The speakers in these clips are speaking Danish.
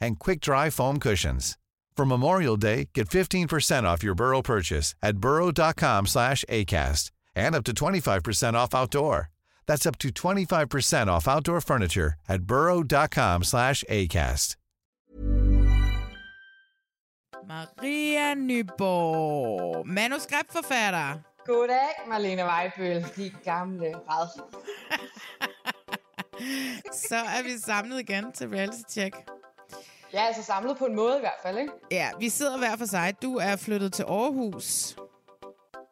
and quick dry foam cushions. For Memorial Day, get 15% off your Burrow purchase at burrow.com slash ACAST and up to 25% off outdoor. That's up to 25% off outdoor furniture at burrow.com slash ACAST. Maria Nyborg, manuskriptforfatter. Goddag, Marlene Weibøl, de gamle rad. Så er vi samlet igen til reality check. Ja, altså samlet på en måde i hvert fald, ikke? Ja, vi sidder hver for sig. Du er flyttet til Aarhus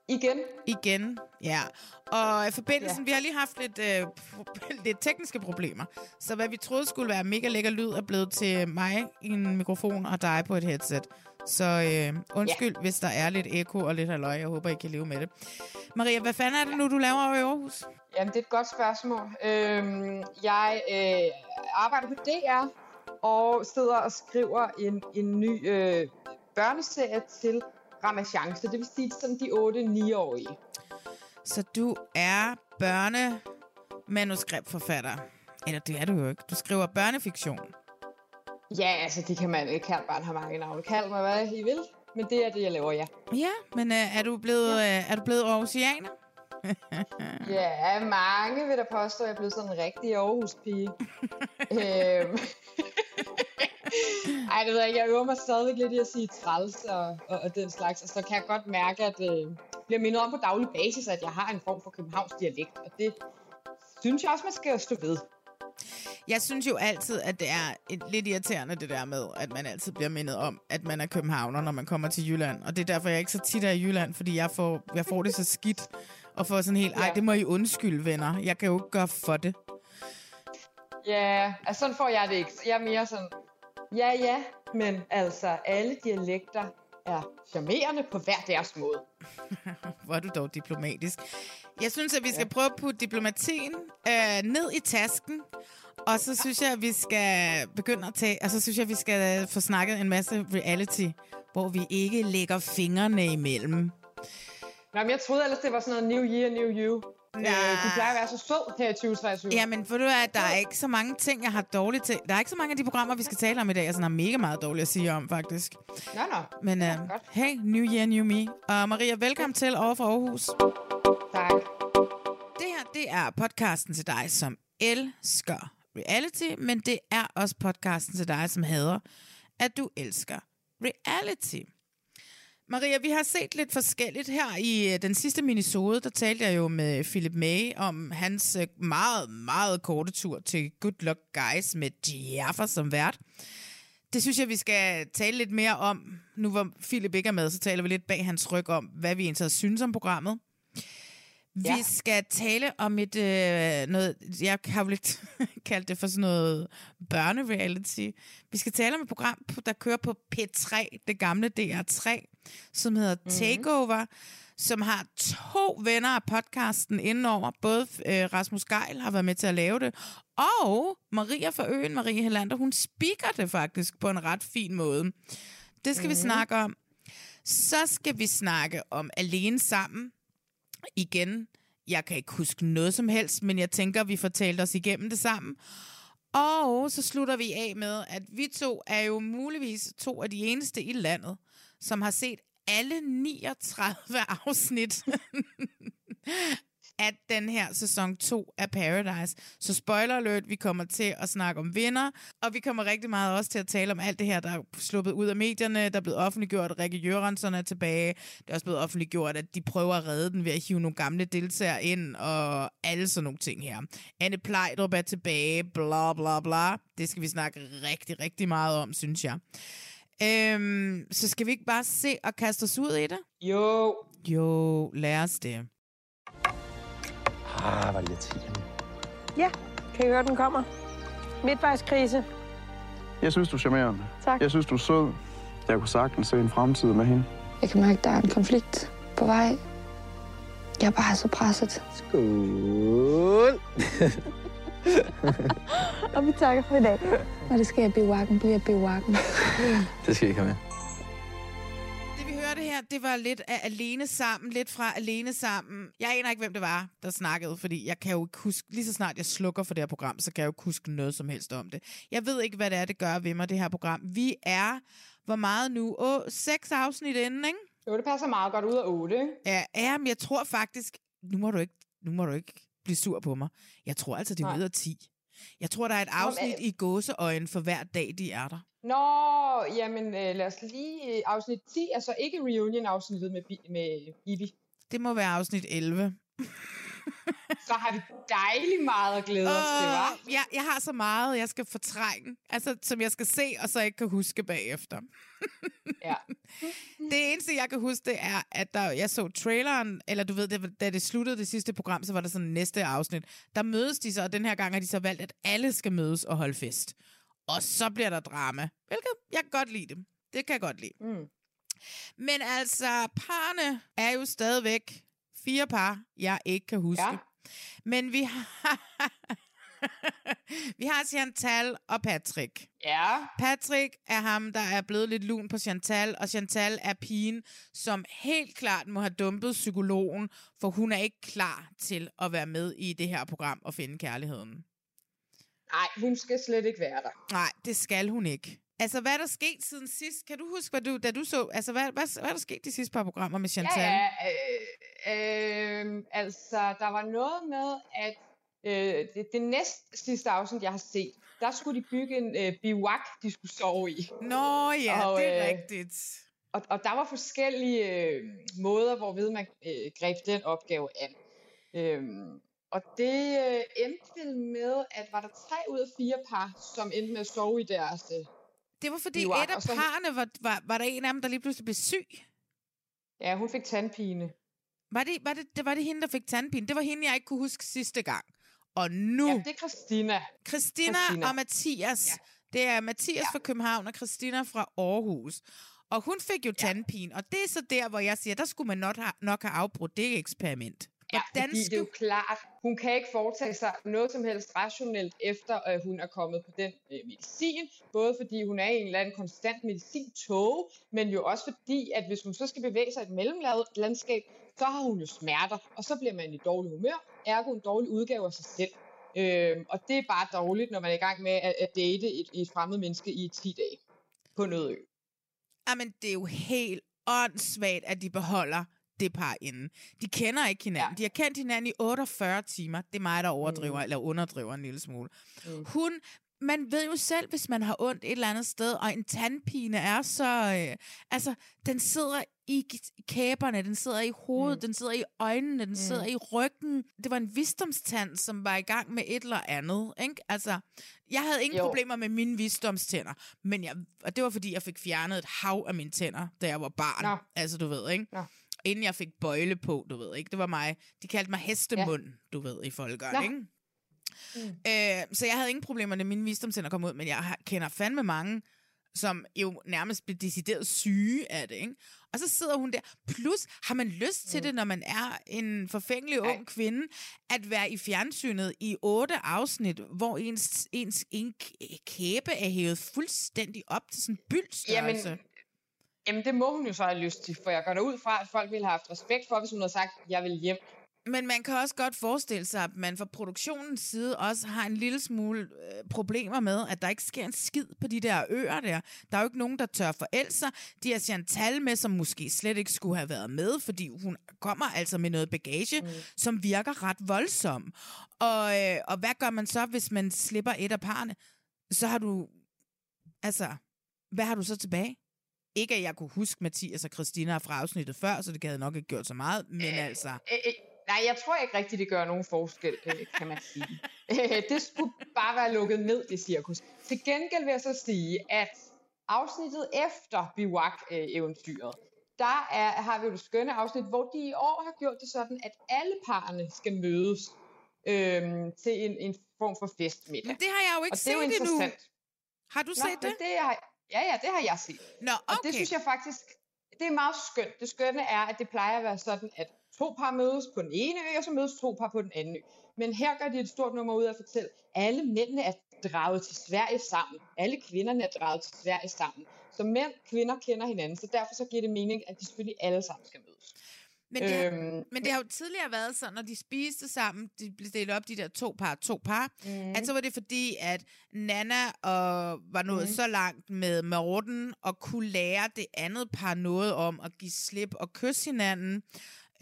Igen. igen. Ja, og forbindelsen, ja. vi har lige haft lidt, øh, lidt tekniske problemer. Så hvad vi troede skulle være mega lækker lyd, er blevet til mig i en mikrofon og dig på et headset. Så øh, undskyld, ja. hvis der er lidt eko og lidt halløj. Jeg håber, I kan leve med det. Maria, hvad fanden er det nu, du laver over i Aarhus? Jamen, det er et godt spørgsmål. Øhm, jeg øh, arbejder på DR og sidder og skriver en, en ny øh, børneserie til Ramachance. Det vil sige sådan de 8-9-årige. Så du er børnemanuskriptforfatter. Eller det er du jo ikke. Du skriver børnefiktion. Ja, altså det kan man ikke. Kan bare have mange navne. Kald mig, hvad I vil. Men det er det, jeg laver, ja. Ja, men øh, er du blevet, Ja. øh, er du blevet Aarhusianer? Ja, mange vil da påstå, at jeg er blevet sådan en rigtig Aarhus-pige. øhm. Ej, det ved jeg ikke. Jeg øver mig stadigvæk lidt i at sige træls og, og, og den slags. Og så kan jeg godt mærke, at øh, bliver mindet om på daglig basis, at jeg har en form for Københavns dialekt. Og det synes jeg også, man skal stå ved. Jeg synes jo altid, at det er et lidt irriterende det der med, at man altid bliver mindet om, at man er københavner, når man kommer til Jylland. Og det er derfor, jeg ikke så tit er i Jylland, fordi jeg får, jeg får det så skidt. Og får sådan helt, ej, Ja. det må I undskylde, venner. Jeg kan jo ikke gøre for det. Ja, altså sådan får jeg det ikke. Jeg er mere sådan, ja ja, men altså alle dialekter er charmerende på hver deres måde. Hvor er du dog diplomatisk. Jeg synes, at vi skal prøve at putte diplomatien øh, ned i tasken. Og så synes jeg, at vi skal begynde at tage... Og så synes jeg, at vi skal få snakket en masse reality, hvor vi ikke lægger fingrene imellem. Nå, men jeg troede ellers, det var sådan noget New Year, New You. Øh, du plejer at være så sød her i 2023. Jamen, for du at der er ikke så mange ting, jeg har dårligt til. Der er ikke så mange af de programmer, vi skal tale om i dag, jeg sådan har mega meget dårligt at sige om, faktisk. Nå, nå. Men uh, godt. hey, New Year, New Me. Og Maria, velkommen til over fra Aarhus. Tak. Det her, det er podcasten til dig, som elsker reality, men det er også podcasten til dig, som hader, at du elsker reality. Maria, vi har set lidt forskelligt her i øh, den sidste minisode. Der talte jeg jo med Philip May om hans øh, meget, meget korte tur til Good Luck Guys med Jaffa som vært. Det synes jeg, vi skal tale lidt mere om. Nu hvor Philip ikke er med, så taler vi lidt bag hans ryg om, hvad vi egentlig synes om programmet. Vi Ja. skal tale om et øh, noget, jeg har lidt kaldt det for sådan noget børnereality. Vi skal tale om et program, der kører på P3, det gamle DR3, som hedder Mhm. Takeover, som har to venner af podcasten indenover. Både øh, Rasmus Geil har været med til at lave det, og Maria fra Øen, Marie Helander, hun speaker det faktisk på en ret fin måde. Det skal mm. vi snakke om. Så skal vi snakke om Alene Sammen, igen, jeg kan ikke huske noget som helst, men jeg tænker, vi får talt os igennem det sammen. Og så slutter vi af med, at vi to er jo muligvis to af de eneste i landet, som har set alle 39 afsnit af den her sæson 2 af Paradise. Så spoiler alert, vi kommer til at snakke om vinder, og vi kommer rigtig meget også til at tale om alt det her, der er sluppet ud af medierne, der er blevet offentliggjort, at Rikke Jørgensen er tilbage. Det er også blevet offentliggjort, at de prøver at redde den ved at hive nogle gamle deltagere ind, og alle sådan nogle ting her. Anne Plejdrup er tilbage, bla bla bla. Det skal vi snakke rigtig, rigtig meget om, synes jeg. Øhm, så skal vi ikke bare se og kaste os ud i det? Jo, Jo, lad os det. Ah, det irriterende. Ja, kan I høre, den kommer? Midtvejskrise. Jeg synes, du er charmerende. Tak. Jeg synes, du er sød. Jeg kunne sagtens se en fremtid med hende. Jeg kan mærke, at der er en konflikt på vej. Jeg er bare så presset. Skål! Og vi takker for i dag. Når det sker i bivakken, bliver bivakken. Det skal I ikke have med. Det vi hørte her, det var lidt af Alene Sammen, lidt fra Alene Sammen. Jeg aner ikke, hvem det var, der snakkede, fordi jeg kan jo ikke huske, lige så snart jeg slukker for det her program, så kan jeg jo ikke huske noget som helst om det. Jeg ved ikke, hvad det er, det gør ved mig, det her program. Vi er, hvor meget nu? Åh, seks afsnit inden, ikke? Jo, det passer meget godt ud af 8, ikke? Ja, ja, men jeg tror faktisk, nu må du ikke, nu må du ikke blive sur på mig. Jeg tror altså, det er ud af 10. Jeg tror, der er et afsnit i gåseøjen for hver dag, de er der. Nå, jamen øh, lad os lige... Øh, afsnit 10 er så ikke reunion-afsnittet med, med Ibi. Det må være afsnit 11. Så har vi dejligt meget at glæde os til? Åh, jeg, jeg har så meget, jeg skal fortrænge, altså, som jeg skal se, og så ikke kan huske bagefter. Ja. Det eneste, jeg kan huske, det er, at der, jeg så traileren, eller du ved, det, da det sluttede det sidste program, så var der sådan næste afsnit. Der mødes de så, og den her gang har de så valgt, at alle skal mødes og holde fest. Og så bliver der drama. Hvilket jeg kan godt lide det. Det kan jeg godt lide. Mm. Men altså, parne er jo stadigvæk fire par, jeg ikke kan huske. Ja. Men vi har... vi har Chantal og Patrick. Ja. Patrick er ham, der er blevet lidt lun på Chantal, og Chantal er pigen, som helt klart må have dumpet psykologen, for hun er ikke klar til at være med i det her program og finde kærligheden. Nej, hun skal slet ikke være der. Nej, det skal hun ikke. Altså, hvad er der sket siden sidst? Kan du huske, hvad du, da du så... Altså, hvad, hvad, hvad er der sket de sidste par programmer med Chantal? Ja, ja. Øh, øh, altså, der var noget med, at øh, det, det næst sidste afsnit, jeg har set, der skulle de bygge en øh, bivak, de skulle sove i. Nå ja, Og, det er øh, rigtigt. Og, og der var forskellige øh, måder, hvorved man øh, greb den opgave an. Øhm, og det øh, endte med, at var der tre ud af fire par, som endte med at sove i deres... Øh, Det var fordi et af så- parerne, var, var, var der en af dem, der lige pludselig blev syg. ja, hun fik tandpine. Var det, var, det, det, var det hende, der fik tandpine? Det var hende, jeg ikke kunne huske sidste gang. Og nu, Ja, det er Christina. Christina, Christina. og Mathias. Ja. Det er Mathias Ja. fra København og Christina fra Aarhus. Og hun fik jo tandpine, og det er så der, hvor jeg siger, der skulle man nok have, nok have afbrudt det eksperiment. Ja, Hvordan fordi det er jo klart, hun kan ikke foretage sig noget som helst rationelt, efter at hun er kommet på den øh, medicin. Både fordi hun er i en eller anden konstant medicintog, men jo også fordi, at hvis hun så skal bevæge sig i et mellemlandskab, så har hun jo smerter, og så bliver man i dårlig humør, ergo en dårlig udgave af sig selv. Øhm, og det er bare dårligt, når man er i gang med at, at date et, et fremmed menneske i 10 dage på noget ø. Jamen, det er jo helt åndssvagt, at de beholder det par inden. De kender ikke hinanden. Ja. De har kendt hinanden i 48 timer. Det er mig, der overdriver, mm. eller underdriver en lille smule. Mm. Hun, man ved jo selv, hvis man har ondt et eller andet sted, og en tandpine er så... Øh, altså, den sidder i kæberne, den sidder i hovedet, mm. den sidder i øjnene, den mm. sidder i ryggen. Det var en visdomstand, som var i gang med et eller andet. Ikke? Altså, jeg havde ingen. Jo. problemer med mine visdomstænder, men jeg, og det var, fordi jeg fik fjernet et hav af mine tænder, da jeg var barn. Nå. Altså, du ved, ikke? Nå. Inden jeg fik bøjle på, du ved, ikke? Det var mig. De kaldte mig hestemund, ja. du ved, i folkeren, ikke? Mm. Øh, så jeg havde ingen problemer, når mine visdomstænder kom ud, men jeg kender fandme mange, som jo nærmest blev decideret syge af det, ikke? Og så sidder hun der. Plus, har man lyst til det, når man er en forfængelig ung Nej. kvinde, at være i fjernsynet i otte afsnit, hvor ens, ens en kæbe er hævet fuldstændig op til sådan en byldstørrelse? Jamen, jamen, det må hun jo så have lyst til, for jeg går ud fra, at folk ville have haft respekt for, hvis hun havde sagt, jeg vil hjem. Men man kan også godt forestille sig, at man fra produktionens side også har en lille smule øh, problemer med, at der ikke sker en skid på de der øer der. Der er jo ikke nogen, der tør forælde sig. De har Chantal med, som måske slet ikke skulle have været med, fordi hun kommer altså med noget bagage, mm. som virker ret voldsom. Og, øh, og hvad gør man så, hvis man slipper et af parne? Så har du... Altså, hvad har du så tilbage? Ikke at jeg kunne huske Mathias og Christina fra afsnittet før, så det havde nok ikke gjort så meget, men altså... Øh, øh, nej, jeg tror ikke rigtigt, det gør nogen forskel, øh, kan man sige. Øh, det skulle bare være lukket ned, det cirkus. Til gengæld vil jeg så sige, at afsnittet efter Biwak-eventyret, der er, har vi jo det skønne afsnit, hvor de i år har gjort det sådan, at alle parerne skal mødes øhm, til en, en form for festmiddag. Men det har jeg jo ikke Og det er jo set endnu. Har du Nå, set det? det har, ja, ja, det har jeg set. Nå, Og okay. det synes jeg faktisk, det er meget skønt. Det skønne er, at det plejer at være sådan, at to par mødes på den ene ø, og så mødes to par på den anden ø. Men her gør de et stort nummer ud af at fortælle, at alle mændene er draget til Sverige sammen. Alle kvinderne er draget til Sverige sammen. Så mænd og kvinder kender hinanden, så derfor så giver det mening, at de selvfølgelig alle sammen skal mødes. Men det, har, Øhm, men det har jo tidligere været sådan, når de spiste sammen, de blev delt op de der to par, to par, mm. at så var det fordi, at Nana og var nået mm. så langt med Morten og kunne lære det andet par noget om at give slip og kysse hinanden.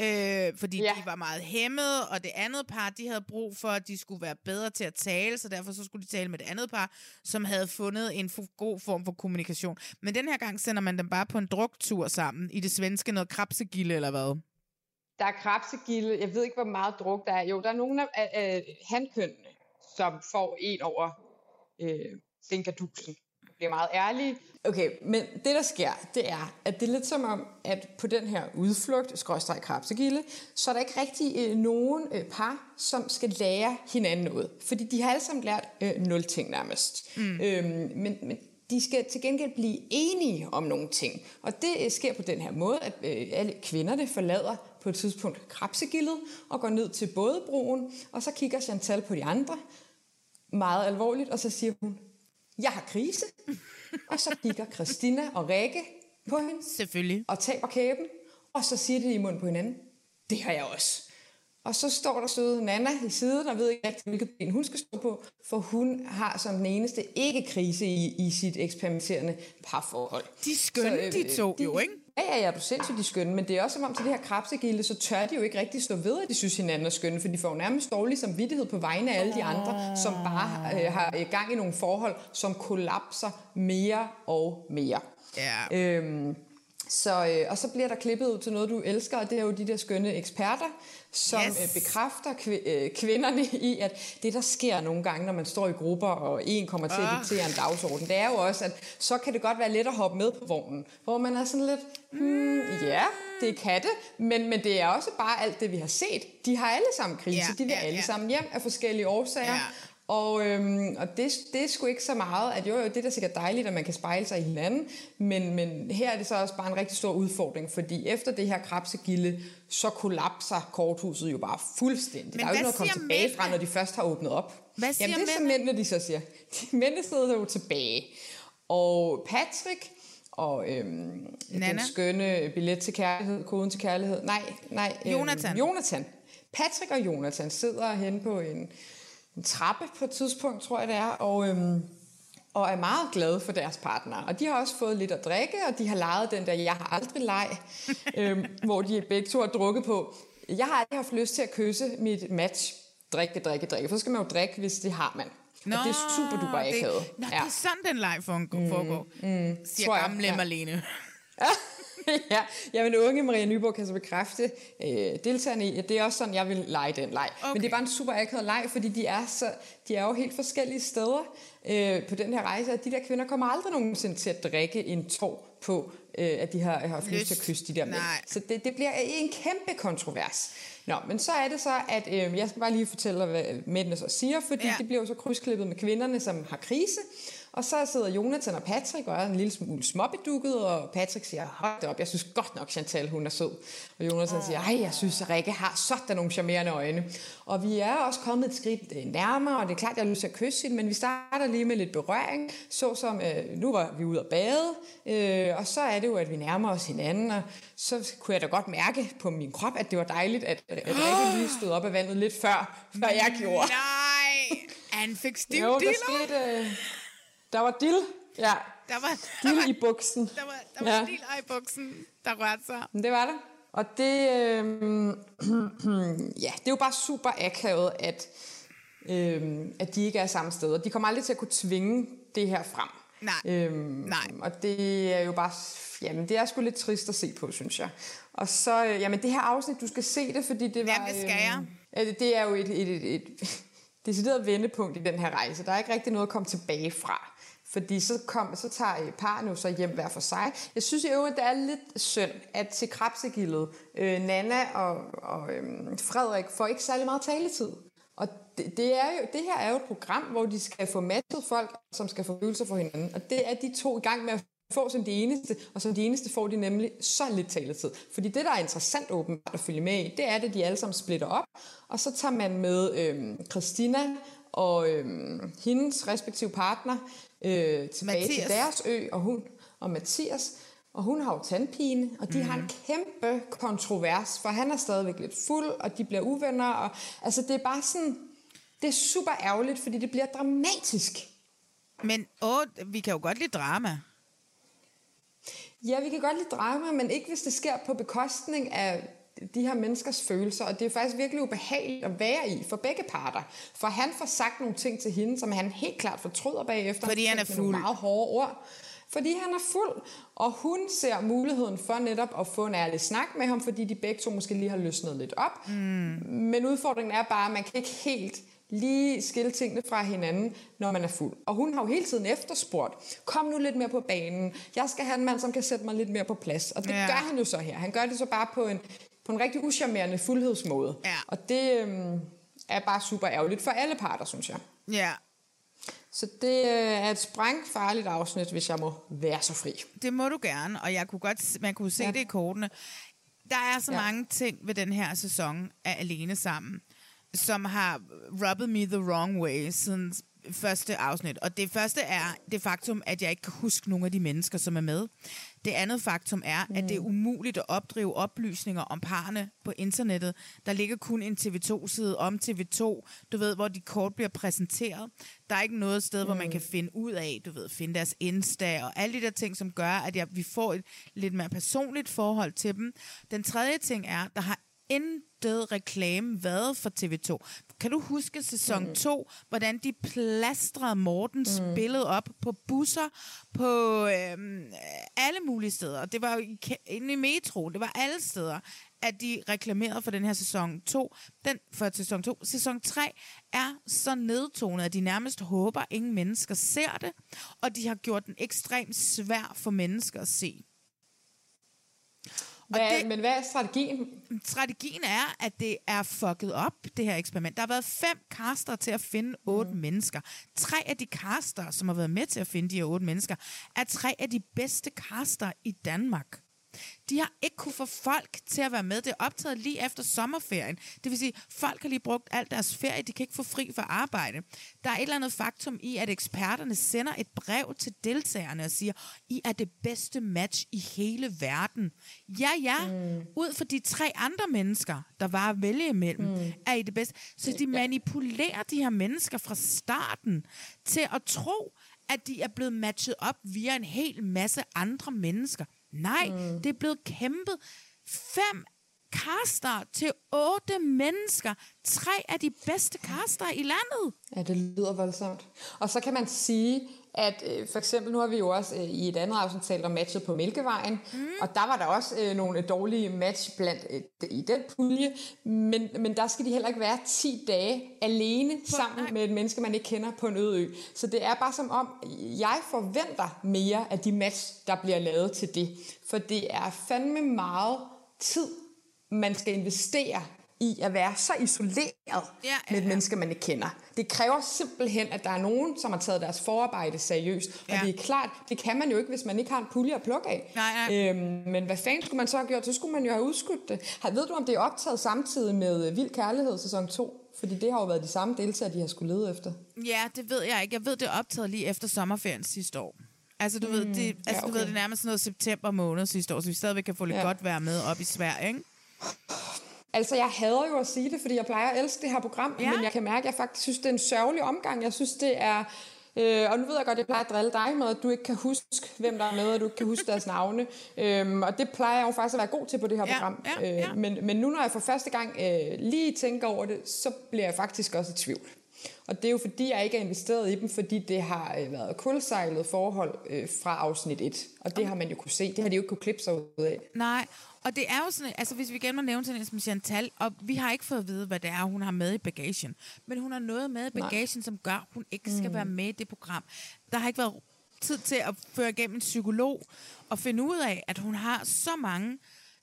Øh, fordi ja. De var meget hæmmet, og det andet par, de havde brug for, at de skulle være bedre til at tale, så derfor så skulle de tale med det andet par, som havde fundet en fu- god form for kommunikation. Men den her gang sender man dem bare på en druktur sammen, i det svenske noget krabsegilde eller hvad? Der er krabsegilde. Jeg ved ikke, hvor meget druk der er. Jo, der er nogle af, af handkønnene, som får en over øh, sinkadusen. Det er meget ærlige. Okay, men det der sker, det er, at det er lidt som om, at på den her udflugt, skråstrej krabsegilde, så er der ikke rigtig øh, nogen øh, par, som skal lære hinanden noget. Fordi de har alle sammen lært øh, nul ting nærmest. Mm. Øhm, men, men de skal til gengæld blive enige om nogle ting. Og det øh, sker på den her måde, at øh, alle kvinderne forlader på et tidspunkt krabsegildet og går ned til bådebroen, og så kigger Chantal på de andre meget alvorligt, og så siger hun, jeg har krise. Og så kigger Christina og Rikke på hende Selvfølgelig. og taber kæben, og så siger de i munden på hinanden, det har jeg også. Og så står der søde Nana i siden, og ved ikke rigtig, hvilket ben hun skal stå på, for hun har som den eneste ikke krise i, i sit eksperimenterende parforhold. De skønne, Så, øh, de to jo, ikke? Ja, ja, ja, du sindssygt, de er skønne, men det er også som om til det her krabsegilde, så tør de jo ikke rigtig stå ved, at de synes hinanden er skønne, for de får nærmest dårlig samvittighed på vegne af alle de andre, som bare øh, har øh, gang i nogle forhold, som kollapser mere og mere. Ja. Øhm, så, øh, og så bliver der klippet ud til noget, du elsker, og det er jo de der skønne eksperter, som Yes. øh, bekræfter kv- øh, kvinderne i, at det, der sker nogle gange, når man står i grupper, og en kommer til at Ah. diktere en dagsorden, det er jo også, at så kan det godt være let at hoppe med på vognen, hvor man er sådan lidt, hmm, ja, det kan det, men, men det er også bare alt det, vi har set. De har alle sammen krise, Ja, de vil ja, alle ja. sammen hjem af forskellige årsager, Ja. Og, øhm, og det, det er sgu ikke så meget, at jo, jo, det er da sikkert dejligt, at man kan spejle sig i hinanden, men, men her er det så også bare en rigtig stor udfordring, fordi efter det her krabsegilde, så kollapser korthuset jo bare fuldstændig. Men der er jo ikke noget at komme tilbage fra, mændene? når de først har åbnet op. Hvad siger Jamen det er så mændene? mændene, de så siger. De mændene sidder jo tilbage. Og Patrick og øhm, Nana? den skønne billet til kærlighed, koden til kærlighed, nej, nej. øhm, Jonathan. Jonathan. Patrick og Jonathan sidder hen på en, en trappe på et tidspunkt, tror jeg det er, og, øhm, og er meget glade for deres partner. Og de har også fået lidt at drikke, og de har lejet den der Jeg har aldrig leg, øhm, hvor de begge to har drukket på. Jeg har aldrig haft lyst til at kysse mit match. Drikke, drikke, drikke. For så skal man jo drikke, hvis det har man. Nå, og det er super duper akavet. nå, det er sådan, den leg foregår, mm, siger tror jeg, gamle ja. Marlene. ja, jamen unge Maria Nyborg kan så bekræfte øh, deltagerne i, at det er også sådan, jeg vil lege den leg. Okay. Men det er bare en super akavet leg, fordi de er, så, de er jo helt forskellige steder øh, på den her rejse, og de der kvinder kommer aldrig nogensinde til at drikke en tår på, øh, at de har har haft lyst til at kysse de der mænd. Så det, det bliver en kæmpe kontrovers. Nå, men så er det så, at øh, jeg skal bare lige fortælle, hvad mændene så siger, fordi ja. det bliver jo så krydsklippet med kvinderne, som har krise. Og så sidder Jonathan og Patrick og er en lille smule småbedukket, og Patrick siger, hold da op, jeg synes godt nok, Chantal, hun er sød. Og Jonathan siger, ej, jeg synes, at Rikke har sådan nogle charmerende øjne. Og vi er også kommet et skridt øh, nærmere, og det er klart, jeg har lyst til at kysse hende, men vi starter lige med lidt berøring, såsom, øh, nu var vi ude at bade, øh, og så er det jo, at vi nærmer os hinanden, og så kunne jeg da godt mærke på min krop, at det var dejligt, at, at Rikke lige stod op af vandet lidt før, før jeg gjorde. Nej, han fik stiv Jo, der skete... Øh, der var dill. Ja, Der var, der var, i buksen. der var, der var Ja. stil i buksen, der rørte sig. Men det var det. Og det, øh, ja, det er jo bare super akavet, at, øh, at de ikke er samme sted. Og de kommer aldrig til at kunne tvinge det her frem. Nej, Øhm, nej. Og det er jo bare, jamen det er sgu lidt trist at se på, synes jeg. Og så, øh, jamen det her afsnit, du skal se det, fordi det var... Jamen, det skal jeg. Øh, øh, det er jo et, et, et, et decideret vendepunkt i den her rejse. Der er ikke rigtig noget at komme tilbage fra. Fordi så, kom, så tager parne jo så hjem hver for sig. Jeg synes i øvrigt, det er lidt synd, at til krabsegildet, øh, Nana og, og øhm, Frederik får ikke særlig meget taletid. Og det, det, er jo, det her er jo et program, hvor de skal få matchet folk, som skal få følelser for hinanden. Og det er de to i gang med at få som de eneste, og som de eneste får de nemlig så lidt taletid. Fordi det, der er interessant åbenbart at følge med i, det er, at de alle sammen splitter op, og så tager man med øhm, Christina og øhm, hendes respektive partner øh, tilbage Mathias. til deres ø, og hun og Mathias, og hun har jo tandpine, og de mm. har en kæmpe kontrovers, for han er stadigvæk lidt fuld, og de bliver uvenner, og altså det er bare sådan, det er super ærgerligt, fordi det bliver dramatisk. Men åh, vi kan jo godt lide drama. Ja, vi kan godt lide drama, men ikke hvis det sker på bekostning af de her menneskers følelser, og det er faktisk virkelig ubehageligt at være i for begge parter. For han får sagt nogle ting til hende, som han helt klart fortryder bagefter. Fordi han er fuld. meget hårde ord. Fordi han er fuld, og hun ser muligheden for netop at få en ærlig snak med ham, fordi de begge to måske lige har løsnet lidt op. Mm. Men udfordringen er bare, at man kan ikke helt lige skille tingene fra hinanden, når man er fuld. Og hun har jo hele tiden efterspurgt, kom nu lidt mere på banen, jeg skal have en mand, som kan sætte mig lidt mere på plads. Og det ja. gør han jo så her. Han gør det så bare på en, på en rigtig uschammerende fuldhedsmåde. Ja. Og det øhm, er bare super ærgerligt for alle parter, synes jeg. Ja. Så det øh, er et sprængfarligt afsnit, hvis jeg må være så fri. Det må du gerne, og jeg kunne godt, man kunne se ja. det i kortene. Der er så ja. mange ting ved den her sæson af Alene Sammen, som har rubbet me the wrong way siden første afsnit. Og det første er det faktum, at jeg ikke kan huske nogle af de mennesker, som er med. Det andet faktum er, mm. at det er umuligt at opdrive oplysninger om parerne på internettet. Der ligger kun en TV2-side om TV2, du ved, hvor de kort bliver præsenteret. Der er ikke noget sted, mm. hvor man kan finde ud af, du ved, finde deres Insta og alle de der ting, som gør, at jeg, vi får et lidt mere personligt forhold til dem. Den tredje ting er, der har intet reklame været for TV2. Kan du huske sæson 2, mm. hvordan de plastrede Mortens mm. billede op på busser, på øhm, alle mulige steder. Det var jo inde i metro, det var alle steder, at de reklamerede for den her sæson 2. Den for sæson 2. Sæson 3 er så nedtonet, at de nærmest håber, at ingen mennesker ser det, og de har gjort den ekstremt svær for mennesker at se. Hvad, det, men hvad er strategien? Strategien er, at det er fucket op, det her eksperiment. Der har været fem caster til at finde otte mm. mennesker. Tre af de caster, som har været med til at finde de her otte mennesker, er tre af de bedste caster i Danmark. De har ikke kunne få folk til at være med. Det er optaget lige efter sommerferien. Det vil sige, folk har lige brugt al deres ferie. De kan ikke få fri for arbejde. Der er et eller andet faktum i, at eksperterne sender et brev til deltagerne og siger, I er det bedste match i hele verden. Ja, ja. Mm. Ud for de tre andre mennesker, der var at vælge imellem, mm. er I det bedste. Så de manipulerer de her mennesker fra starten til at tro, at de er blevet matchet op via en hel masse andre mennesker. Nej, mm. det er blevet kæmpet. Fem kaster til otte mennesker. Tre af de bedste kaster i landet. Ja, det lyder voldsomt. Og så kan man sige, at øh, for eksempel, nu har vi jo også øh, i et andet afsnit talt om matchet på Mælkevejen, mm. og der var der også øh, nogle dårlige match blandt øh, i den pulje, men, men der skal de heller ikke være 10 dage alene på, sammen nej. med et menneske, man ikke kender på en øde ø. Så det er bare som om, jeg forventer mere af de match, der bliver lavet til det, for det er fandme meget tid, man skal investere i at være så isoleret ja, ja, ja. med et menneske, man ikke kender. Det kræver simpelthen, at der er nogen, som har taget deres forarbejde seriøst. Ja. Og det er klart, det kan man jo ikke, hvis man ikke har en pulje at plukke af. Nej, nej. Øhm, men hvad fanden skulle man så have gjort? Så skulle man jo have udskudt det. Ved du, om det er optaget samtidig med Vild Kærlighed sæson 2? Fordi det har jo været de samme deltagere, de har skulle lede efter. Ja, det ved jeg ikke. Jeg ved, det er optaget lige efter sommerferien sidste år. Altså, du, mm, ved, det, altså, ja, okay. du ved, det er nærmest noget september måned sidste år, så vi stadigvæk kan få lidt ja. godt være med op i Sverige, ikke? Altså, jeg hader jo at sige det, fordi jeg plejer at elske det her program, ja. men jeg kan mærke, at jeg faktisk synes, det er en sørgelig omgang. Jeg synes, det er... Øh, og nu ved jeg godt, at jeg plejer at drille dig med, at du ikke kan huske, hvem der er med, og du ikke kan huske deres navne. Øhm, og det plejer jeg jo faktisk at være god til på det her ja, program. Ja, ja. Øh, men, men nu, når jeg for første gang øh, lige tænker over det, så bliver jeg faktisk også i tvivl. Og det er jo fordi, jeg ikke er investeret i dem, fordi det har øh, været kulsejlet forhold øh, fra afsnit 1. Og det har man jo kunne se. Det har de jo ikke kunne klippe sig ud af. Nej, og det er jo sådan, altså hvis vi gerne må nævne sådan en som Chantal, og vi har ikke fået at vide, hvad det er, hun har med i bagagen. Men hun har noget med i bagagen, Nej. som gør, at hun ikke skal mm. være med i det program. Der har ikke været tid til at føre igennem en psykolog og finde ud af, at hun har så mange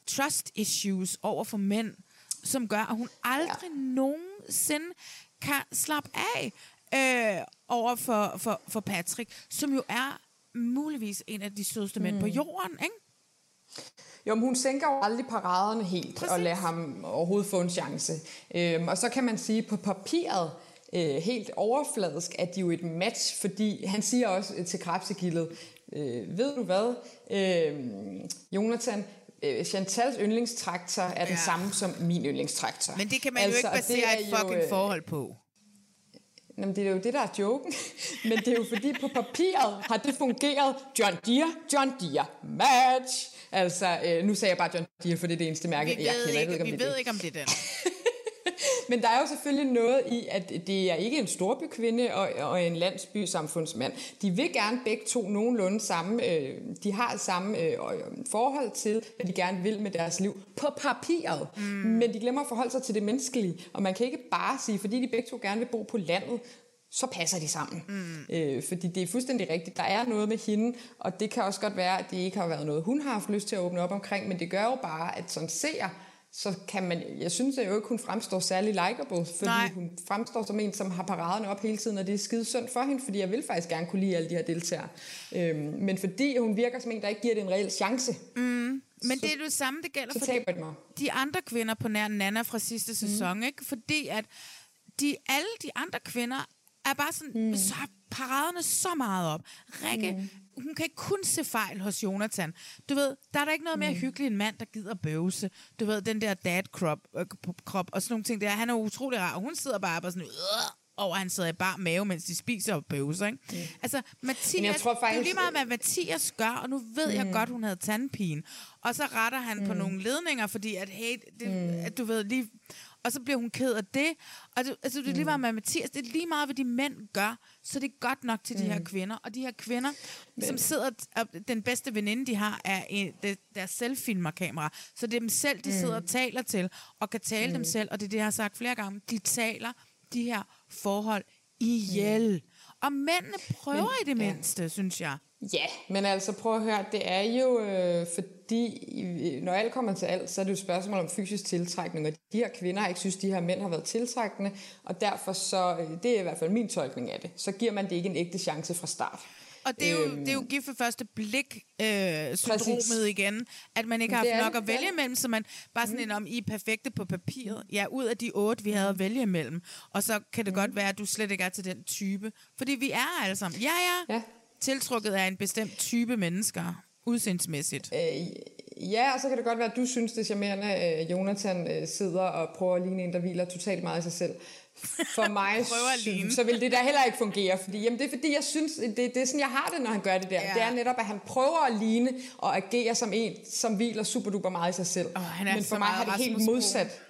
trust issues over for mænd, som gør, at hun aldrig ja. nogensinde kan slappe af øh, over for, for, for Patrick, som jo er muligvis en af de sødeste mm. mænd på jorden, ikke? Jo, men hun sænker jo aldrig paraderne helt Præcis. og lader ham overhovedet få en chance. Øhm, og så kan man sige, på papiret, øh, helt overfladisk, at de jo et match, fordi han siger også øh, til Krabsegildet, øh, ved du hvad, øh, Jonathan, øh, Chantals yndlingstraktor er den ja. samme som min yndlingstraktor. Men det kan man altså, jo ikke basere et fucking jo, øh, forhold på. Jamen, det er jo det, der er joken. Men det er jo fordi, på papiret har det fungeret. John Deere, John Deere, match. Altså, øh, nu sagde jeg bare John Deere, for det er det eneste mærke, vi jeg kender. Ikke, jeg ved ikke, om vi det ved det. ikke, om det er den. Men der er jo selvfølgelig noget i, at det er ikke en storbykvinde og, og en landsbysamfundsmand. De vil gerne begge to nogenlunde samme, øh, de har samme øh, forhold til, hvad de gerne vil med deres liv på papiret. Mm. Men de glemmer at forholde sig til det menneskelige. Og man kan ikke bare sige, fordi de begge to gerne vil bo på landet, så passer de sammen. Mm. Øh, fordi det er fuldstændig rigtigt. Der er noget med hende, og det kan også godt være, at det ikke har været noget, hun har haft lyst til at åbne op omkring, men det gør jo bare, at sådan ser så kan man, jeg synes jo ikke, hun fremstår særlig likable, fordi Nej. hun fremstår som en, som har paraderne op hele tiden, og det er skide synd for hende, fordi jeg vil faktisk gerne kunne lide alle de her deltagere. Øhm, men fordi hun virker som en, der ikke giver det en reel chance. Mm. Men så, det er det samme, det gælder for de, de andre kvinder på nær Nana fra sidste sæson, mm. ikke? Fordi at de, alle de andre kvinder er bare sådan, mm. så har paraderne så meget op. Rikke, mm hun kan ikke kun se fejl hos Jonathan. Du ved, der er der ikke noget mere mm. hyggeligt en mand, der gider bøvse. Du ved, den der dad krop, øh, krop og sådan nogle ting der. Han er utrolig rar, og hun sidder bare og sådan, øh, over han sidder i bar mave, mens de spiser og bøvser, ikke? Mm. Altså, Mathias, jeg tror faktisk, det er lige meget, hvad Mathias gør, og nu ved mm. jeg godt, hun havde tandpine. Og så retter han mm. på nogle ledninger, fordi at, hey, det, mm. at du ved, lige og så bliver hun ked af det. Og det, altså, det er lige meget med Mathias, det er lige meget, hvad de mænd gør, så det er godt nok til mm. de her mm. kvinder. Og de her kvinder, Men. som sidder, den bedste veninde, de har, er en, deres selvfilmerkamera. Så det er dem selv, de mm. sidder og taler til, og kan tale mm. dem selv, og det er det, jeg har sagt flere gange, de taler de her forhold ihjel. Mm. Og mændene prøver Men, i det mindste, ja. synes jeg. Ja, men altså prøv at høre, det er jo øh, fordi, når alt kommer til alt, så er det jo et spørgsmål om fysisk tiltrækning, og de her kvinder har ikke synes, de her mænd har været tiltrækkende, og derfor så, øh, det er i hvert fald min tolkning af det, så giver man det ikke en ægte chance fra start. Og det er jo, øhm, det er jo gift for første blik øh, syndromet igen, at man ikke har haft nok at vælge imellem, så man bare sådan mm. en om, I er perfekte på papiret. Ja, ud af de otte, vi havde at vælge imellem. Og så kan det mm. godt være, at du slet ikke er til den type. Fordi vi er alle sammen. Ja, ja. ja tiltrukket af en bestemt type mennesker, udseendsmæssigt. Øh, ja, og så kan det godt være, at du synes, det er charmerende, at Jonathan øh, sidder og prøver at ligne en, der hviler totalt meget i sig selv. For mig, synes, så vil det der heller ikke fungere. Fordi, jamen, det er fordi, jeg synes, det, det er sådan, jeg har det, når han gør det der. Ja. Det er netop, at han prøver at ligne og agere som en, som hviler super duper meget i sig selv. Oh, Men for mig har det helt modsat.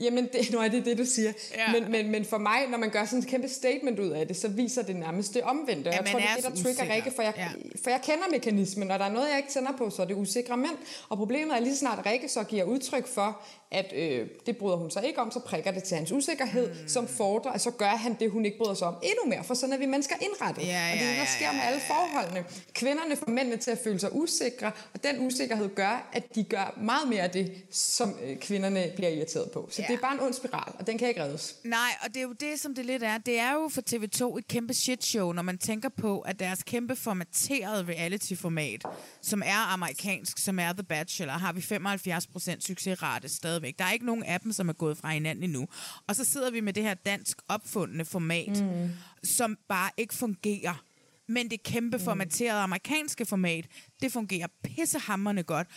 Jamen, det, nu er det det, du siger. Ja. Men, men, men for mig, når man gør sådan et kæmpe statement ud af det, så viser det nærmest det omvendte. Ja, jeg tror, det er det, der trigger. Rikke, for jeg, ja. for jeg kender mekanismen. Når der er noget, jeg ikke tænder på, så er det usikre mænd. Og problemet er lige snart Rikke så giver udtryk for, at øh, det bryder hun sig ikke om, så prikker det til hans usikkerhed, mm. som fordrer, at så gør han det, hun ikke bryder sig om endnu mere, for sådan er vi mennesker indrettet. Ja, ja, og det er det, der sker ja, ja, med alle forholdene. Kvinderne får mændene til at føle sig usikre, og den usikkerhed gør, at de gør meget mere af det, som øh, kvinderne bliver irriteret på. Så ja. det er bare en ond spiral, og den kan ikke reddes. Nej, og det er jo det, som det lidt er. Det er jo for TV2 et kæmpe shit show, når man tænker på, at deres kæmpe formaterede reality-format, som er amerikansk, som er The Bachelor, har vi 75% succesrate stadig stadigvæk. Der er ikke nogen af dem, som er gået fra hinanden endnu. Og så sidder vi med det her dansk opfundne format, mm. som bare ikke fungerer. Men det kæmpe mm. formaterede amerikanske format, det fungerer pissehammerne godt.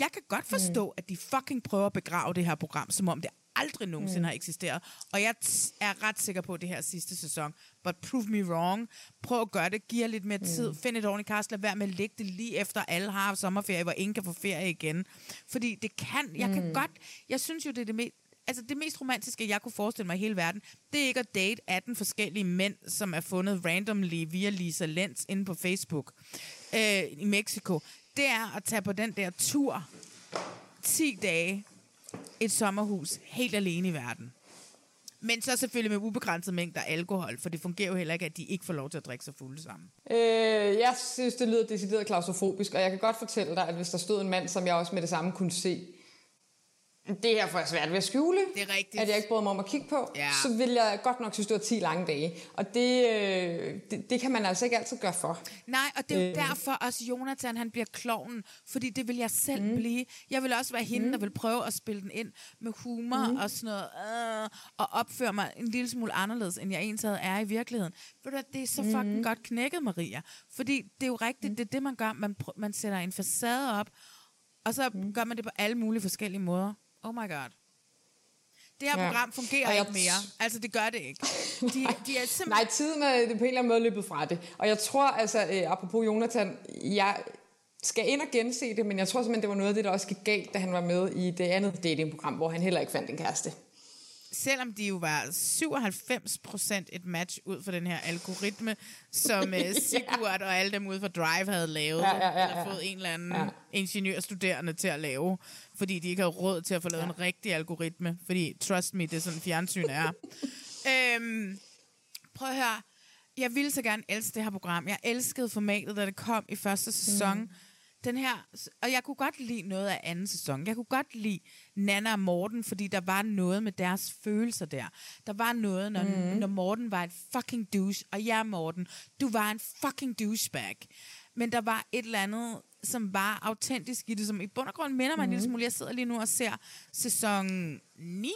Jeg kan godt forstå, mm. at de fucking prøver at begrave det her program, som om det aldrig nogensinde mm. har eksisteret. Og jeg er ret sikker på det her sidste sæson. But prove me wrong. Prøv at gøre det. Giv lidt mere tid. Mm. Find et ordentligt cast. Lad være med at lægge det lige efter alle har sommerferie, hvor ingen kan få ferie igen. Fordi det kan... Jeg kan mm. godt... Jeg synes jo, det er det mest altså det mest romantiske, jeg kunne forestille mig i hele verden, det er ikke at date 18 forskellige mænd, som er fundet randomly via Lisa Lenz inde på Facebook øh, i Mexico. Det er at tage på den der tur 10 dage et sommerhus helt alene i verden. Men så selvfølgelig med ubegrænset mængder alkohol, for det fungerer jo heller ikke, at de ikke får lov til at drikke sig fulde sammen. Øh, jeg synes, det lyder decideret klaustrofobisk, og jeg kan godt fortælle dig, at hvis der stod en mand, som jeg også med det samme kunne se, det her får jeg svært ved at skjule. Det er rigtigt. At jeg ikke brød mig om at kigge på. Ja. Så vil jeg godt nok synes, det var 10 lange dage. Og det, øh, det, det kan man altså ikke altid gøre for. Nej, og det er jo Øh. derfor også Jonathan, han bliver klovnen, fordi det vil jeg selv mm. blive. Jeg vil også være hende, mm. der vil prøve at spille den ind med humor mm. og sådan noget, øh, og opføre mig en lille smule anderledes, end jeg egentlig er i virkeligheden. Ved du, det er så fucking godt knækket, Maria. Fordi det er jo rigtigt, mm. det er det, man gør. Man, man sætter en facade op, og så mm. gør man det på alle mulige forskellige måder. Oh my god. Det her Ja. program fungerer jeg ikke mere. Altså, det gør det ikke. De, de er simpelthen... Nej, tiden det er på en eller anden måde løbet fra det. Og jeg tror, altså, øh, apropos Jonathan, jeg skal ind og gense det, men jeg tror simpelthen, det var noget af det, der også gik galt, da han var med i det andet datingprogram, hvor han heller ikke fandt en kæreste. Selvom de jo var 97% et match ud fra den her algoritme, som uh, Sigurd og alle dem ude fra Drive havde lavet, Ja, ja, ja, eller ja. fået en eller anden ja. ingeniørstuderende til at lave, fordi de ikke havde råd til at få lavet ja. en rigtig algoritme, fordi trust me, det er sådan fjernsyn er. øhm, prøv at høre, jeg ville så gerne elske det her program. Jeg elskede formatet, da det kom i første sæson. Mm. Den her, og jeg kunne godt lide noget af anden sæson. Jeg kunne godt lide Nana og Morten, fordi der var noget med deres følelser der. Der var noget, når, mm. når Morten var et fucking douche, og ja, Morten, du var en fucking douchebag. Men der var et eller andet, som var autentisk i det, som i bund og grund minder mig mm. en lille smule. Jeg sidder lige nu og ser sæson 9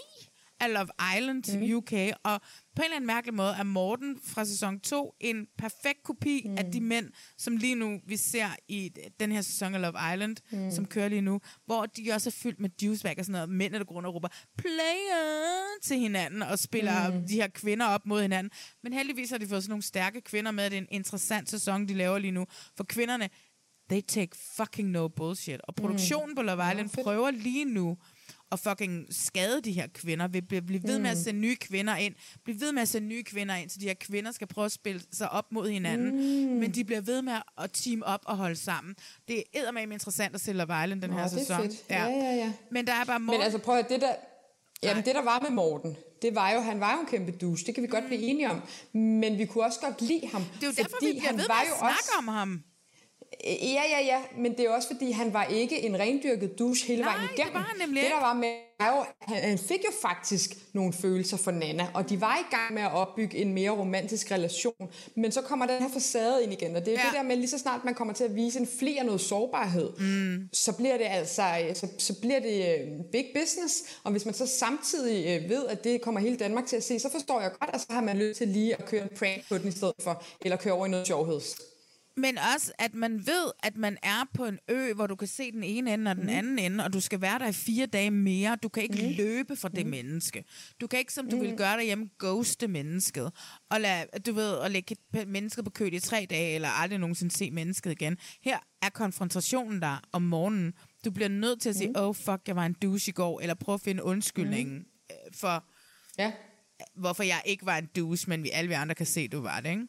af Love Island mm. UK, og på en eller anden mærkelig måde er Morten fra sæson 2 en perfekt kopi mm. af de mænd, som lige nu vi ser i den her sæson af Love Island, mm. som kører lige nu, hvor de også er fyldt med douchebag og sådan noget. Mænd der grund og råber player til hinanden og spiller mm. de her kvinder op mod hinanden. Men heldigvis har de fået sådan nogle stærke kvinder med. Det er en interessant sæson, de laver lige nu. For kvinderne, they take fucking no bullshit. Og produktionen mm. på Love Island ja, prøver lige nu at fucking skade de her kvinder, vil blive, ved med at sende nye kvinder ind, blive ved med at sende nye kvinder ind, så de her kvinder skal prøve at spille sig op mod hinanden, mm. men de bliver ved med at team op og holde sammen. Det er eddermame interessant at se Love Island den Nå, her det sæson. fedt. Ja, ja, ja. Men der er bare Men Morten. altså prøv at det der, jamen, det der var med Morten, det var jo, han var jo en kæmpe douche, det kan vi godt blive enige om, men vi kunne også godt lide ham. Mm. det er jo derfor, vi bliver ved med at snakke også, om ham. Ja, ja, ja, men det er også fordi, han var ikke en rendyrket douche hele Nej, vejen det igennem. var han nemlig det der var med, var jo, han, fik jo faktisk nogle følelser for Nana, og de var i gang med at opbygge en mere romantisk relation. Men så kommer den her facade ind igen, og det er Ja. det der med, lige så snart man kommer til at vise en af noget sårbarhed, mm. så bliver det altså, så, så bliver det øh, big business. Og hvis man så samtidig øh, ved, at det kommer hele Danmark til at se, så forstår jeg godt, at så har man lyst til lige at køre en prank på den i stedet for, eller køre over i noget sjovheds. Men også, at man ved, at man er på en ø, hvor du kan se den ene ende og den anden ende, og du skal være der i fire dage mere. Du kan ikke mm. løbe fra det menneske. Du kan ikke, som du mm. ville gøre derhjemme, ghoste mennesket. Og, lade, du ved, og lægge et menneske på køl i tre dage, eller aldrig nogensinde se mennesket igen. Her er konfrontationen der om morgenen. Du bliver nødt til at sige, Mm. oh fuck, jeg var en douche i går, eller prøv at finde undskyldningen mm. for, Ja. hvorfor jeg ikke var en douche, men vi alle vi andre kan se, du var det, ikke?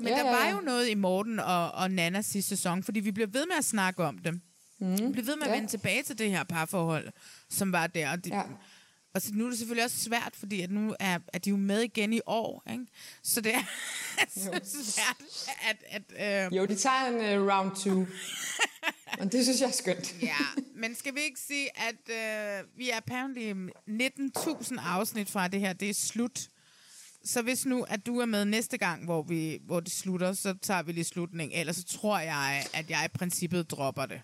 Men Ja, der ja, var ja. jo noget i Morten og, og Nana sidste sæson, fordi vi bliver ved med at snakke om det. Mm. Vi bliver ved med at Ja. vende tilbage til det her parforhold, som var der. Og, det, Ja. og så nu er det selvfølgelig også svært, fordi at nu er, er de jo med igen i år. Ikke? Så det er så svært, at... at øh, Jo, de tager en uh, round two. Og det synes jeg er skønt. ja, men skal vi ikke sige, at øh, vi er apparently 19.000 afsnit fra det her, det er slut. Så hvis nu, at du er med næste gang, hvor, vi, hvor det slutter, så tager vi lige slutningen. Ellers så tror jeg, at jeg i princippet dropper det.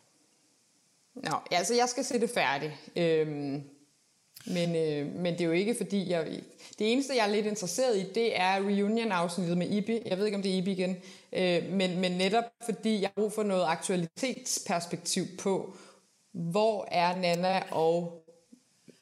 Nå, altså jeg skal se det færdigt. Øhm, men, øh, men det er jo ikke fordi, jeg... Det eneste, jeg er lidt interesseret i, det er reunion-afsnittet med Ibi. Jeg ved ikke, om det er Ibi igen. Øh, men, men netop fordi, jeg har brug for noget aktualitetsperspektiv på, hvor er Nana og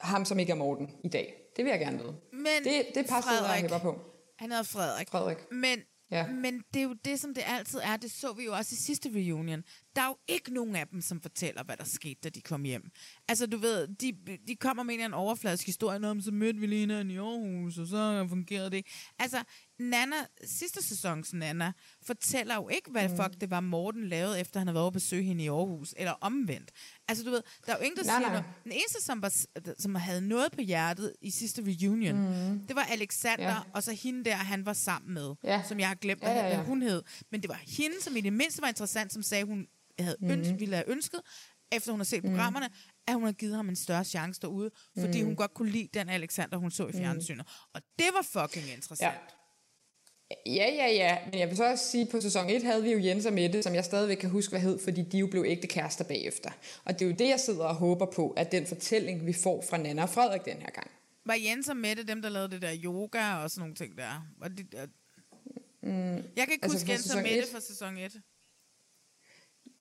ham, som ikke er Morten i dag. Det vil jeg gerne vide. Men det, det passer jeg Frederik, hæpper på. Han hedder Frederik. Frederik. Men, Ja. men det er jo det, som det altid er. Det så vi jo også i sidste reunion. Der er jo ikke nogen af dem, som fortæller, hvad der skete, da de kom hjem. Altså, du ved, de, de kommer med en overfladisk historie, om så mødte vi lige hinanden i Aarhus, og så fungerede det. Altså, Nana, sidste sæsons Nana, fortæller jo ikke, hvad mm. fuck det var, Morten lavede, efter han havde været over at besøge hende i Aarhus, eller omvendt. Altså, du ved, der er jo ingen, der Nej, siger nej. noget. Den eneste, som, var, som havde noget på hjertet i sidste reunion, mm. det var Alexander, Ja. og så hende der, han var sammen med, Ja. som jeg har glemt, Ja, ja, hvad ja. hun hed. Men det var hende, som i det mindste var interessant, som sagde, hun havde ønsket, ville have ønsket, efter hun har set programmerne, at hun havde givet ham en større chance derude, fordi Mm. hun godt kunne lide den Alexander, hun så i fjernsynet. Og det var fucking interessant. Ja, ja, ja. Men jeg vil så også sige, at på sæson 1 havde vi jo Jens og Mette, som jeg stadigvæk kan huske, hvad hed, fordi de jo blev ægte kærester bagefter. Og det er jo det, jeg sidder og håber på, at den fortælling, vi får fra Nana og Frederik den her gang. Var Jens og Mette dem, der lavede det der yoga og sådan nogle ting der? Var det, der? Mm, Jeg kan ikke altså huske Jens og Mette et? fra sæson 1.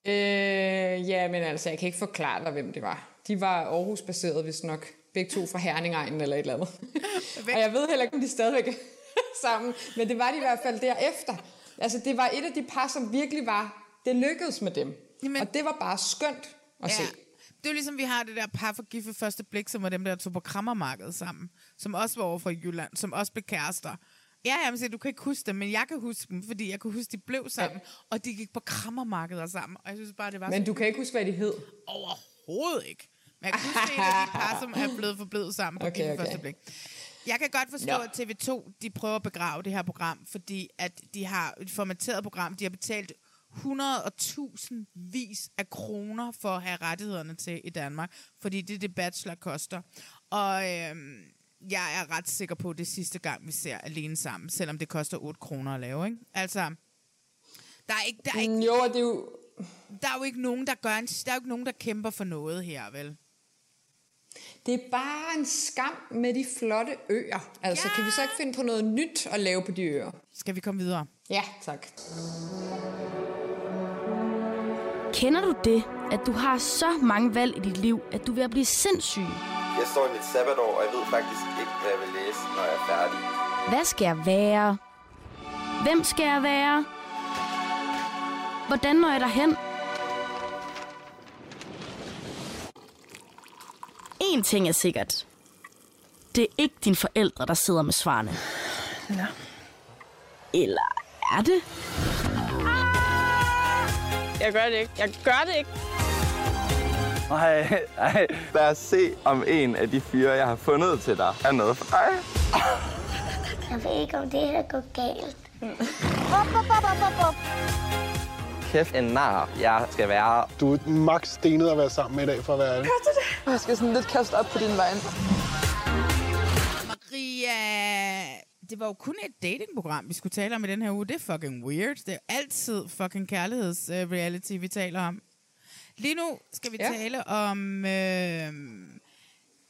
Øh, ja, men altså, jeg kan ikke forklare dig, hvem det var. De var Aarhus-baseret, hvis nok. Begge to fra Herningegnen eller et eller andet. og jeg ved heller ikke, om de stadigvæk sammen. Men det var de i hvert fald derefter. Altså, det var et af de par, som virkelig var... Det lykkedes med dem. Jamen, og det var bare skønt at ja. se. Det er jo ligesom, vi har det der par for gift ved første blik, som var dem, der tog på krammermarkedet sammen. Som også var over fra Jylland, som også blev kærester. Ja, jamen, så du kan ikke huske dem, men jeg kan huske dem, fordi jeg kan huske, de blev sammen, ja. og de gik på krammermarkeder sammen. Og jeg synes bare, det var Men så du kan ikke huske, hvad de hed? Overhovedet ikke. Men jeg kan huske, af de par, som er blevet forblevet sammen på okay. okay. første blik. Jeg kan godt forstå, Ja. at TV2 de prøver at begrave det her program, fordi at de har et formateret program, de har betalt 100.000 vis af kroner for at have rettighederne til i Danmark, fordi det er det Bachelor koster. Og øhm, jeg er ret sikker på, at det sidste gang, vi ser alene sammen, selvom det koster 8 kroner at lave, ikke? Altså, der er ikke, der er ikke, Mm, jo, det er jo... der er jo ikke nogen, der gør en, der er jo ikke nogen, der kæmper for noget her, vel? Det er bare en skam med de flotte øer. Altså, ja. kan vi så ikke finde på noget nyt at lave på de øer? Skal vi komme videre? Ja, tak. Kender du det, at du har så mange valg i dit liv, at du at blive sindssyg? Jeg står i mit sabbatår, og jeg ved faktisk ikke, hvad jeg vil læse, når jeg er færdig. Hvad skal jeg være? Hvem skal jeg være? Hvordan når jeg derhen? En ting er sikkert. Det er ikke dine forældre, der sidder med svarene. Nå. Eller er det? Jeg gør det ikke. Jeg gør det ikke. Ej, ej, lad os se, om en af de fyre, jeg har fundet til dig, er noget for dig. Jeg ved ikke, om det her går galt. Kæft en nar, jeg skal være. Du er max stenet at være sammen med i dag, for at være Jeg skal sådan lidt kaste op på din vej. Maria, det var jo kun et datingprogram, vi skulle tale om i den her uge. Det er fucking weird. Det er altid fucking kærligheds-reality, vi taler om. Lige nu skal vi Ja. tale om øh,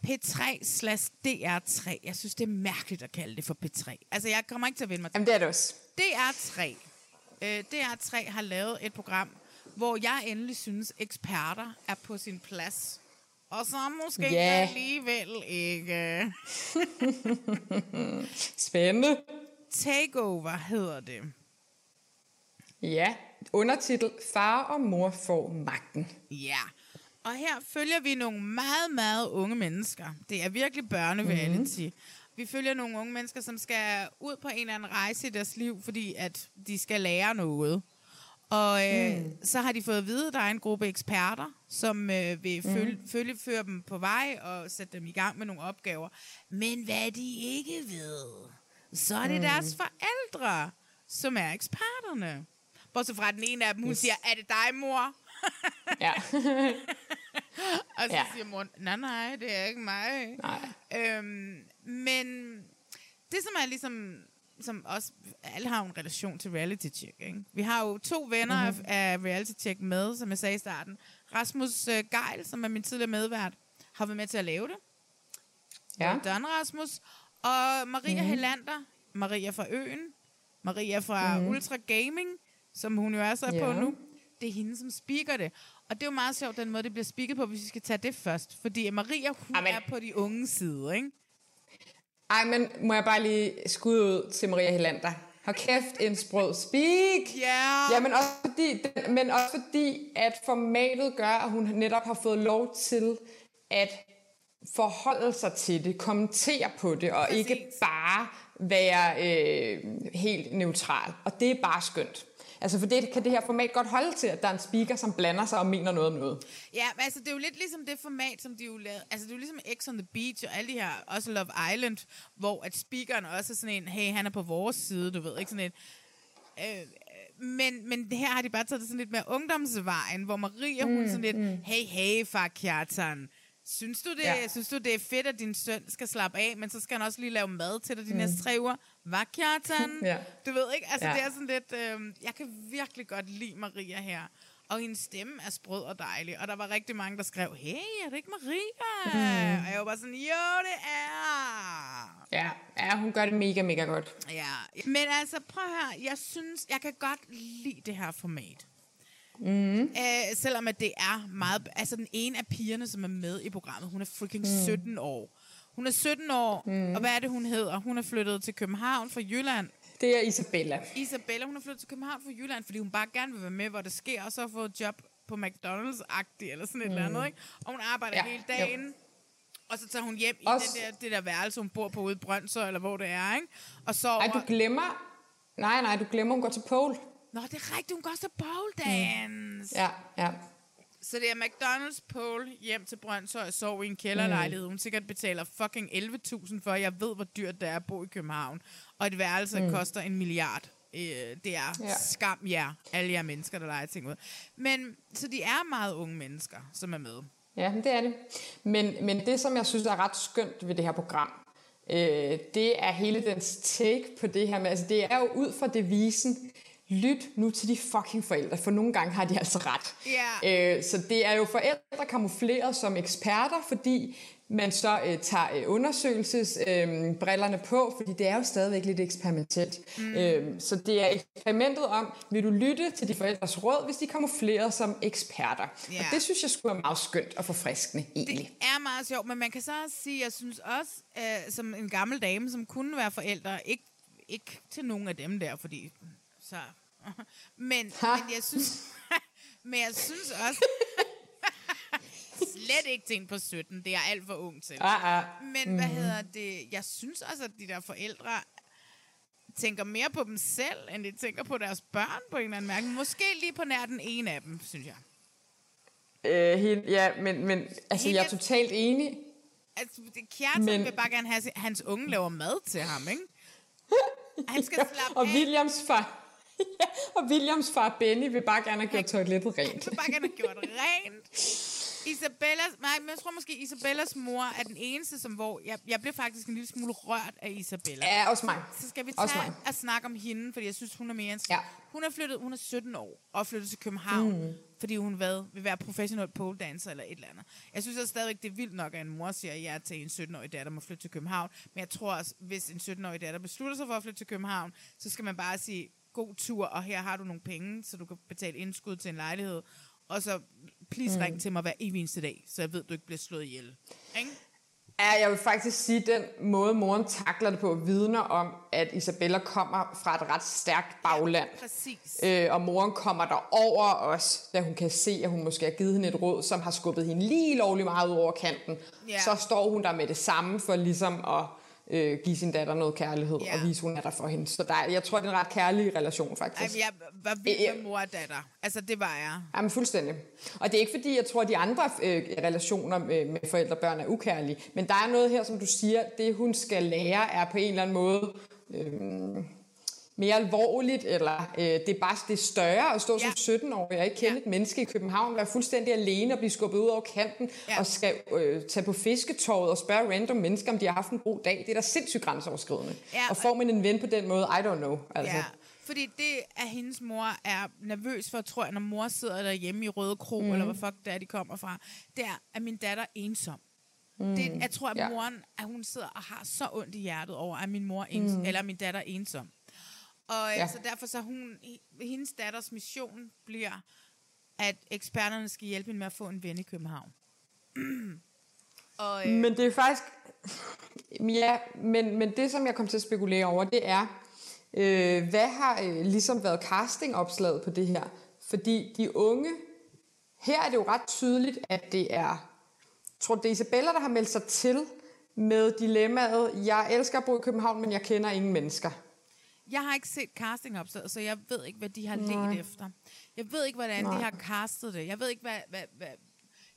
P3 slash DR3. Jeg synes, det er mærkeligt at kalde det for P3. Altså, jeg kommer ikke til at vinde mig til Jamen, det er det også. DR3. Øh, DR3 har lavet et program, hvor jeg endelig synes, eksperter er på sin plads. Og så måske Ja. alligevel ikke. Spændende. Takeover hedder det. Ja, undertitel Far og mor får magten. Ja. Og her følger vi nogle meget, meget unge mennesker. Det er virkelig børnereality. Mm-hmm. Vi følger nogle unge mennesker, som skal ud på en eller anden rejse i deres liv, fordi at de skal lære noget. Og øh, mm. så har de fået at vide, at der er en gruppe eksperter, som øh, vil følge, mm. følge føre dem på vej og sætte dem i gang med nogle opgaver. Men hvad de ikke ved, så er det mm. deres forældre, som er eksperterne. Bortset fra den ene af dem, hun Yes. siger, er det dig, mor? Ja. Og så ja. siger mor, nej, nej, det er ikke mig. Nej. Øhm, men det, som er ligesom, som også, alle har en relation til reality check, ikke? Vi har jo to venner Mhm. mm-hmm. af, af reality check med, som jeg sagde i starten. Rasmus øh, Geil, som er min tidligere medvært, har været med til at lave det. Ja. Don Rasmus. Og Maria Mhm. mm. Helander, Maria fra Øen, Maria fra Mhm. mm. Ultra Gaming, som hun jo er så Ja. på nu. Det er hende, som speaker det. Og det er jo meget sjovt, den måde, det bliver speaket på, hvis vi skal tage det først. Fordi Maria, hun Amen. er på de unge side, ikke? Ej, men må jeg bare lige skudde ud til Maria Helander. Hold kæft, en sprød speak. Ja. Ja, men også fordi, men også fordi, at formatet gør, at hun netop har fået lov til at forholde sig til det, kommentere på det, og Præcis. ikke bare være øh, helt neutral. Og det er bare skønt. Altså for det kan det her format godt holde til, at der er en speaker, som blander sig og mener noget om noget. Ja, men altså, det er jo lidt ligesom det format, som de jo lavede. Altså, det er jo ligesom X on the Beach og alle de her, også Love Island, hvor at speakeren også er sådan en, hey, han er på vores side, du ved, ikke sådan en... Øh, men, men det her har de bare taget det sådan lidt mere ungdomsvejen, hvor Maria, mm, hun sådan lidt, mm. hey, hey, far Kjartan, Synes du, det, Ja. synes du, det er fedt, at din søn skal slappe af, men så skal han også lige lave mad til dig de mm. næste tre uger? Hvad, Kjartan? Ja. Du ved ikke, altså Ja. det er sådan lidt... Øh, jeg kan virkelig godt lide Maria her. Og hendes stemme er sprød og dejlig. Og der var rigtig mange, der skrev, hey, er det ikke Maria? Mm. Og jeg var bare sådan, jo, det er. Ja, ja, hun gør det mega, mega godt. Ja, men altså, prøv her. Jeg synes, jeg kan godt lide det her format. Mm. Øh, selvom at det er meget... Altså, den ene af pigerne, som er med i programmet, hun er freaking Mm. 17 år. Hun er 17 år, Mm. og hvad er det, hun hedder? Hun er flyttet til København fra Jylland. Det er Isabella. Isabella, hun er flyttet til København fra Jylland, fordi hun bare gerne vil være med, hvor det sker, og så har fået job på McDonald's-agtigt, eller sådan et Mm. eller andet, ikke? Og hun arbejder Ja, hele dagen, jo. og så tager hun hjem i Også- den der, det der værelse, hun bor på ude i Brøndshøj, eller hvor det er, ikke? Og så Ej, du glemmer... Nej, nej, du glemmer, hun går til pole. Nå, det er rigtigt, hun går til pole dance. Ja, ja. Så det er McDonald's pole hjem til Brøndshøj og sov i en kælderlejlighed. Hun sikkert betaler fucking 11.000 for. Jeg ved, hvor dyrt det er at bo i København. Og et værelse Mm. mm. koster en milliard. Øh, det er ja. skam jer, alle jer mennesker, der leger ting ud. Men, så de er meget unge mennesker, som er med. Ja, det er det. Men, men det, som jeg synes er ret skønt ved det her program, øh, det er hele dens take på det her med, altså det er jo ud fra devisen, lyt nu til de fucking forældre, for nogle gange har de altså ret. Ja. Øh, så det er jo forældre kamufleret som eksperter, fordi man så øh, tager øh, undersøgelsesbrillerne øh, på, fordi det er jo stadigvæk lidt eksperimentelt. Mm. Øh, så det er eksperimentet om, vil du lytte til de forældres råd, hvis de er kamufleret som eksperter. Ja. Og det synes jeg skulle være meget skønt og forfriskende, egentlig. Det er meget sjovt, men man kan så også sige, jeg synes også, øh, som en gammel dame, som kunne være forældre, ikke, ikke til nogen af dem der, fordi så... men, men jeg synes... men jeg synes også... slet ikke en på 17. Det er alt for ung til. Ah, ah. Men hvad Mhm. hedder det? Jeg synes også, at de der forældre tænker mere på dem selv, end de tænker på deres børn på en eller anden mærke. Måske lige på nær den ene af dem, synes jeg. Øh, helt, ja, men, men altså, jeg er totalt enig. Altså, det Kjartan Men- vil bare gerne have, at hans unge laver mad til ham, ikke? Han skal slappe og af. Williams far, ja, og Williams far Benny vil bare gerne have gjort toilettet rent. vil bare gerne have gjort rent. Isabellas, nej, men jeg tror måske, Isabellas mor er den eneste, som hvor... Jeg, jeg blev faktisk en lille smule rørt af Isabella. Ja, også mig. Så skal vi tage og snakke om hende, fordi jeg synes, hun er mere... Ja. Hun er flyttet, hun er 17 år og flyttet til København, mm. fordi hun hvad, vil være professionel pole dancer eller et eller andet. Jeg synes også stadigvæk, det er vildt nok, at en mor siger ja til en 17-årig datter må flytte til København. Men jeg tror også, hvis en 17-årig datter beslutter sig for at flytte til København, så skal man bare sige, god tur, og her har du nogle penge, så du kan betale indskud til en lejlighed. Og så please Mm. ring til mig hver evig eneste dag, så jeg ved, du ikke bliver slået ihjel. Ikke? Ja, jeg vil faktisk sige, at den måde, moren takler det på, vidner om, at Isabella kommer fra et ret stærkt bagland. Præcis. Øh, og moren kommer der over os, da hun kan se, at hun måske har givet hende et råd, som har skubbet hende lige lovlig meget ud over kanten. Ja. Så står hun der med det samme for ligesom at øh, give sin datter noget kærlighed Ja. og vise, hun er der for hende. Så der, er- jeg tror, det er en ret kærlig relation, faktisk. Ej, men jeg var vild med mor og datter. Altså, det var jeg. Jamen fuldstændig. Og det er ikke fordi, jeg tror, at de andre øh, relationer med, med forældre og børn er ukærlige. Men der er noget her, som du siger, det hun skal lære er på en eller anden måde øh, mere alvorligt, eller øh, det er bare det er større at stå ja. som 17-årig og ikke kende ja. et menneske i København, være fuldstændig alene og blive skubbet ud over kanten ja. og skal øh, tage på fisketåret og spørge random mennesker, om de har haft en god dag. Det er da sindssygt grænseoverskridende. Ja, og får man en ven på den måde, I don't know. Altså. Ja, fordi det, at hendes mor er nervøs for, tror jeg, når mor sidder derhjemme i Røde Kro, Mm. eller hvor fuck det er, de kommer fra, det er, at min datter er ensom. Mm. Det, jeg tror, at Ja. moren, at hun sidder og har så ondt i hjertet over, at min mor Mm. mm. eller min datter er ensom. Og Ja. ja. så derfor så hun, hendes datters mission bliver, at eksperterne skal hjælpe hende med at få en ven i København. og, øh, Men det er faktisk... Ja, men, men det, som jeg kom til at spekulere over, det er, øh, hvad har øh, ligesom været castingopslaget på det her? Fordi de unge... Her er det jo ret tydeligt, at det er... Jeg tror, det er Isabella, der har meldt sig til med dilemmaet, jeg elsker at bo i København, men jeg kender ingen mennesker. Jeg har ikke set castingopslaget, så jeg ved ikke, hvad de har let efter. Jeg ved ikke, hvordan Nej. de har castet det. Jeg ved ikke, hvad... hvad, hvad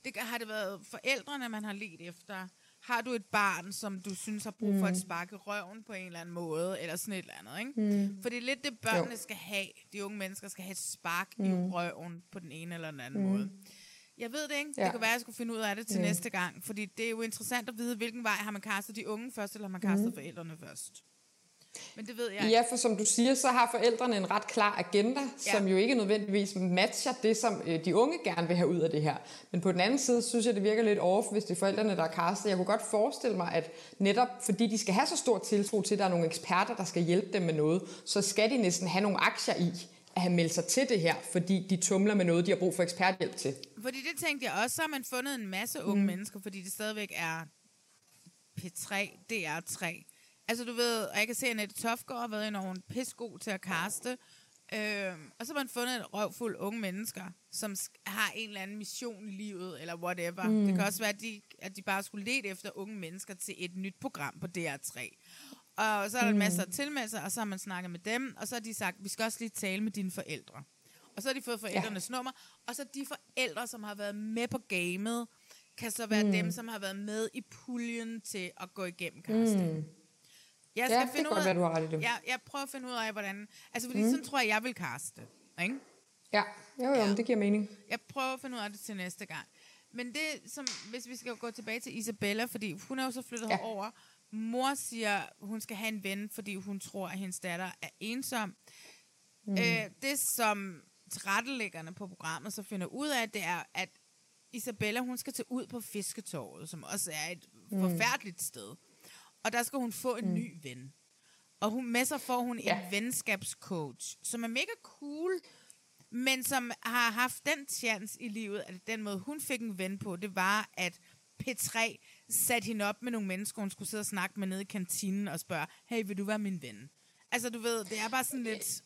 det, har det været forældrene, man har let efter? Har du et barn, som du synes har brug for Mm. et spark i røven på en eller anden måde, eller sådan et eller andet, ikke? Mm. For det er lidt det, børnene Jo. skal have. De unge mennesker skal have et spark i Mm. røven på den ene eller den anden Mm. måde. Jeg ved det ikke. Ja. Det kan være, at jeg skulle finde ud af det til Ja. næste gang. Fordi det er jo interessant at vide, hvilken vej har man kastet de unge først, eller har man kastet Mhm. forældrene først. Men det ved jeg Ja. for som du siger, så har forældrene en ret klar agenda, Ja. som jo ikke nødvendigvis matcher det, som øh, de unge gerne vil have ud af det her. Men på den anden side, synes jeg, det virker lidt off, hvis det er forældrene, der er castet. Jeg kunne godt forestille mig, at netop fordi de skal have så stor tiltro til, at der er nogle eksperter, der skal hjælpe dem med noget, så skal de næsten have nogle aktier i at have meldt sig til det her, fordi de tumler med noget, de har brug for eksperthjælp til. Fordi det tænkte jeg også, så har man fundet en masse unge mm. mennesker, fordi det stadigvæk er P3, DR3. Altså du ved, og jeg kan se, at Annette Tofgaard har været enormt pissegod til at kaste. Øhm, og så har man fundet en røvfuld unge mennesker, som har en eller anden mission i livet, eller whatever. Mm. Mm. Det kan også være, at de, at de bare skulle lede efter unge mennesker til et nyt program på DR3. Og så er der en masse Mm. tilmeldelser, og så har man snakket med dem, og så har de sagt, vi skal også lige tale med dine forældre. Og så har de fået forældrenes ja. nummer, og så de forældre, som har været med på gamet, kan så være mm. Mm. dem, som har været med i puljen til at gå igennem casting. Mm. Jeg Ja, det kan godt være, du har ret i det. Jeg, jeg prøver at finde ud af, hvordan... Altså, fordi Mm. sådan tror jeg, jeg vil kaste. Ikke? Ja, jo, jo, ja. det giver mening. Jeg prøver at finde ud af det til næste gang. Men det, som, hvis vi skal gå tilbage til Isabella, fordi hun er jo så flyttet Ja. over. Mor siger, hun skal have en ven, fordi hun tror, at hendes datter er ensom. Mm. Øh, det, som tilrettelæggerne på programmet så finder ud af, det er, at Isabella, hun skal tage ud på Fisketorvet, som også er et mm. forfærdeligt sted. Og der skal hun få en Mm. ny ven. Og hun, med sig får hun Ja. en venskabscoach, som er mega cool, men som har haft den chance i livet, at den måde, hun fik en ven på, det var, at P3 satte hende op med nogle mennesker, hun skulle sidde og snakke med nede i kantinen og spørge, hey, vil du være min ven? Altså, du ved, det er bare sådan lidt...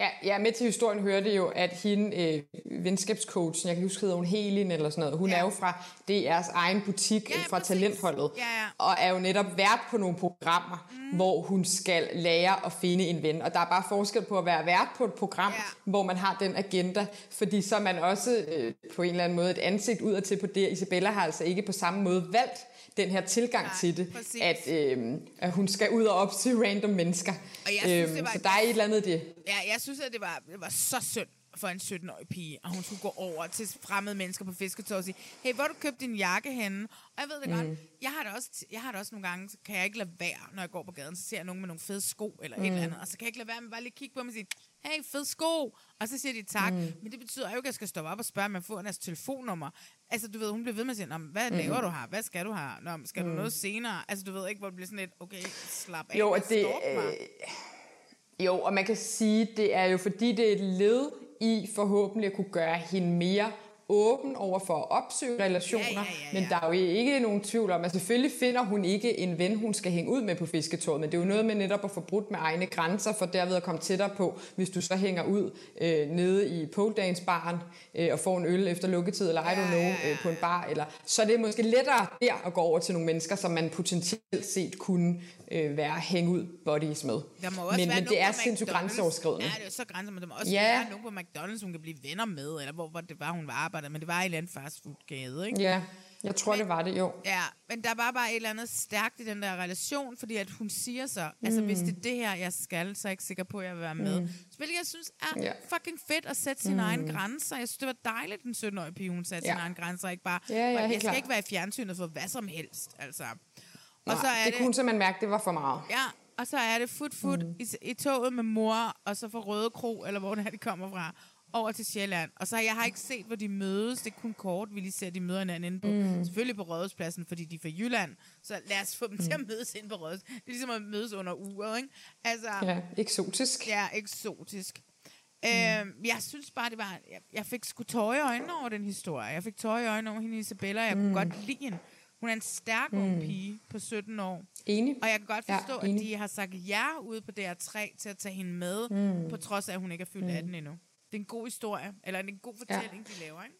Ja, ja, med til historien hørte jo, at hende, øh, venskabscoachen, jeg kan huske, hedder hun Helin eller sådan noget, hun ja. er jo fra DR's egen butik, ja, fra præcis. talentholdet, Ja, ja. og er jo netop vært på nogle programmer, mm. hvor hun skal lære at finde en ven. Og der er bare forskel på at være vært på et program, ja. hvor man har den agenda, fordi så er man også øh, på en eller anden måde et ansigt udadtil på det. Isabella har altså ikke på samme måde valgt den her tilgang Nej, til det, præcis. at, øh, at hun skal ud og op til random mennesker. Og jeg synes, det var så der er et eller andet det. Ja, jeg synes, at det var, det var så synd for en 17-årig pige, og hun skulle gå over til fremmede mennesker på fisketår og sige, hey, hvor du købt din jakke henne? Og jeg ved det mm. godt, jeg har det, også, jeg har det også nogle gange, så kan jeg ikke lade være, når jeg går på gaden, så ser jeg nogen med nogle fede sko eller mm. et Mm. eller andet, og så kan jeg ikke lade være med bare lige kigge på dem og sige, hey, fed sko, og så siger de tak, mm. men det betyder jo ikke, at jeg skal stoppe op og spørge, om jeg får deres telefonnummer. Altså, du ved, hun bliver ved med at sige, "Nå, men hvad Mm. laver du her? Hvad skal du her? Nå, skal du Mm. noget senere? Altså, du ved ikke, hvor det bliver sådan lidt, okay, slap af, Jo, og det, øh, jo, og man kan sige, det er jo fordi, det er et led i forhåbentlig at kunne gøre hende mere åben over for at opsøge relationer, Ja, ja, ja, ja. men der er jo ikke nogen tvivl om, at selvfølgelig finder hun ikke en ven, hun skal hænge ud med på fisketåret, men det er jo noget med netop at få brudt med egne grænser, for derved at komme tættere på, hvis du så hænger ud øh, nede i pole dance baren øh, og får en øl efter lukketid, eller I don't know, øh, på en bar, eller, så er det måske lettere der at gå over til nogle mennesker, som man potentielt set kunne øh, være hænge ud buddies med. Der må også men, være men det er sindssygt grænseoverskridende. Ja, det er så grænser, men der må også Ja. være nogen på McDonald's, hun kan blive venner med, eller hvor, hvor det var, hun var arbejdet, men det var en eller anden fastfood-gade, ikke? Ja, jeg tror, det var det, jo. Ja, men der var bare et eller andet stærkt i den der relation, fordi at hun siger så, mm. altså Mm. hvis det er det her, jeg skal, så er jeg ikke sikker på, at jeg vil være med. Mm. Mm. Hvilket jeg synes er Ja. fucking fedt at sætte sine Mm. mm. egne grænser. Jeg synes, det var dejligt, den 17-årige pige, hun satte Ja. sine egne grænser, ikke bare, Ja, ja, jeg skal klart. ikke være i fjernsynet for hvad som helst, altså. Nej, Og så er det, det, kunne hun simpelthen mærke, det var for meget. Ja, og så er det fut fut mm. i, i toget med mor, og så fra Røde Kro, eller hvor det er, de kommer fra, over til Sjælland. Og så jeg har ikke set, hvor de mødes. Det er kun kort, vi lige ser, at de møder hinanden inde på. Mm. Selvfølgelig på Rådhuspladsen, fordi de er fra Jylland. Så lad os få dem mm. til at mødes ind på Rådhus. Det er ligesom at mødes under uret, ikke? Altså, Ja, eksotisk. Ja, eksotisk. Mm. Øhm, jeg synes bare, det var... Jeg, jeg fik sgu tårer i øjnene over den historie. Jeg fik tårer i øjnene over hende Isabella, og jeg mm. kunne godt lide hende. Hun er en stærk ung Mm. pige på 17 år. Enig. Og jeg kan godt forstå, ja, at de har sagt ja ude på DR3 til at tage hende med, Mm. på trods af, at hun ikke er fyldt mm. 18 endnu. Det er en god historie, eller er en god fortælling, ja. de laver, ikke?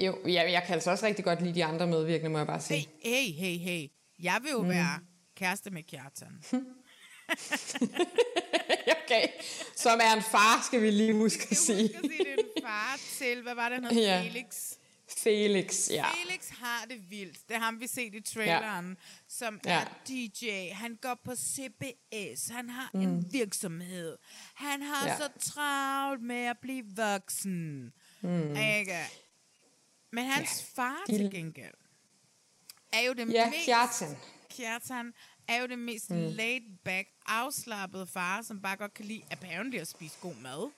Øh, jo, ja, jeg kan altså også rigtig godt lide de andre medvirkende, må jeg bare sige. Hey, hey, hey. Jeg vil jo Mm. være kæreste med Kjartan. okay. Som er en far, skal vi lige huske at sige. Jeg skal sige, det er en far til, hvad var det, han hed? Ja. Felix. Felix, ja. Felix har det vildt. Det har vi set i traileren, ja. som Ja. er DJ. Han går på CBS. Han har mm. En virksomhed. Han har Ja. så travlt med at blive voksen. Mm. Ikke? Men hans ja, far til gengæld er jo det Ja, mest... Kjartan. Kjartan er jo det mest mm. laid-back, afslappede far, som bare godt kan lide apparently at spise god mad.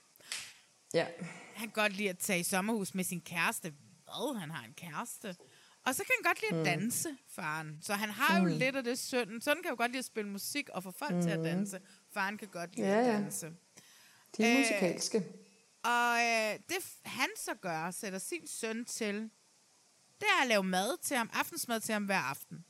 Ja. Han kan godt lide at tage i sommerhus med sin kæreste. Hvad? Han har en kæreste. Og så kan han godt lide at Mm. danse, faren. Så han har jo Mm. lidt af det sønnen. Sådan kan jo godt lide at spille musik og få folk mm. til at Mm. danse. Faren kan godt lide Ja, at danse. De er Øh, musikalske. Og øh, det han så gør, sætter sin søn til, det er at lave mad til ham, aftensmad til ham hver aften.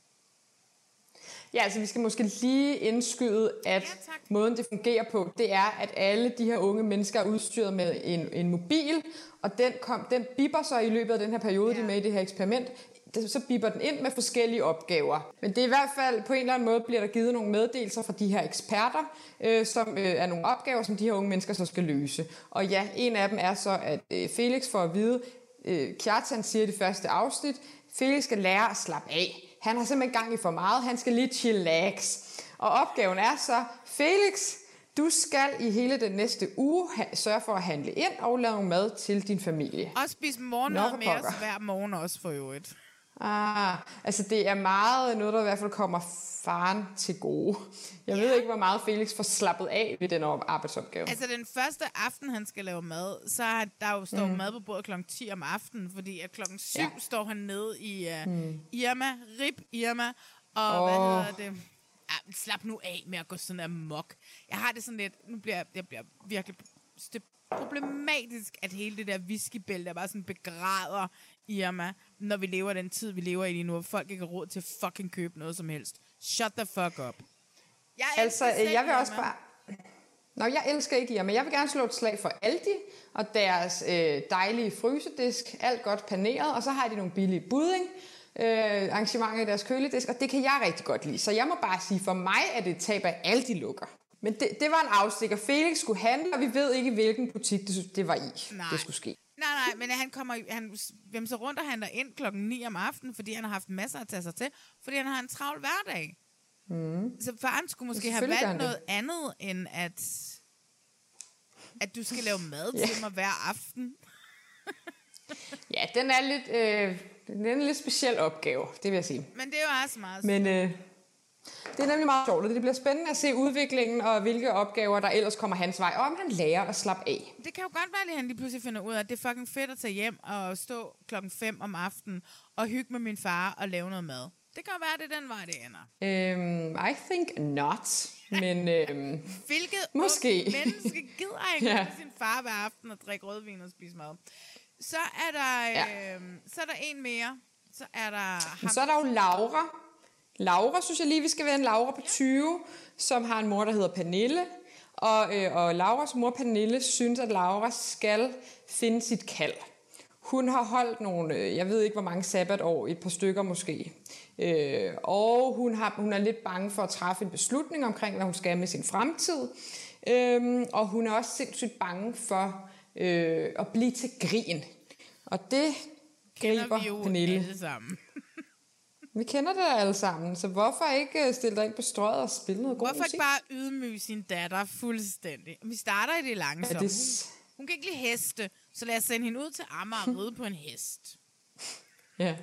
Ja, altså vi skal måske lige indskyde, at ja, måden det fungerer på, det er, at alle de her unge mennesker er udstyret med en, en mobil, og den, kom, den bipper så i løbet af den her periode, ja. de er med i det her eksperiment, så bipper den ind med forskellige opgaver. Men det er i hvert fald, på en eller anden måde bliver der givet nogle meddelelser fra de her eksperter, øh, som øh, er nogle opgaver, som de her unge mennesker så skal løse. Og ja, en af dem er så, at øh, Felix får at vide, øh, Kjartan siger i det første afsnit, Felix skal lære at slappe af. Han har simpelthen gang i for meget. Han skal lige chillax. Og opgaven er så, Felix, du skal i hele den næste uge ha- sørge for at handle ind og lave mad til din familie. Og spise morgenmad med os hver morgen også for øvrigt. Ah, altså det er meget noget, der i hvert fald kommer faren til gode. Jeg ja. ved ikke, hvor meget Felix får slappet af ved den op- arbejdsopgave. Altså den første aften, han skal lave mad, så er der jo står Mm. mad på bordet klokken 10 om aftenen, fordi at klokken 7 Ja. står han nede i uh, Mm. Irma, Rip Irma, og oh. hvad hedder det? Ja, slap nu af med at gå sådan amok. Jeg har det sådan lidt, nu bliver jeg, bliver virkelig det problematisk, at hele det der whiskybælte bare sådan begræder Irma, når vi lever den tid, vi lever i lige nu, hvor folk ikke har råd til at fucking købe noget som helst. Shut the fuck up. Jeg Altså, jeg vil også Irma. bare... Nå, jeg elsker ikke jer, men jeg vil gerne slå et slag for Aldi og deres øh, dejlige frysedisk. Alt godt paneret, og så har de nogle billige budding. Øh, arrangementer i deres køledisk, og det kan jeg rigtig godt lide. Så jeg må bare sige, for mig er det et tab, at Aldi lukker. Men det, det var en afstikker. Felix skulle handle, og vi ved ikke, hvilken butik det, det var i, Nej. det skulle ske. Nej, nej, men han kommer, han vimser rundt og handler ind klokken 9 om aftenen, fordi han har haft masser at tage sig til, fordi han har en travl hverdag. Mm. Så faren skulle måske Ja, have valgt noget andet, end at, at du skal lave mad Ja. til mig hver aften. Ja, den er lidt, øh, den er en lidt speciel opgave, det vil jeg sige. Men det er jo også meget Men øh, det er nemlig meget sjovt, og det bliver spændende at se udviklingen og hvilke opgaver, der ellers kommer hans vej, og om han lærer at slappe af. Det kan jo godt være, at han lige pludselig finder ud af, at det er fucking fedt at tage hjem og stå klokken 5 om aftenen og hygge med min far og lave noget mad. Det kan være, det er den vej, det ender. Øhm, I think not, men øhm, Hvilket Måske. menneske gider ikke Ja. sin far hver aften og drikke rødvin og spise mad. Så er der, Ja. øh, så er der en mere. Så er der ham. Så er der jo Laura. Laura, synes jeg lige, vi skal være en Laura på 20, som har en mor, der hedder Pernille. Og, øh, og Lauras mor Pernille synes, at Laura skal finde sit kald. Hun har holdt nogle, øh, jeg ved ikke hvor mange sabbatår, et par stykker måske. Øh, og hun, har, hun er lidt bange for at træffe en beslutning omkring, hvad hun skal med sin fremtid. Øh, og hun er også sindssygt bange for øh, at blive til grin. Og det griber Pernille. alle sammen. Vi kender det alle sammen, så hvorfor ikke øh, stille dig ind på strøget og spille noget god Hvorfor musik? ikke bare ydmyge sin datter fuldstændig? Vi starter i det langsomme. Ja, det Hun, hun kan ikke lide heste, så lad os sende hende ud til Amager og ride på en hest. Ja.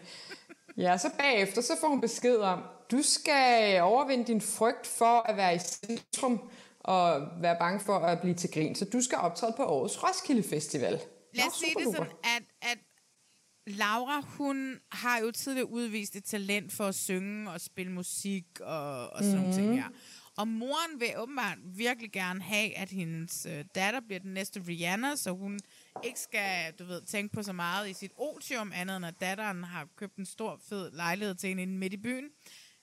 ja, så bagefter så får hun besked om, du skal overvinde din frygt for at være i centrum og være bange for at blive til grin. Så du skal optræde på årets Roskilde Festival. Lad os sige det sådan, at, at Laura, hun har jo tidligere udvist et talent for at synge og spille musik og, og sådan Mhm. mm. ting her. Og moren vil åbenbart virkelig gerne have, at hendes øh, datter bliver den næste Rihanna, så hun ikke skal, du ved, tænke på så meget i sit otium, andet end at datteren har købt en stor, fed lejlighed til hende midt i byen.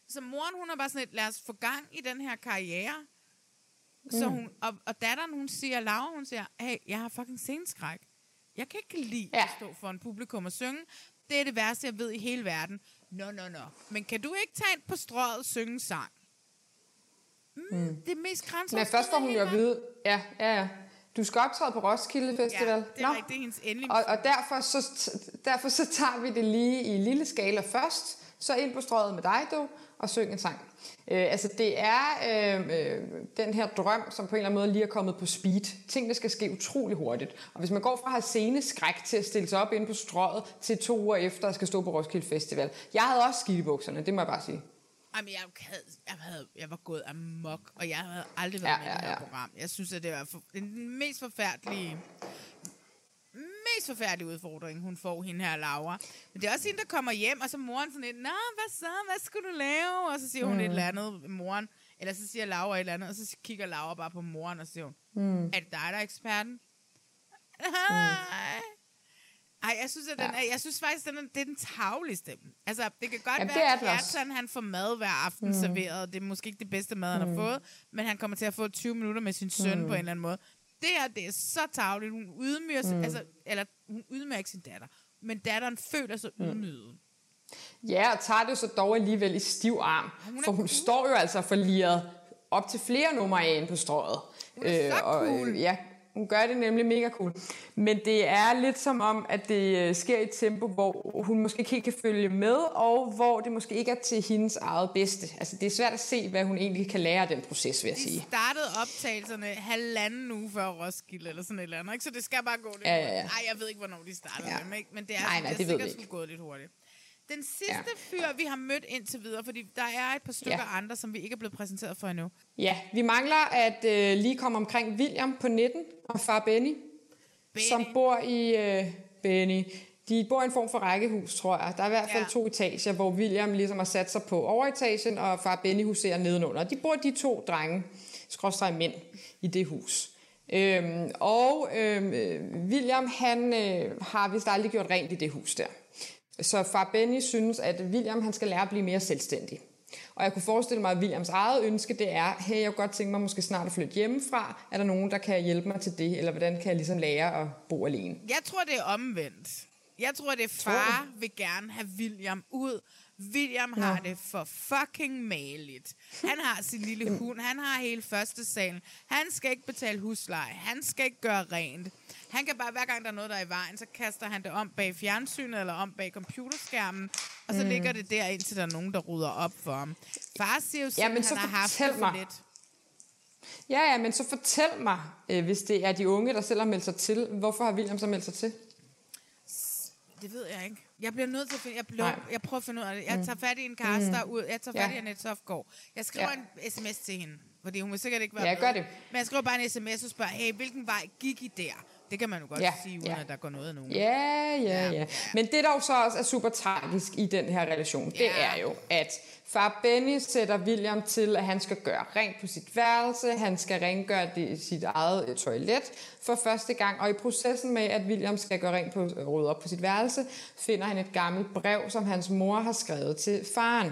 Så moren, hun er bare sådan lidt, lad os få gang i den her karriere. Så Mm. hun, og, og datteren, hun siger, Laura, hun siger, hey, jeg har fucking sceneskræk. Jeg kan ikke lide ja. at stå for en publikum og synge. Det er det værste, jeg ved i hele verden. Nå, nå, nå. Men kan du ikke tage ind på strøget og synge en sang? Mm, Det er mest grænser. Men først får hun jo at vide, ja, ja, ja. Du skal optræde på Roskilde Festival. Ja, det er rigtigt, hendes endelige Og, og derfor, så, derfor så tager vi det lige i lille skala først, så ind på strøget med dig, du, og syng en sang. Øh, altså det er øh, øh, den her drøm, som på en eller anden måde lige er kommet på speed. Tingene skal ske utrolig hurtigt. Og hvis man går fra at have sceneskræk til at stille sig op inde på strøget til to uger efter at skal stå på Roskilde Festival. Jeg havde også skidt i bukserne, det må jeg bare sige. Jamen, jeg, havde, jeg, havde, jeg var gået amok, og jeg havde aldrig været Ja, med i ja, det her ja. program. Jeg synes, at det var for, den mest forfærdelige mest forfærdelige udfordring, hun får, hende her Laura. Men det er også hende, der kommer hjem, og så moren sådan lidt, Nå, hvad så? Hvad skulle du lave? Og så siger hun Mm. et eller andet, moren. Eller så siger Laura et eller andet, og så kigger Laura bare på moren, og siger hun, Mm. er det dig, der er eksperten? Nej. Ej, jeg synes, at den Ja. er, jeg synes faktisk, den er, det er den tavligste. Altså, det kan godt Jamen, være, at den. Kjartan, han får mad hver aften Mm. mm. serveret. Det er måske ikke det bedste mad, han har Mm. fået, men han kommer til at få 20 minutter med sin søn Mm. på en eller anden måde. Det her, det er så tavligt. Hun ydmyger, Mm. mm. altså, eller hun ydmyger ikke sin datter, men datteren føler sig Mm. ydmyget. Ja, og tager det så dog alligevel i stiv arm. For hun står jo altså for liret op til flere numre af på strøget. Hun er så og, cool. øh, ja, hun gør det nemlig mega cool. Men det er lidt som om, at det øh, sker i et tempo, hvor hun måske ikke helt kan følge med, og hvor det måske ikke er til hendes eget bedste. Altså, det er svært at se, hvad hun egentlig kan lære af den proces, vil jeg De sige. startede optagelserne halvanden uge før Roskilde, eller sådan et eller andet, ikke? Så det skal bare gå lidt Ja, ja, ja. Ej, jeg ved ikke, hvornår de startede Ja. dem, ikke? Men det er, Nej, nej, det er det ved vi sikkert gået lidt hurtigt. Den sidste ja. fyr, vi har mødt indtil videre, fordi der er et par stykker Ja. andre, som vi ikke er blevet præsenteret for endnu. Ja, vi mangler at øh, lige komme omkring William på 19 og far Benny, Benny. som bor i øh, Benny. De bor i en form for rækkehus, tror jeg. Der er i hvert fald Ja. to etager, hvor William ligesom har sat sig på overetagen, og far Benny huserer nedenunder. De bor de to drenge, skråstrej mænd, i det hus. Øhm, og øhm, øh, William, han øh, har vist aldrig gjort rent i det hus der. Så far Benny synes, at William han skal lære at blive mere selvstændig. Og jeg kunne forestille mig, at Williams eget ønske, det er, hey, jeg kunne godt tænke mig måske snart at flytte hjemmefra. Er der nogen, der kan hjælpe mig til det? Eller hvordan kan jeg ligesom lære at bo alene? Jeg tror, det er omvendt. Jeg tror, det er far vil gerne have William ud. William har det for fucking maligt. Han har sin lille hund, han har hele første salen. Han skal ikke betale husleje, han skal ikke gøre rent. Han kan bare, hver gang der er noget, der er i vejen, så kaster han det om bag fjernsynet eller om bag computerskærmen, og så Mm. mm. ligger det der, indtil der er nogen, der rydder op for ham. Far siger jo selv, Ja, men han så har haft fortæl det for mig. lidt. Ja, ja, men så fortæl mig, øh, hvis det er de unge, der selv har meldt sig til. Hvorfor har William så meldt sig til? Det ved jeg ikke. Jeg bliver nødt til at finde... Jeg, Nej. jeg prøver at finde ud af det. Jeg Mm. tager fat i en kaster Mm. ud. Jeg tager fat Ja. i Annette Softgaard. Jeg skriver Ja. en sms til hende. Fordi hun vil sikkert ikke være Ja, med. gør det. Men jeg skriver bare en sms og spørger, hey, hvilken vej gik I der? Det kan man jo godt Ja, sige, uden ja. at der går noget af nogen. Ja, ja, ja. Men det, der jo så også er super tragisk i den her relation, det Ja. er jo, at far Benny sætter William til, at han skal gøre rent på sit værelse, han skal rengøre det i sit eget øh, toilet for første gang, og i processen med, at William skal gøre rent på, øh, rydde op på sit værelse, finder han et gammelt brev, som hans mor har skrevet til faren.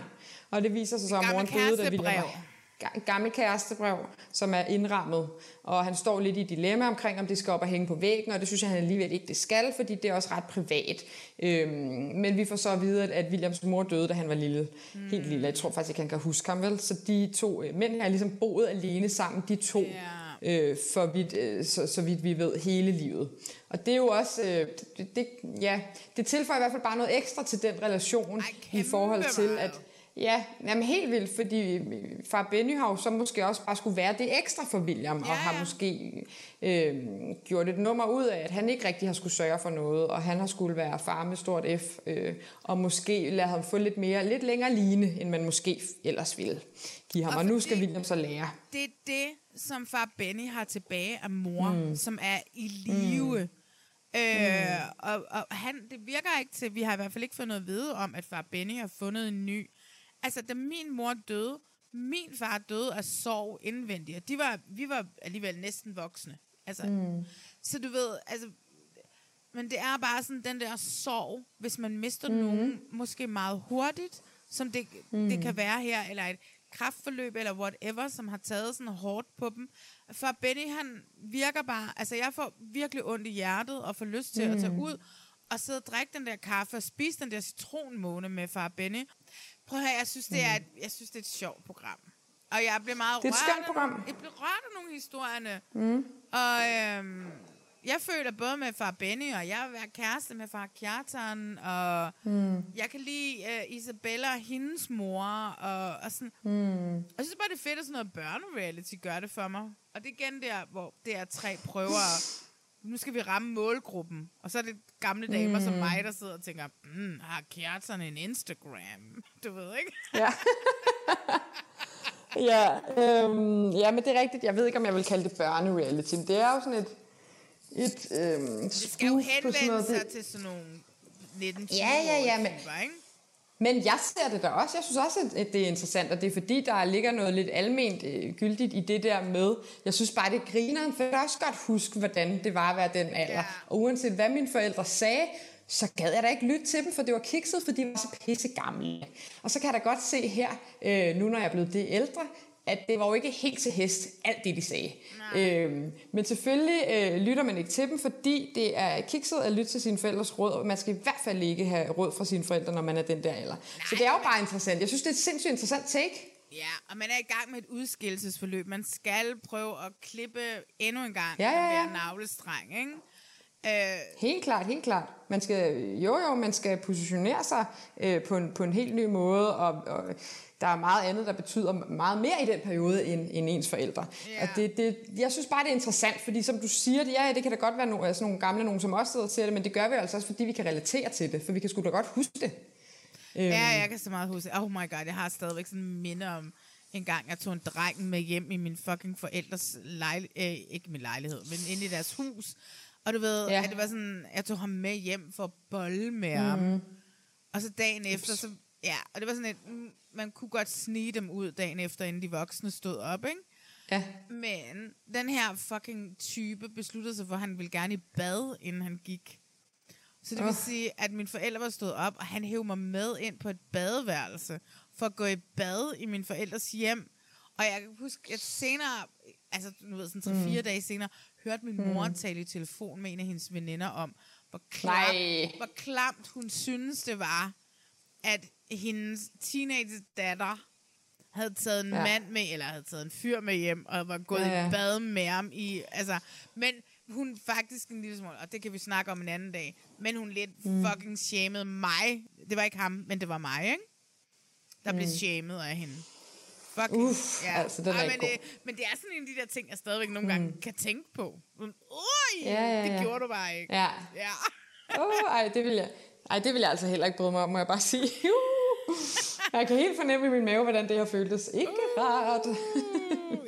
Og det viser sig så, at moren døde, da William kærestebrev. var ga- et gammelt kærestebrev, som er indrammet, og han står lidt i dilemma omkring, om det skal op og hænge på væggen, og det synes jeg, han alligevel ikke det skal, fordi det er også ret privat. Øhm, men vi får så at vide, at, Williams mor døde, da han var lille. Mm. Helt lille. Jeg tror faktisk ikke, han kan huske ham vel. Så de to øh, mænd har ligesom boet alene sammen, de to, øh, for vidt, øh, så, så vidt vi ved, hele livet. Og det er jo også, øh, det, det, ja, det tilføjer i hvert fald bare noget ekstra til den relation, Ej, i forhold til, at Ja, jamen helt vildt, fordi far Benny har jo så måske også bare skulle være det ekstra for William, ja, og har måske øh, gjort et nummer ud af, at han ikke rigtig har skulle sørge for noget, og han har skulle være far med stort F, øh, og måske lade ham få lidt mere, lidt længere line, end man måske ellers ville give ham. Og, og nu skal William så lære. Det er det, som far Benny har tilbage af mor, Mm. mm. som er i live. Mm. Øh, og, og han, det virker ikke til, vi har i hvert fald ikke fået noget at vide om, at far Benny har fundet en ny. Altså, da min mor døde, min far døde af sorg indvendigt, og de var, vi var alligevel næsten voksne. Altså, Mm. Så du ved, altså, men det er bare sådan den der sorg, hvis man mister mm. nogen, måske meget hurtigt, som det, mm. Det kan være her, eller et kraftforløb, eller whatever, som har taget sådan hårdt på dem. For Benny, han virker bare, altså jeg får virkelig ondt i hjertet, og får lyst til mm. at tage Mhm. ud, og sidde og drikke den der kaffe, og spise den der citronmåne med far Benny. Prøv at høre, jeg synes, det er et, jeg synes, det er et sjovt program. Og jeg bliver meget Det er et rørt program. Jeg bliver rørt af nogle af historierne. Mm. Og øhm, jeg føler både med far Benny, og jeg vil være kæreste med far Kjartan, og Mm. jeg kan lide uh, Isabella og hendes mor, og, og sådan. Mm. Og jeg synes bare, det er fedt, at sådan noget børnereality gør det for mig. Og det er igen der, hvor det er tre prøver. Nu skal vi ramme målgruppen. Og så er det gamle damer mm. som mig, der sidder og tænker, mm, har Kjartan en Instagram? Du ved ikke? Ja. ja, øhm, ja, men det er rigtigt. Jeg ved ikke, om jeg vil kalde det børnereality. men Det er jo sådan et... et øhm, Det skal jo henvende sig til sådan nogle 19 Ja, ja, ja, men- ikke? Men jeg ser det da også. Jeg synes også, at det er interessant, og det er fordi, der ligger noget lidt alment øh, gyldigt i det der med. Jeg synes bare, det griner, for jeg kan også godt huske, hvordan det var at være den alder. Ja. Og uanset hvad mine forældre sagde, så gad jeg da ikke lytte til dem, for det var kikset, fordi de var så pisse gamle. Og så kan jeg da godt se her, øh, nu når jeg er blevet det ældre, at det var jo ikke helt til hest, alt det, de sagde. Øhm, men selvfølgelig øh, lytter man ikke til dem, fordi det er kikset at lytte til sine forældres råd, og man skal i hvert fald ikke have råd fra sine forældre, når man er den der alder. Nej, så det er jo bare interessant. Jeg synes, det er et sindssygt interessant take. Ja, og man er i gang med et udskillelsesforløb. Man skal prøve at klippe endnu en gang Ja, ja, ja. der navlestreng, ikke? Øh, Helt klart, helt klart. Man skal, jo jo, man skal positionere sig øh, på, en, på en helt ny måde, og, og der er meget andet, der betyder meget mere i den periode end, end ens forældre. Ja. Og det, det, jeg synes bare, det er interessant, fordi som du siger, det, ja, det kan da godt være nogle, altså nogle gamle, nogen som også sidder til det, men det gør vi altså også, fordi vi kan relatere til det, for vi kan sgu da godt huske det. Øhm, Ja, jeg kan så meget huske. Oh my god, jeg har stadigvæk sådan minde om en gang, jeg tog en dreng med hjem i min fucking forældres lejlighed, øh, ikke min lejlighed, men inde i deres hus. Og du ved, Ja. at det var sådan, jeg tog ham med hjem for at bolle med ham. Mhm. Og så dagen efter, så, ja, og det var sådan et, mm, man kunne godt snige dem ud dagen efter, inden de voksne stod op, ikke? Ja. Men den her fucking type besluttede sig for, at han ville gerne i bad, inden han gik. Så det vil Åh. sige, at mine forældre var stået op, og han hævde mig med ind på et badeværelse, for at gå i bad i min forældres hjem. Og jeg kan huske, at senere, altså nu ved, sådan tre-fire Mm. dage senere, hørte min Mm. mor tale i telefon med en af hendes veninder om, hvor Nej. klamt, hvor klamt hun synes det var, at hendes teenage datter havde taget en Ja. ja. mand med, eller havde taget en fyr med hjem, og var gået Ja, ja, ja. ja. i bad med ham i, altså, men hun faktisk en lille smule, og det kan vi snakke om en anden dag, men hun lidt Mm. fucking shamede mig. Det var ikke ham, men det var mig, ikke? Der blev Mm. shamed af hende. Fucking, Uff, altså, den er Ej, ikke men, det, men det er sådan en af de der ting, jeg stadigvæk nogle Mm. gange kan tænke på. Ui, Ja, ja, det ja. gjorde du bare ikke. Ja. ja. Oh, ej, det vil jeg, ej, det vil jeg altså heller ikke bryde mig om, må jeg bare sige. Uh. Jeg kan helt fornemme i min mave, hvordan det har føltes. Ikke rart.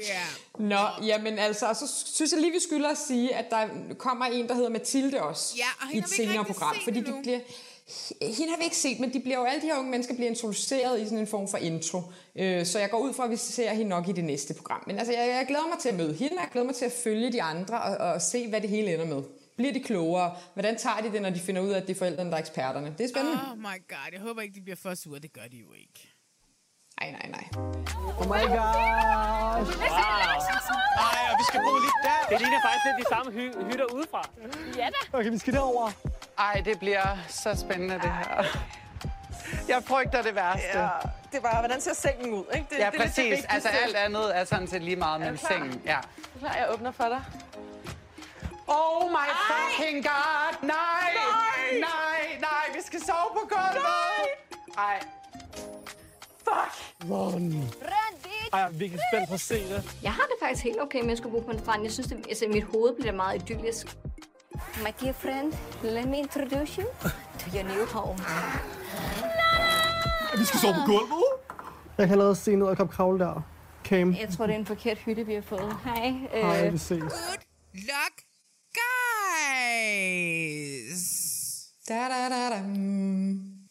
Ja. Nå, jamen altså, og så synes jeg lige, vi skylder at sige, at der kommer en, der hedder Mathilde også. Ja, og i et senere program. Fordi de bliver, hende har vi ikke set, men de bliver jo, alle de her unge mennesker bliver introduceret i sådan en form for intro. Øh, så jeg går ud fra, at vi ser hende nok i det næste program. Men altså, jeg, jeg glæder mig til at møde hende, og jeg glæder mig til at følge de andre og, og se, hvad det hele ender med. Bliver de klogere? Hvordan tager de det, når de finder ud af, at det er forældrene, der er eksperterne? Det er spændende. Oh my god, jeg håber ikke, de bliver for sure. Det gør de jo ikke. Nej, nej, nej. Oh my god! Ej, og vi skal bo lige der. Det ligner faktisk lidt de samme hy- hytter udefra. Ja da. Okay, vi skal derover. Ej, det bliver så spændende, det her. Jeg frygter det værste. Ja, det er bare, hvordan ser sengen ud, ikke? Det, ja, det er det præcis. vigtigste. altså alt andet er sådan set lige meget klar? sengen. Ja. Er du klar, jeg åbner for dig. Oh my fucking god! Nej! Nej! Nej, nej, vi skal sove på gulvet! Nej! Fuck! Ron. Ej, jeg er virkelig spændt på at se det. Jeg har det faktisk helt okay med at skulle bo på en strand. Jeg synes, det, altså, mit hoved bliver meget idyllisk. My dear friend, let me introduce you to your new home. Vi skal sove på gulvet. Jeg kan allerede se ned og komme kravle der. Cam. Jeg tror, det er en forkert hytte, vi har fået. Hej. Hej, vi ses. Luck guys! Da, da, da, da.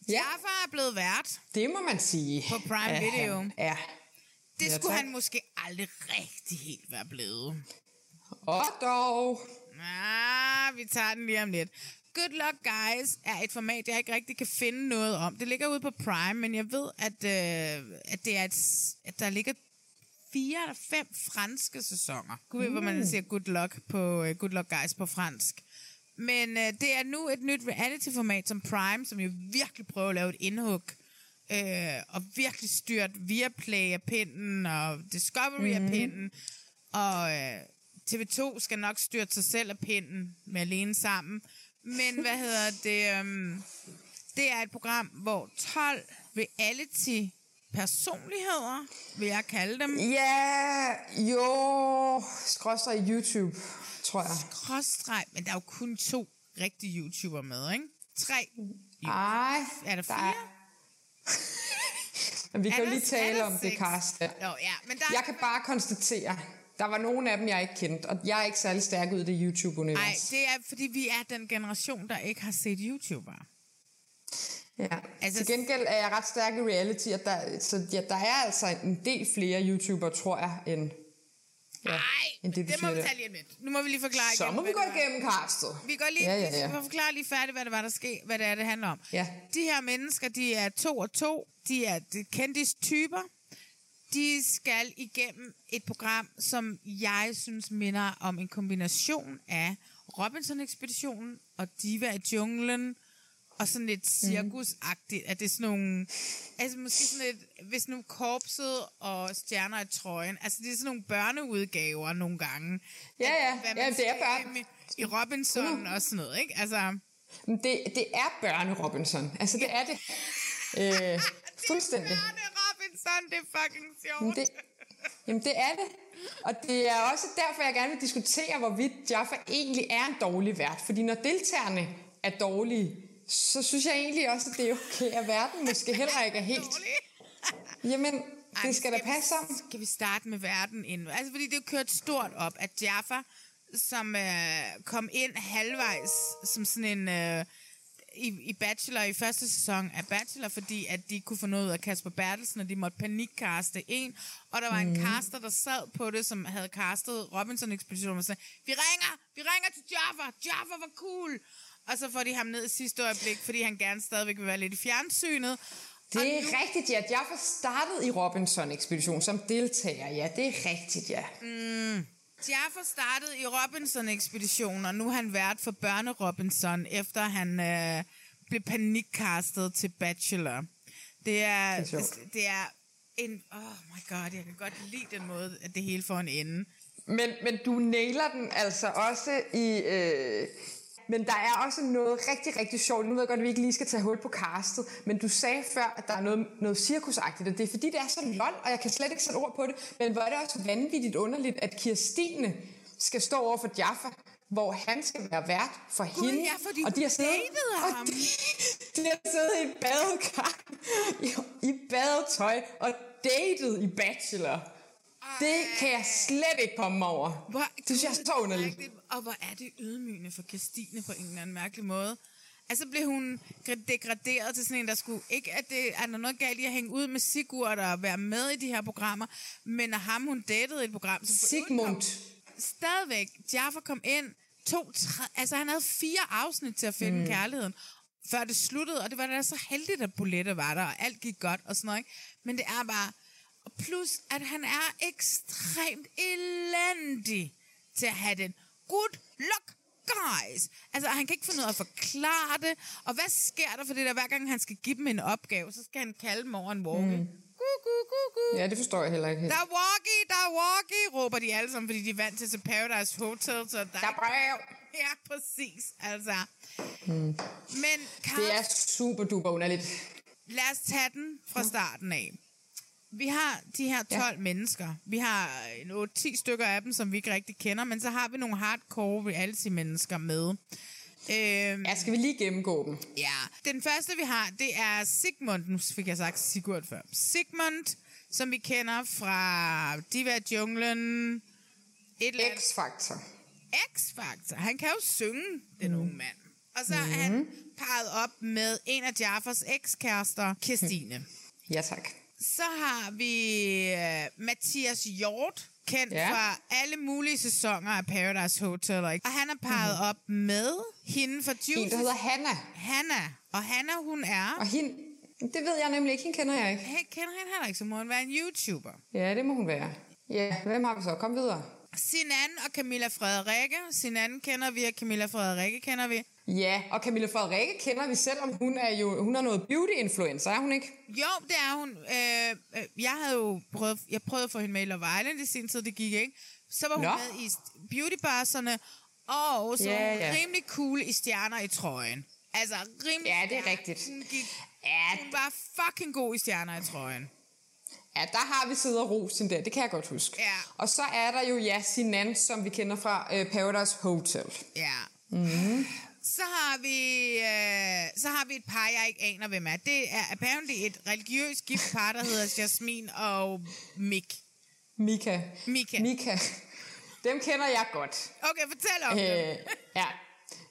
Ja. Jaffa er blevet vært Det må man sige. på Prime Video. han er. Det Ja, skulle tak. han måske aldrig rigtig helt være blevet. Og dog. Ah, vi tager den lige om lidt. Good Luck Guys er et format, jeg ikke rigtig kan finde noget om. Det ligger ude på Prime, men jeg ved, at, øh, at, det er et, at der ligger fire eller fem franske sæsoner. Gud ved, hvor man Mm. siger Good Luck på uh, Good Luck Guys på fransk. Men øh, det er nu et nyt reality-format som Prime, som jo virkelig prøver at lave et indhug. Øh, og virkelig styrt Viaplay af pinden, og Discovery mm. af pinden. Og øh, TV2 skal nok styrte sig selv af pinden med alene sammen. Men hvad hedder det? Um, det er et program, hvor 12 reality personligheder, vil jeg kalde dem. Ja, jo, skråstrej YouTube, tror jeg. Skråstreg, men der er jo kun to rigtige YouTuber med, ikke? Tre. Ej, Er der fire? Men vi kan jo lige tale om det? Karsten. Nå, ja, men der Jeg kan bare konstatere, der var nogle af dem, jeg ikke kendte, og jeg er ikke særlig stærk ud i det YouTube-univers. Nej, det er, fordi vi er den generation, der ikke har set YouTubere. Ja. Altså- til gengæld er jeg ret stærk i reality, og der, så ja, der er altså en del flere YouTubere, tror jeg, end, ja, end det, Det må vi tage lige lidt. Nu må vi lige forklare Så igen, må vi gå igennem castet. Vi går lige, Ja, ja, vi ja. skal forklare lige færdigt, hvad det var, der sker, hvad det er, det handler om. Ja. De her mennesker, de er to og to. De er de kendis-typer. De skal igennem et program, som jeg synes minder om en kombination af Robinson-ekspeditionen og Diva i junglen, og sådan lidt cirkusagtigt, at det er sådan nogle, altså måske sådan lidt, hvis nu korpset og stjerner i trøjen, altså det er sådan nogle børneudgaver nogle gange. Ja, ja. Hvad Ja, det er børn. i- I Robinson og sådan noget, ikke? Altså, Det, det er børne-Robinson. Altså, det er det. Øh, fuldstændig. Robinson, det er fucking sjovt. Jamen det, jamen det er det. Og det er også derfor, jeg gerne vil diskutere, hvorvidt Jaffa egentlig er en dårlig vært. Fordi når deltagerne er dårlige, så synes jeg egentlig også, at det er okay, at verden måske heller ikke er helt... Jamen, det skal da passe sammen. Skal vi starte med verden inden? Altså, fordi det er kørt stort op, at Jaffa, som øh, kom ind halvvejs som sådan en... Øh, i, i Bachelor, i første sæson af Bachelor, fordi at de kunne få noget ud af Kasper Bertelsen, og de måtte panikkaste en. Og der var en Mhm. caster, der sad på det, som havde castet Robinson-ekspeditionen, og sagde, vi ringer, vi ringer til Jaffa, Jaffa var cool. Og så får de ham ned i sidste øjeblik, fordi han gerne stadigvæk vil være lidt i fjernsynet. Det er rigtigt, ja. Jaffa startede i Robinson-ekspedition som deltager. Ja, det er rigtigt, ja. Mm. Jaffa startede i Robinson-ekspeditionen, og nu er han vært for Børne-Robinson, efter han øh, blev panikkastet til Bachelor. Det er, Det er det er en... Oh my god, jeg kan godt lide den måde, at det hele får en ende. Men, men du nailer den altså også i... Øh, men der er også noget rigtig, rigtig sjovt. Nu ved jeg godt, at vi ikke lige skal tage hul på castet, men du sagde før, at der er noget, noget cirkusagtigt, og det er fordi, det er så lol, og jeg kan slet ikke sætte ord på det. Men hvor er det også vanvittigt underligt, at Kirstine skal stå over for Jaffa, hvor han skal være vært for Gud, hende. ja, fordi og de har siddet, og de, de har siddet i badekar, i, i badetøj, og datet i Bachelor. Det kan jeg slet ikke komme mig over. Hvor, det synes jeg er så underligt. Og hvor er det ydmygende for Christine på en eller anden mærkelig måde. Altså blev hun gra- degraderet til sådan en, der skulle... Ikke, at det er der noget galt i at hænge ud med Sigurd og være med i de her programmer, men at ham, hun datede et program... Som Sigmund. Stadigvæk. Jaffa kom ind, to, tre, altså han havde fire afsnit til at finde Mm. kærligheden, før det sluttede, og det var da så heldigt, at Bolette var der, og alt gik godt og sådan noget, ikke? Men det er bare... Og plus, at han er ekstremt elendig til at have den. Good luck, guys! Altså, han kan ikke finde ud af at forklare det. Og hvad sker der for det der, hver gang han skal give dem en opgave, så skal han kalde dem over en walkie. Mm. Gu, gu, gu, gu. Ja, det forstår jeg heller ikke helt. Der er walkie, der er walkie, råber de alle sammen, fordi de er vant til at Paradise Hotel. Så der, der er brev. Ja, præcis. Altså. Mm. Men Det er super duper underligt. lad os tage den fra starten af. Vi har de her 12 ja. mennesker. Vi har en 8-10 stykker af dem, som vi ikke rigtig kender, men så har vi nogle hardcore reality-mennesker med. Øhm, ja, skal vi lige gennemgå dem? Ja. Den første, vi har, det er Sigmund. Nu fik jeg sagt Sigurd før. Sigmund, som vi kender fra Diva Junglen. X-Factor. X-Factor. Han kan jo synge, den Mm. unge mand. Og så er Mhm. han parret op med en af Jaffers ekskærester, Kirstine. Ja, tak. Så har vi uh, Mathias Hjort, kendt Ja. fra alle mulige sæsoner af Paradise Hotel. Ikke? Og han er parret mm-hmm. op med hende fra Juicy. En, der hedder Hanna. Hanna. Og Hanna, hun er... Og hende, det ved jeg nemlig ikke. Hende kender jeg ikke. Jeg kender hende heller ikke, så må hun være en YouTuber. Ja, det må hun være. Ja, hvem har vi så? Kom videre. Sinan og Camilla Frederikke. Sinan kender vi, og Camilla Frederikke kender vi. Ja, og Camilla Frederikke kender vi, selvom hun er jo hun er noget beauty-influencer, er hun ikke? Jo, det er hun. Øh, øh, jeg havde jo prøvet, jeg prøvede at få hende med i Love Island i sin tid, det gik ikke. Så var hun Nå. med i Beautybusserne, og så Ja, ja. rimelig cool i Stjerner i trøjen. Altså, rimelig Ja, det er rigtigt. Hun, gik, ja. hun var fucking god i Stjerner i trøjen. Ja, der har vi siddet og rost hende der, det kan jeg godt huske. Ja. Og så er der jo ja, Sinan, som vi kender fra øh, Paradise Hotel. Ja. Mm. Så har vi øh, så har vi et par, jeg ikke aner, hvem er. Det er apparently et religiøst gift par, der hedder Jasmin og Mik. Mika. Mika. Mika. Dem kender jeg godt. Okay, fortæl om dem. Øh, ja.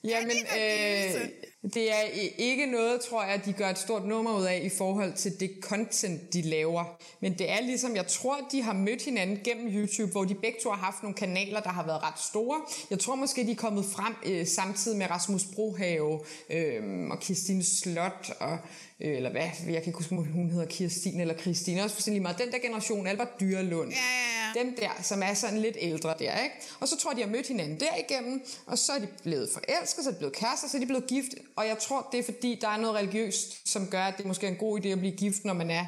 Jamen, øh, det er ikke noget, tror jeg, de gør et stort nummer ud af i forhold til det content, de laver. Men det er ligesom, jeg tror, de har mødt hinanden gennem YouTube, hvor de begge to har haft nogle kanaler, der har været ret store. Jeg tror måske, de er kommet frem øh, samtidig med Rasmus Brohave øh, og Kirstine Slot, og, eller hvad, jeg kan ikke huske, hun hedder Kirstine eller Christine, også fuldstændig meget. Den der generation, Albert Dyrlund. Ja, ja, ja. Dem der, som er sådan lidt ældre der, ikke? Og så tror jeg, de har mødt hinanden derigennem, og så er de blevet forelsket, så er de blevet kærester, så er de blevet gift. Og jeg tror, det er fordi, der er noget religiøst, som gør, at det måske er en god idé at blive gift, når man er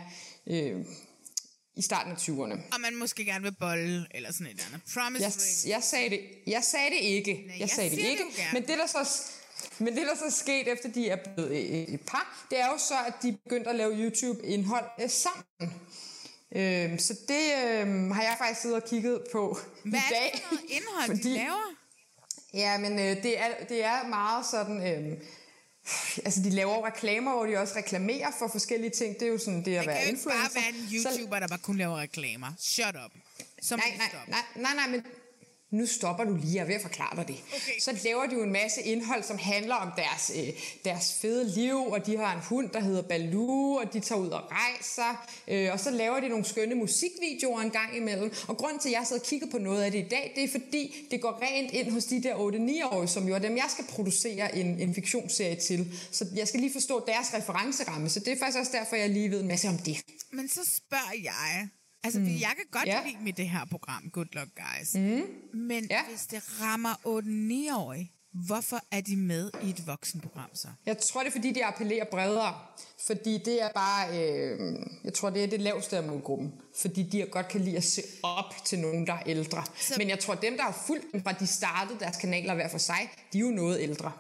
øh, i starten af 20'erne. Og man måske gerne vil bolle, eller sådan et andet. Promise Jeg, ring. jeg, sagde det, jeg sagde det ikke. Nej, jeg, jeg sagde det det ikke. gerne. men det der så men det, der så er sket, efter de er blevet øh, et par, det er jo så, at de er begyndt at lave YouTube-indhold øh, sammen. Øhm, så det øh, har jeg faktisk siddet og kigget på Hvad i er dag. det for noget indhold, de laver? Ja, men øh, det, er, det er meget sådan... Øh, altså, de laver reklamer, hvor de også reklamerer for forskellige ting. Det er jo sådan det at være kan jo ikke bare influencer. være en YouTuber, der bare kun laver reklamer. Shut up. Som nej, nej, nej, nej, nej, men nu stopper du lige, jeg er ved at forklare dig det. Okay. Så laver de jo en masse indhold, som handler om deres, øh, deres fede liv, og de har en hund, der hedder Baloo, og de tager ud og rejser, øh, og så laver de nogle skønne musikvideoer en gang imellem. Og grunden til, at jeg sidder og kigger på noget af det i dag, det er fordi, det går rent ind hos de der 8-9-årige, som jo er dem, jeg skal producere en, en fiktionsserie til. Så jeg skal lige forstå deres referenceramme, så det er faktisk også derfor, jeg lige ved en masse om det. Men så spørger jeg... Altså, mm. jeg kan godt Ja. lide med det her program, Good Luck Guys. Mm. Men ja. hvis det rammer 8-9-årige, hvorfor er de med i et voksenprogram så? Jeg tror, det er, fordi de appellerer bredere. Fordi det er bare, øh, jeg tror, det er det laveste af målgruppen. Fordi de godt kan lide at se op til nogen, der er ældre. Så-. Men jeg tror, dem, der har fulgt dem fra de startede deres kanaler hver for sig, de er jo noget ældre.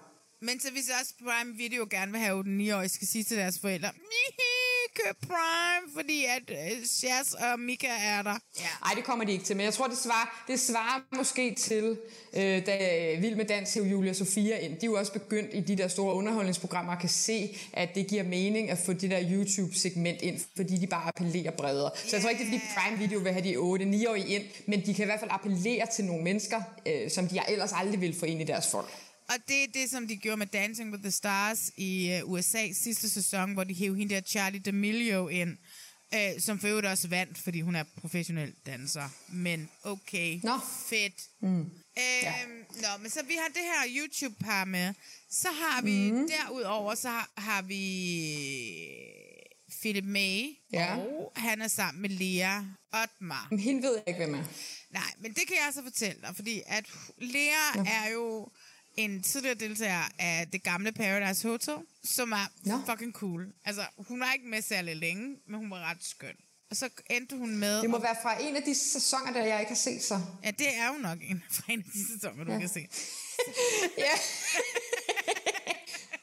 Men så hvis også Prime Video gerne vil have 8-9-årige, skal sige til deres forældre, Mihi, køb Prime, fordi at øh, Shaz og Mika er der. Ja. Nej, det kommer de ikke til, men jeg tror, det svarer, det svarer måske til, øh, da Vild med Dans hæv Julia Sofia ind. De er jo også begyndt i de der store underholdningsprogrammer og kan se, at det giver mening at få det der YouTube-segment ind, fordi de bare appellerer bredere. Så jeg tror ikke, det er fordi Prime Video vil have de 8-9-årige ind, men de kan i hvert fald appellere til nogle mennesker, øh, som de ellers aldrig vil få ind i deres folk. Og det er det, som de gjorde med Dancing with the Stars i uh, USA sidste sæson, hvor de hævde hende der Charlie D'Amelio ind, uh, som for øvrigt også vandt, fordi hun er professionel danser. Men okay, Nå. fedt. Mm. Øhm, Ja. Nå, men så vi har det her YouTube-par med. Så har vi mm. derudover, så har, har vi Philip May, Ja. og han er sammen med Lea Ottmar. Men hende ved jeg ikke, hvem er. Nej, men det kan jeg så fortælle dig, fordi at Lea Nå. er jo en tidligere deltager af det gamle Paradise Hotel, som er Nå. fucking cool. Altså, hun var ikke med særlig længe, men hun var ret skøn. Og så endte hun med... Det må at- være fra en af de sæsoner, der jeg ikke har set så. Ja, det er jo nok en fra en af de sæsoner, du Ja. kan se. ja.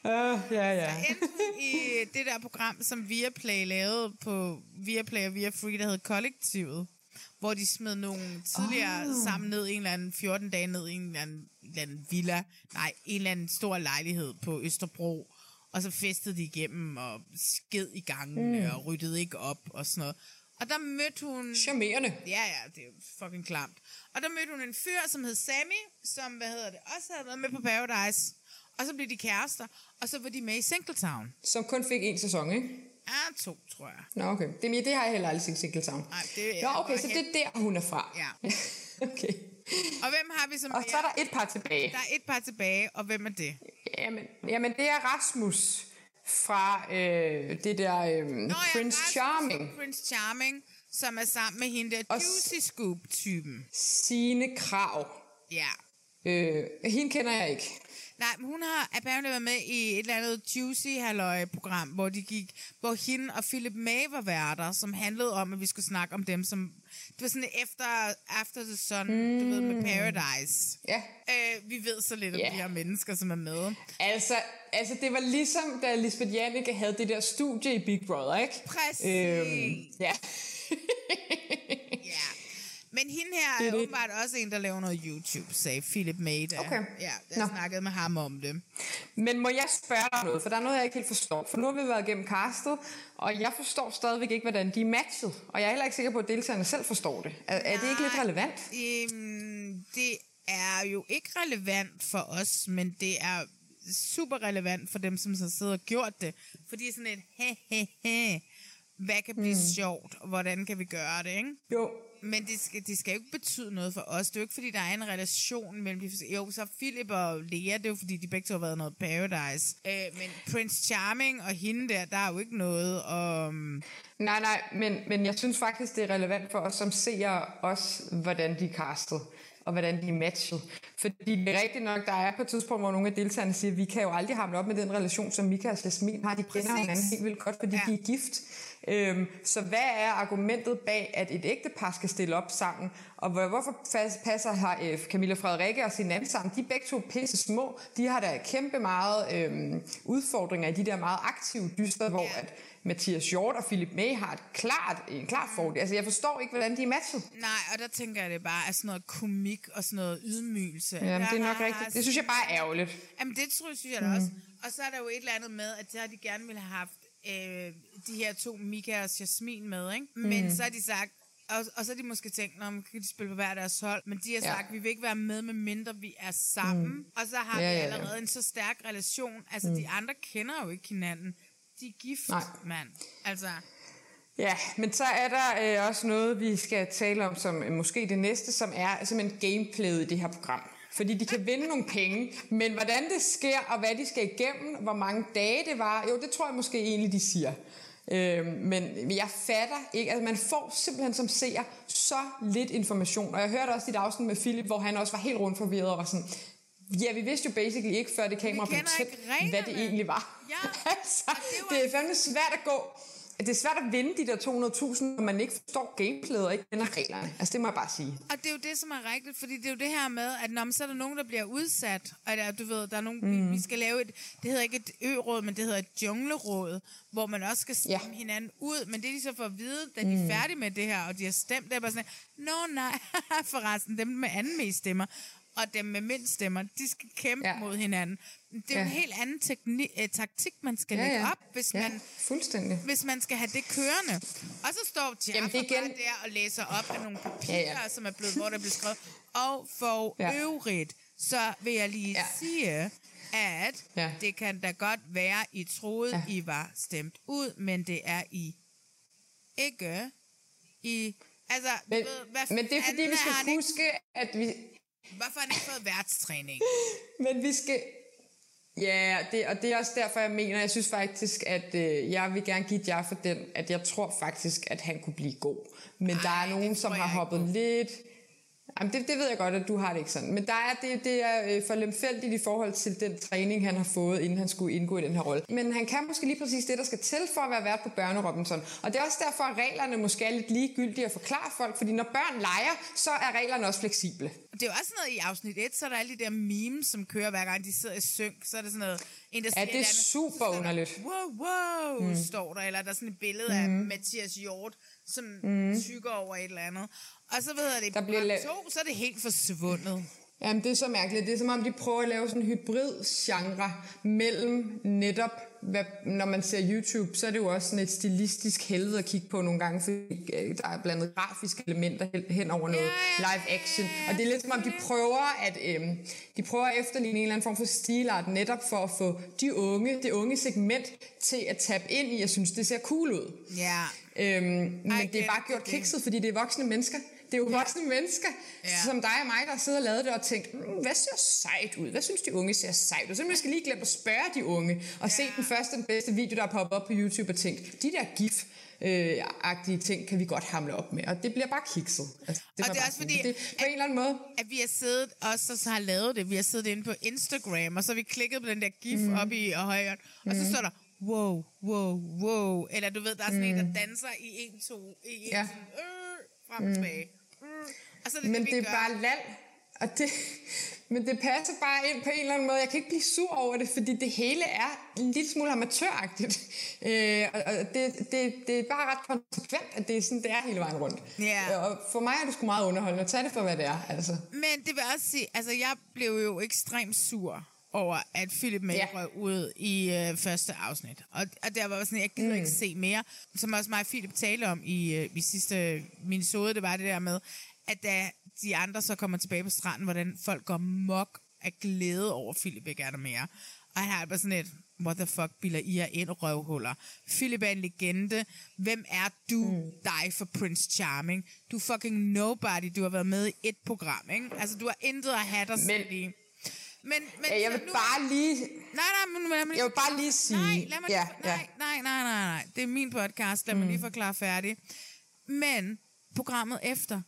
Uh, ja, ja. endte hun i det der program, som Viaplay lavede på Viaplay og Viafree, der hed Kollektivet, hvor de smed nogle tidligere oh. sammen ned en eller anden 14 dage ned i en eller anden, en eller anden villa, nej, en eller anden stor lejlighed på Østerbro, og så festede de igennem og sked i gangen Mm. og ryddede ikke op og sådan noget. Og der mødte hun... Charmerende. Ja, ja, det er fucking klamt. Og der mødte hun en fyr, som hed Sammy, som, hvad hedder det, også havde været med på Paradise. Og så blev de kærester, og så var de med i Singletown. Som kun fik en sæson, ikke? Ja, to, tror jeg. Nå, okay. Det, det har jeg heller aldrig set Singletown. Nej, det Nå, okay, så det er der, hun er fra. Ja. okay. Og hvem har vi som Og så er der et par tilbage. Der er et par tilbage, og hvem er det? Jamen, jamen det er Rasmus fra øh, det der øh, Nå, ja, Prince Rasmus Charming. Prince Charming, som er sammen med hende der Juicy Scoop-typen. Sine Krav. Ja. Øh, hende kender jeg ikke. Nej, men hun har apparently været med i et eller andet Juicy halløj program hvor de gik, hvor hende og Philip May var værter, som handlede om, at vi skulle snakke om dem, som... Det var sådan efter After the Sun, mm. du ved, med Paradise. Ja. Øh, vi ved så lidt om Ja. de her mennesker, som er med. Altså, altså, det var ligesom, da Lisbeth Janneke havde det der studie i Big Brother, ikke? Præcis. Øhm, ja. Men hende her Det er er åbenbart også en, der laver noget YouTube, sagde Philip May. Der. Okay. Ja, jeg snakkede med ham om det. Men må jeg spørge dig noget, for der er noget, jeg ikke helt forstår. For nu har vi været igennem castet, og jeg forstår stadigvæk ikke, hvordan de er matchet. Og jeg er heller ikke sikker på, at deltagerne selv forstår det. Er, er det ikke lidt relevant? Øhm, det er jo ikke relevant for os, men det er super relevant for dem, som så sidder og gjort det. Fordi det er sådan et, he, he, he. Hvad kan blive mm. sjovt, og hvordan kan vi gøre det, ikke? Jo. Men det skal, det skal jo ikke betyde noget for os. Det er jo ikke, fordi der er en relation mellem de Jo, så Philip og Lea, det er jo, fordi de begge to har været noget Paradise. Øh, men Prince Charming og hende der, der er jo ikke noget om... Nej, nej, men, men jeg synes faktisk, det er relevant for os som ser også, hvordan de er castet og hvordan de er matchet. Fordi det er rigtigt nok, der er på et tidspunkt, hvor nogle af deltagerne siger, at vi kan jo aldrig hamle op med den relation, som Mika og Jasmin har. De kender Præcis. hinanden helt vildt godt, fordi ja. de er gift. Øhm, så hvad er argumentet bag, at et ægtepar skal stille op sammen? Og hvor- hvorfor pas- passer har, øh, Camilla Frederikke og sin anden sammen? De er begge to pisse små. De har da kæmpe meget øhm, udfordringer i de der meget aktive dyster, hvor at Mathias Hjort og Philip May har et klart, en klart fordel. Altså, jeg forstår ikke, hvordan de er matchet. Nej, og der tænker jeg, det bare er sådan noget komik og sådan noget ydmygelse. Jamen, det er nok rigtigt. Det synes jeg bare er ærgerligt. Jamen, det tror jeg, synes jeg da Mhm. også. Og så er der jo et eller andet med, at har de gerne ville have haft øh, de her to, Mika og Jasmin, med, ikke? Men Mhm. så har de sagt, og, og så har de måske tænkt, Nå, men kan de spille på hver deres hold? Men de har Ja. sagt, vi vil ikke være med, med mindre vi er sammen. Mm. Og så har Ja, vi ja, ja. allerede en så stærk relation. Altså, Mm. de andre kender jo ikke hinanden. De er gift, Nej. mand. Altså, Ja, men så er der øh, også noget, vi skal tale om, som øh, måske det næste, som er simpelthen gameplayet i det her program. Fordi de kan vinde nogle penge, men hvordan det sker, og hvad de skal igennem, hvor mange dage det var, jo, det tror jeg måske egentlig, de siger. Øh, men jeg fatter ikke, at man får simpelthen som seer så lidt information. Og jeg hørte også dit afsnit med Philip, hvor han også var helt rundt forvirret og var sådan, ja, vi vidste jo basically ikke, før det kamera blev tændt, ikke hvad det egentlig var. Ja, altså, det er fandme svært at gå. Det er svært at vinde de der 200.000, når man ikke forstår gameplayet og ikke kender reglerne. Altså, det må jeg bare sige. Og det er jo det, som er rigtigt, fordi det er jo det her med, at når man, så er der nogen, der bliver udsat, og der, du ved, der er nogen, mm. Vi, vi skal lave et, det hedder ikke et ø-råd, men det hedder et jungleråd, hvor man også skal stemme ja. hinanden ud, men det de så får at vide, da de er Mm. færdige med det her, og de har stemt, det er bare sådan, nå nej, forresten, dem med anden mest stemmer, og dem med mindst stemmer, de skal kæmpe ja. mod hinanden. Det er Ja. en helt anden tekni- eh, taktik, man skal Ja, lægge ja. op, hvis Ja, man fuldstændig. hvis man skal have det kørende. Og så står Jaffa igen- bare der og læser op af nogle papirer, Ja, ja, som er blevet, hvor der bliver skrevet. Og for Ja. øvrigt, så vil jeg lige Ja. sige, at Ja. det kan da godt være, I troede, Ja. I var stemt ud, men det er I ikke. I, altså, Men, ved, hvad men det er fordi, vi skal huske, at vi... Hvorfor har han ikke fået værtstræning? Men vi skal... Ja, det, og det er også derfor, jeg mener, jeg synes faktisk, at øh, jeg vil gerne give jer for den, at jeg tror faktisk, at han kunne blive god. Men Ej, der er nogen, som har hoppet lidt... Jamen, det, det ved jeg godt, at du har det ikke sådan. Men der er, det, det er øh, for lemfældigt i forhold til den træning, han har fået, inden han skulle indgå i den her rolle. Men han kan måske lige præcis det, der skal til for at være vært på Børne Robinson. Og det er også derfor, at reglerne måske er lidt ligegyldige at forklare folk, fordi når børn leger, så er reglerne også fleksible. Det er jo også noget i afsnit 1, så er der alle de der memes, som kører hver gang de sidder i synk. Så er det sådan noget, en der Ja, det et er andet, super så står der, underligt. Wow, wow, Mm. står der. Eller der er sådan et billede af Mm. Mathias Hjort, som mm. tykker over et eller andet. Og så ved jeg det, Der bliver la- to, så er det helt forsvundet. Jamen, det er så mærkeligt. Det er som om, de prøver at lave sådan en hybrid-genre mellem netop, hvad, når man ser YouTube, så er det jo også sådan et stilistisk helvede at kigge på nogle gange, fordi øh, der er blandet grafiske elementer hen- over noget live action. Og det er lidt som om, de prøver at øh, de prøver at efterligne en eller anden form for stilart, netop for at få de unge, det unge segment til at tabe ind i, jeg synes, det ser cool ud. Ja. Øhm, men det er bare gjort kikset, fordi det er voksne mennesker. Det er jo voksne mennesker, ja. som dig og mig, der sidder og lavet det og tænkt, mm, hvad ser sejt ud? Hvad synes de unge ser sejt ud? Så man skal lige glemme at spørge de unge, og ja. se den første, den bedste video, der er poppet op på YouTube, og tænkt, de der gif, øh, agtige ting kan vi godt hamle op med, og det bliver bare kikset. Altså, Det og det er også fordi, det, på en eller anden måde. at vi har siddet, også så har lavet det, vi har siddet inde på Instagram, og så har vi klikket på den der gif mm. op i højre, og så Mhm. står der, wow, wow, wow, eller du ved, der er sådan mm. en, Mm. der danser i en, to, i en, Ja. ja. sådan, øh, frem og Mm. tilbage. Mm. Og så er det Men det, det er gør. bare lal. Og det, men det passer bare ind på en eller anden måde. Jeg kan ikke blive sur over det, fordi det hele er en lille smule amatøragtigt. Øh, og og det, det, det er bare ret konsekvent, at det er sådan, det er hele vejen rundt. Ja. Og for mig er det sgu meget underholdende. Tag det for, hvad det er. Altså. Men det vil også sige, altså jeg blev jo ekstremt sur over, at Philip May Ja. røg ud i øh, første afsnit. Og, og der var sådan, jeg gider Mm. ikke se mere. Som også mig og Philip talte om i, øh, i sidste minisode, det var det der med, at da de andre så kommer tilbage på stranden, hvordan folk går mok af glæde over, at Philip ikke er der mere. Og han er bare sådan et, what the fuck, bilder I jer ind røvhuller. Philip er en legende. Hvem er du, mm. dig for Prince Charming? Du fucking nobody. Du har været med i et program, ikke? Altså, du har intet at have dig selv i. Men, men Ja, jeg vil nu- bare lige... Nej, nej, men lad mig Jeg vil bare lige sige... Nej, lad mig ja, lige, ja. nej, nej, nej, nej, nej. Det er min podcast. Lad mig lige forklare færdig. Men programmet efter,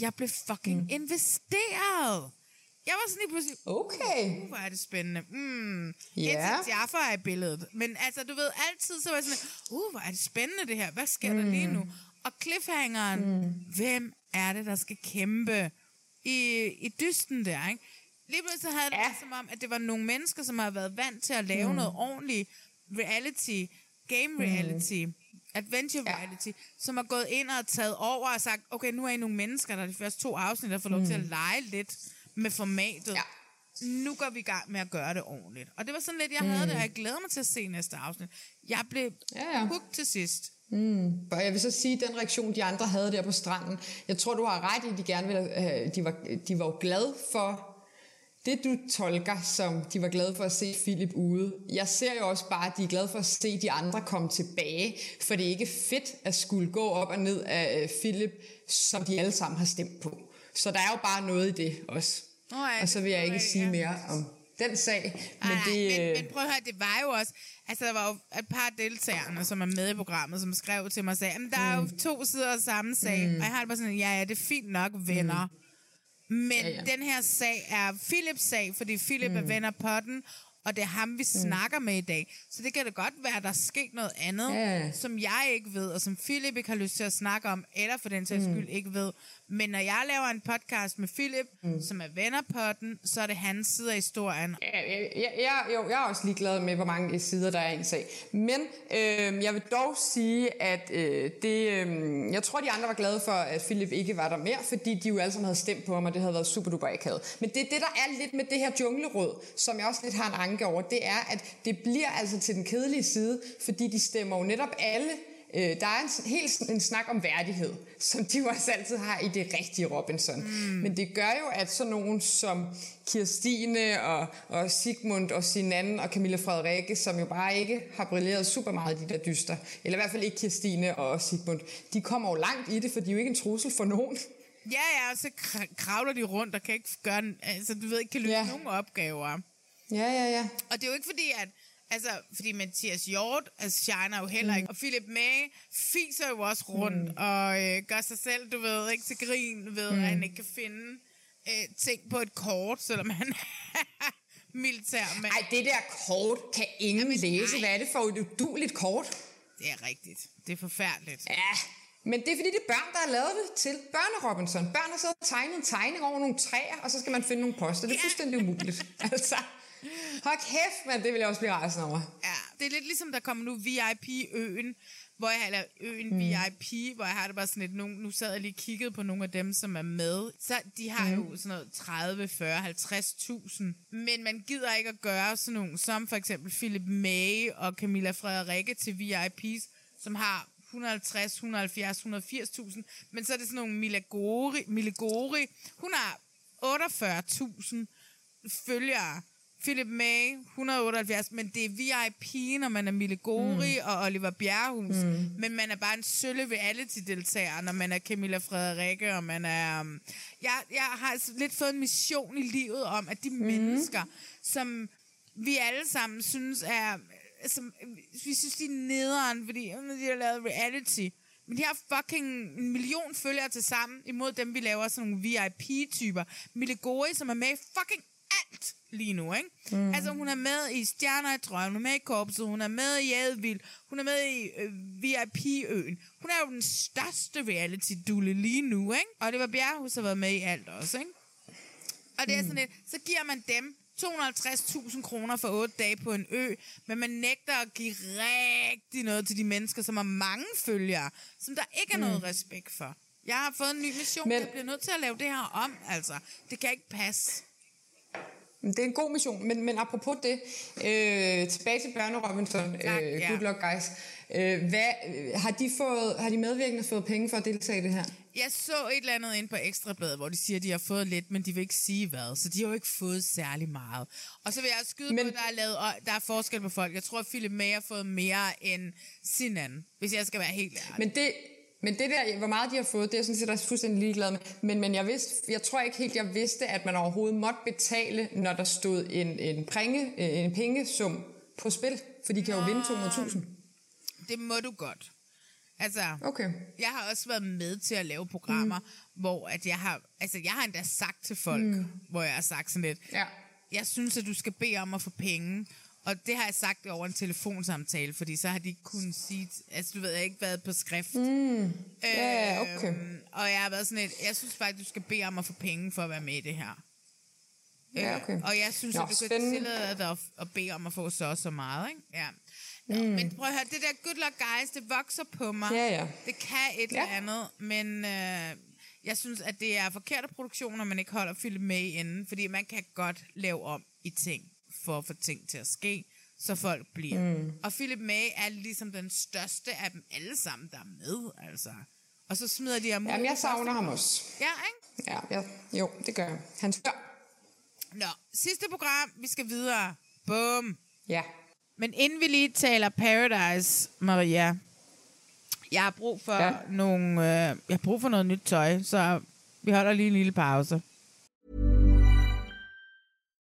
jeg blev fucking mm. investeret. Jeg var sådan lige pludselig, Okay. uh, hvor er det spændende. Mm. Ja. Indtil Jaffa er i billedet. Men altså, du ved, altid så var jeg sådan, uh, hvor er det spændende det her. Hvad sker mm. der lige nu? Og cliffhangeren, mm. hvem er det, der skal kæmpe i, i dysten der, ikke? Lige pludselig havde det ja. som om, at det var nogle mennesker, som har været vant til at lave Mm. mm. noget ordentligt reality, game reality, mm. adventure reality, som har gået ind og taget over og sagt, okay, nu er I nogle mennesker, der er de første to afsnit, der får lov Mm. til at lege lidt med formatet. Ja. Nu går vi i gang med at gøre det ordentligt. Og det var sådan lidt, jeg havde Mm. det, og jeg glæder mig til at se næste afsnit. Jeg blev Ja, ja. hooked til sidst. Mm. Og jeg vil så sige, den reaktion, de andre havde der på stranden, jeg tror, du har ret i, at de gerne ville, øh, de var, de var jo glade for det, du tolker, som de var glade for at se Philip ude. Jeg ser jo også bare, at de er glade for at se de andre komme tilbage, for det er ikke fedt at skulle gå op og ned af øh, Philip, som de alle sammen har stemt på. Så der er jo bare noget i det også. Nå, ja, og så vil jeg ikke sige mere om den sag. Men Nej, det, men, øh, men prøv at høre, det var jo også... Altså, der var jo et par deltagerne, som er med i programmet, som skrev til mig og sagde, "Jamen, der er jo to sider af samme sag. Mm. Og jeg har det bare sådan, ja, ja, det er fint nok, venner. Men Ja, ja, den her sag er Philips sag, fordi Philip mm. er venner på den, og det er ham, vi mm. snakker med i dag. Så det kan da godt være, at der er sket noget andet, ja. som jeg ikke ved, og som Philip ikke har lyst til at snakke om, eller for den sags Mm. skyld ikke ved. Men når jeg laver en podcast med Philip, mm. som er venner på den, så er det hans side af historien. Ja, jeg, jeg, jeg, jo, jeg er også ligeglad med, hvor mange sider der er i en sag. Men øh, jeg vil dog sige, at øh, det, øh, jeg tror, de andre var glade for, at Philip ikke var der mere, fordi de jo alle sammen havde stemt på ham, og det havde været super duper akavet. Men det det, der er lidt med det her jungleråd, som jeg også lidt har en anke over, det er, at det bliver altså til den kedelige side, fordi de stemmer jo netop alle Øh, der er en, helt en snak om værdighed, som de jo også altid har i det rigtige Robinson. Mm. Men det gør jo, at sådan nogen som Kirstine og, og Sigmund og Sinan og Camilla Frederikke, som jo bare ikke har brilleret super meget i de der dyster, eller i hvert fald ikke Kirstine og Sigmund, de kommer jo langt i det, for de er jo ikke en trussel for nogen. Ja, ja, og så kr- kravler de rundt og kan ikke gøre, altså du ved ikke, kan løse ja. nogen opgaver. Ja, ja, ja. Og det er jo ikke fordi, at Altså, fordi Mathias Hjort altså, shiner jo heller Mm. ikke. Og Philip May fiser jo også rundt mm. og øh, gør sig selv, du ved, ikke til grin ved, mm. at han ikke kan finde øh, ting på et kort, selvom han er militærmand. Ej, det der kort kan ingen Jamen, læse. Hvad er det for et uduligt kort? Det er rigtigt. Det er forfærdeligt. Ja, men det er fordi, det er børn, der har lavet det til Børne-Robinson. Børn har siddet og tegnet en tegning over nogle træer, og så skal man finde nogle poster. Det er fuldstændig umuligt. altså, hold kæft, man, det vil jeg også blive rasende over. Ja, det er lidt ligesom, der kommer nu VIP-øen, hvor jeg har lavet øen mm. VIP, hvor jeg har det bare sådan lidt, nu, nu sad jeg lige og kiggede på nogle af dem, som er med. Så de har mm. jo sådan noget 30, 40, 50.000. Men man gider ikke at gøre sådan nogle, som for eksempel Philip May og Camilla Frederikke til VIPs, som har 150, 170, 180.000. Men så er det sådan nogle Milagori, Milagori. Hun har 48.000 følgere Philip May, 178, men det er VIP, når man er Mille Gori mm. og Oliver Bjerrehus. Mm. Men man er bare en sølle reality-deltager, når man er Camilla Frederikke, og man er... Um, jeg, jeg har altså lidt fået en mission i livet om, at de mm. mennesker, som vi alle sammen synes er... Som, vi synes, de er nederen, fordi de har lavet reality. Men de har fucking en million følgere til sammen, imod dem, vi laver sådan nogle VIP-typer. Mille Gori, som er med i fucking alt lige nu, ikke? Mm. Altså, hun er med i Stjerner i Drøm, hun er med i Korpset, hun er med i Advild, hun er med i øh, VIP-øen. Hun er jo den største reality-dulle lige nu, ikke? Og det var Bjerghus, der har været med i alt også, ikke? Og det er sådan lidt, så giver man dem 250.000 kroner for 8 dage på en ø, men man nægter at give rigtig noget til de mennesker, som har mange følgere, som der ikke er noget Mm. respekt for. Jeg har fået en ny mission, men... jeg bliver nødt til at lave det her om, altså. Det kan ikke passe. Det er en god mission, men, men apropos det, øh, tilbage til Børne Robinson, Tak, øh, ja. good luck guys. Øh, hvad, har, de fået, har de medvirkende fået penge for at deltage i det her? Jeg så et eller andet ind på Ekstrabladet, hvor de siger, at de har fået lidt, men de vil ikke sige hvad. Så de har jo ikke fået særlig meget. Og så vil jeg skyde men... på, at der er, lavet, og der er forskel på folk. Jeg tror, at Philip May har fået mere end Sinan, hvis jeg skal være helt ærlig. Men det, men det der, hvor meget de har fået, det er jeg sådan set også fuldstændig ligeglad med. Men, men jeg, vidste, jeg tror ikke helt, jeg vidste, at man overhovedet måtte betale, når der stod en, en, penge, en pengesum på spil. For de kan jo vinde 200.000. Det må du godt. Altså, okay. jeg har også været med til at lave programmer, mm. hvor at jeg har, altså jeg har endda sagt til folk, mm. hvor jeg har sagt sådan lidt, ja. jeg synes, at du skal bede om at få penge, og det har jeg sagt over en telefonsamtale, fordi så har de ikke kunnet sige, altså du ved, jeg har ikke været på skrift. Mm. Ja, okay. Øhm, og jeg har været sådan lidt, jeg synes faktisk, du skal bede om at få penge for at være med i det her. Ja, Øh, okay. Og jeg synes, Nå, at du kan spændende. tillade dig at, at bede om at få så og så meget, ikke? Ja. Mm. Men prøv at høre, det der good luck guys, det vokser på mig. Ja, ja. Det kan et Ja. eller andet, men øh, jeg synes, at det er forkerte produktioner, man ikke holder Philip med inden, fordi man kan godt lave om i ting, for at få ting til at ske, så folk bliver. Mm. Og Philip May er ligesom den største af dem alle sammen, der er med, altså. Og så smider de ham ud Jamen, jeg savner ham også. Ja, ikke? Ja, ja, jo, det gør jeg. Han spørger. Nå, sidste program, vi skal videre. Bum. Ja. Men inden vi lige taler Paradise, Maria, jeg har brug for ja. nogle, øh, jeg har brug for noget nyt tøj, så vi holder lige en lille pause.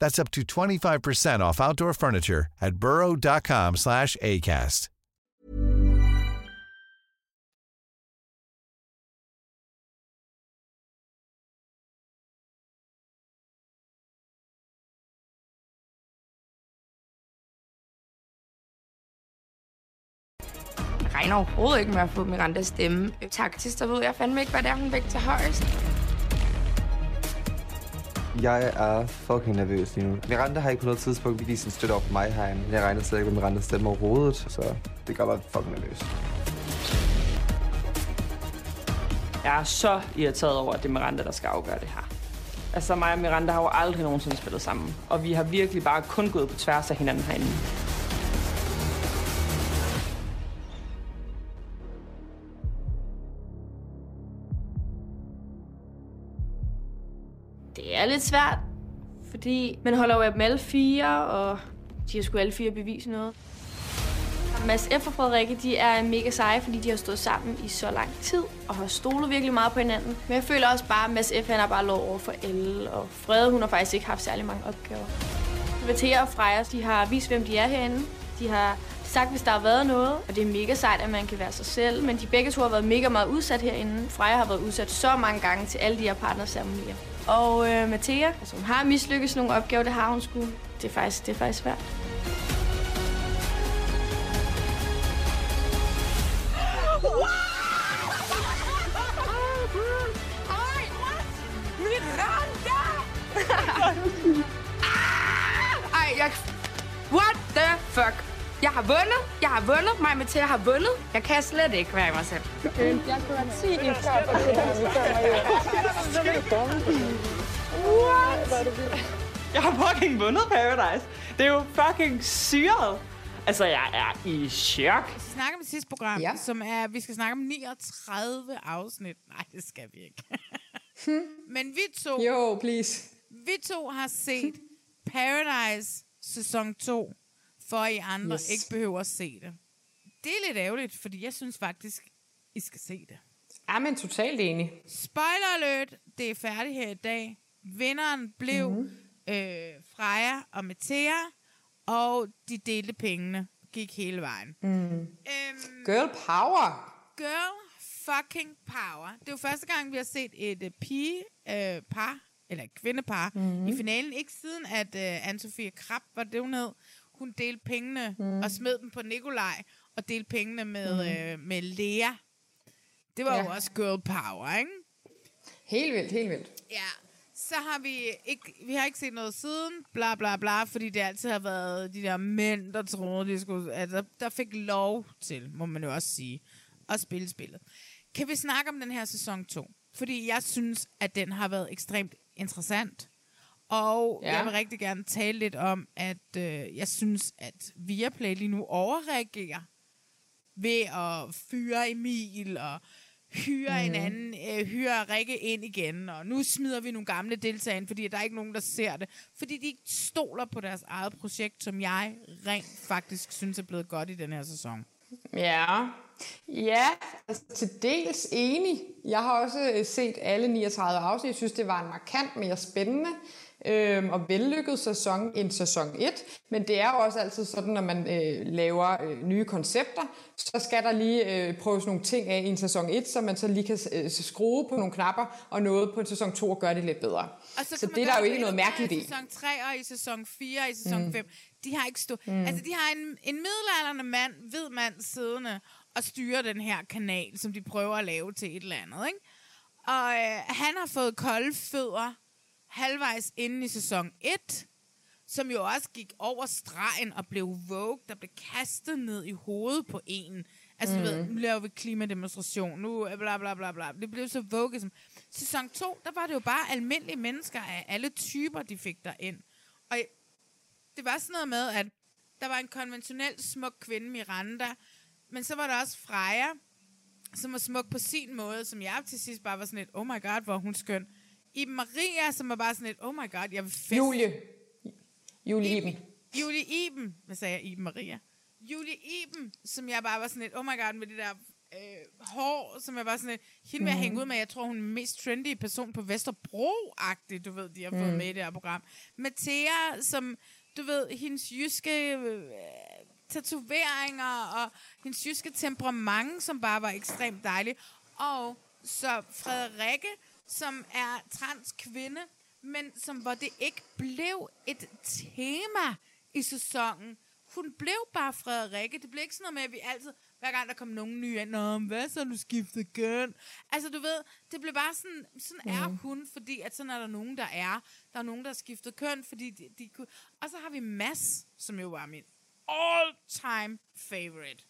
That's up to 25% off outdoor furniture at burrow.com slash ACAST. Det regner overhovedet ikke med at få Mirandas stemme. Taktisk, der ved jeg fandme ikke, hvad det er, hun vægter højst. Jeg er fucking nervøs lige nu. Miranda har ikke på noget tidspunkt vist sin støtte over for mig herinde. Jeg regner slet ikke med Mirandas stemme overhovedet, så det gør mig fucking nervøs. Jeg er så irriteret over, at det er Miranda, der skal afgøre det her. Altså mig og Miranda har jo aldrig nogensinde spillet sammen. Og vi har virkelig bare kun gået på tværs af hinanden herinde. Det er lidt svært, fordi man holder jo af dem alle fire, og de har sgu alle fire bevise noget. Mads F. og Frederikke, de er mega seje, fordi de har stået sammen i så lang tid, og har stolet virkelig meget på hinanden. Men jeg føler også bare, at Mads F. han er bare lov over for Elle, og Frede, hun har faktisk ikke haft særlig mange opgaver. Vatea og Freja, de har vist, hvem de er herinde. De har sagt, hvis der har været noget, og det er mega sejt, at man kan være sig selv, men de begge to har været mega meget udsat herinde. Freja har været udsat så mange gange til alle de her partnerseremonier. Og øh, Mathea, som har mislykkes nogle opgaver, det har hun sgu. Det er faktisk, det er faktisk svært. Ej, jeg... What the fuck? Jeg har vundet. Jeg har vundet. Mig med til at har vundet. Jeg kan slet ikke være i mig selv. Jeg kunne have 10 i før på det her, vi What? Jeg har fucking vundet Paradise. Det er jo fucking syret. Altså, jeg er i chok. Vi skal snakke om det sidste program, ja. som er, vi skal snakke om 39 afsnit. Nej, det skal vi ikke. Men vi to... Jo, please. Vi to har set Paradise sæson 2, for I andre Yes. ikke behøver at se det. Det er lidt ærgerligt, fordi jeg synes faktisk, I skal se det. Er man totalt enig? Spoiler alert, det er færdigt her i dag. Vinderen blev Mhm. mm-hmm. øh, Freja og Mathea, og de delte pengene, gik hele vejen. Mm. Øhm, Girl power. Girl fucking power. Det er jo første gang, vi har set et uh, pige uh, par, eller et kvindepar, Mhm. mm-hmm. i finalen. Ikke siden, at uh, Anne-Sophie Krab var det, hun hed. Hun delte pengene mm. og smed dem på Nikolaj, og delte pengene med, mm. uh, med Lea. Det var ja. Jo også girl power, ikke? Helt vildt, helt vildt. Ja. Så har vi ikke, vi har ikke set noget siden, bla bla bla, fordi det altid har været de der mænd, der troede, de skulle, der, der fik lov til, må man jo også sige, at spille spillet. Kan vi snakke om den her sæson 2? Fordi jeg synes, at den har været ekstremt interessant. Og Ja. jeg vil rigtig gerne tale lidt om, at øh, jeg synes, at Viaplay lige nu overreagerer ved at fyre Emil og hyre mm. en Mhm. anden, øh, hyre Rikke ind igen, og nu smider vi nogle gamle deltagere ind, fordi der er ikke nogen, der ser det. Fordi de ikke stoler på deres eget projekt, som jeg rent faktisk synes er blevet godt i den her sæson. Ja, ja altså, til dels enig. Jeg har også øh, set alle 39 afsnit. Jeg synes, det var en markant mere spændende øhm, og vellykket sæson end sæson 1. Men det er jo også altid sådan, når man øh, laver øh, nye koncepter, så skal der lige øh, prøves nogle ting af i en sæson 1, så man så lige kan øh, skrue på nogle knapper og noget på en sæson 2 og gøre det lidt bedre. Og så man det er der jo ikke noget mærkeligt i i. sæson 3 og i sæson 4 og i sæson Mm. 5. De har ikke stå... Mm. Altså, de har en, en middelalderne mand, hvid mand, siddende og styrer den her kanal, som de prøver at lave til et eller andet, ikke? Og øh, han har fået kolde fødder halvvejs inden i sæson 1, som jo også gik over stregen og blev Vogue, der blev kastet ned i hovedet på en. Altså, mm. du ved, nu laver vi klimademonstration, nu bla bla bla bla. Det blev så Vogue. Sæson 2, der var det jo bare almindelige mennesker af alle typer, de fik derind. Og det var sådan noget med, at der var en konventionel smuk kvinde, Miranda, men så var der også Freja, som var smuk på sin måde, som jeg til sidst bare var sådan lidt, oh my god, hvor hun skøn. Iben Maria, som var bare sådan lidt, oh my god, jeg vil feste. Julie. Julie Iben. Julie Iben. Hvad sagde jeg? Iben Maria. Julie Iben, som jeg bare var sådan lidt, oh my god, med det der øh, hår, som jeg bare sådan lidt, hende vil jeg Mhm. hænge ud med, jeg tror, hun er den mest trendy person på Vesterbro-agtig, du ved, de har fået Mm. med i det her program. Mathea, som, du ved, hendes jyske øh, tatoveringer og hendes jyske temperament, som bare var ekstremt dejlig. Og så Frederikke, som er transkvinde, men som hvor det ikke blev et tema i sæsonen. Hun blev bare Frederikke. Det blev ikke sådan noget med, at vi altid, hver gang der kom nogen nye ind, Nå, hvad så, du skiftet køn? Altså, du ved, det blev bare sådan, sådan mm. er hun, fordi at sådan er der nogen, der er. Der er nogen, der har skiftet køn, fordi de, de kunne... Og så har vi Mads, som jo var min all-time favorite.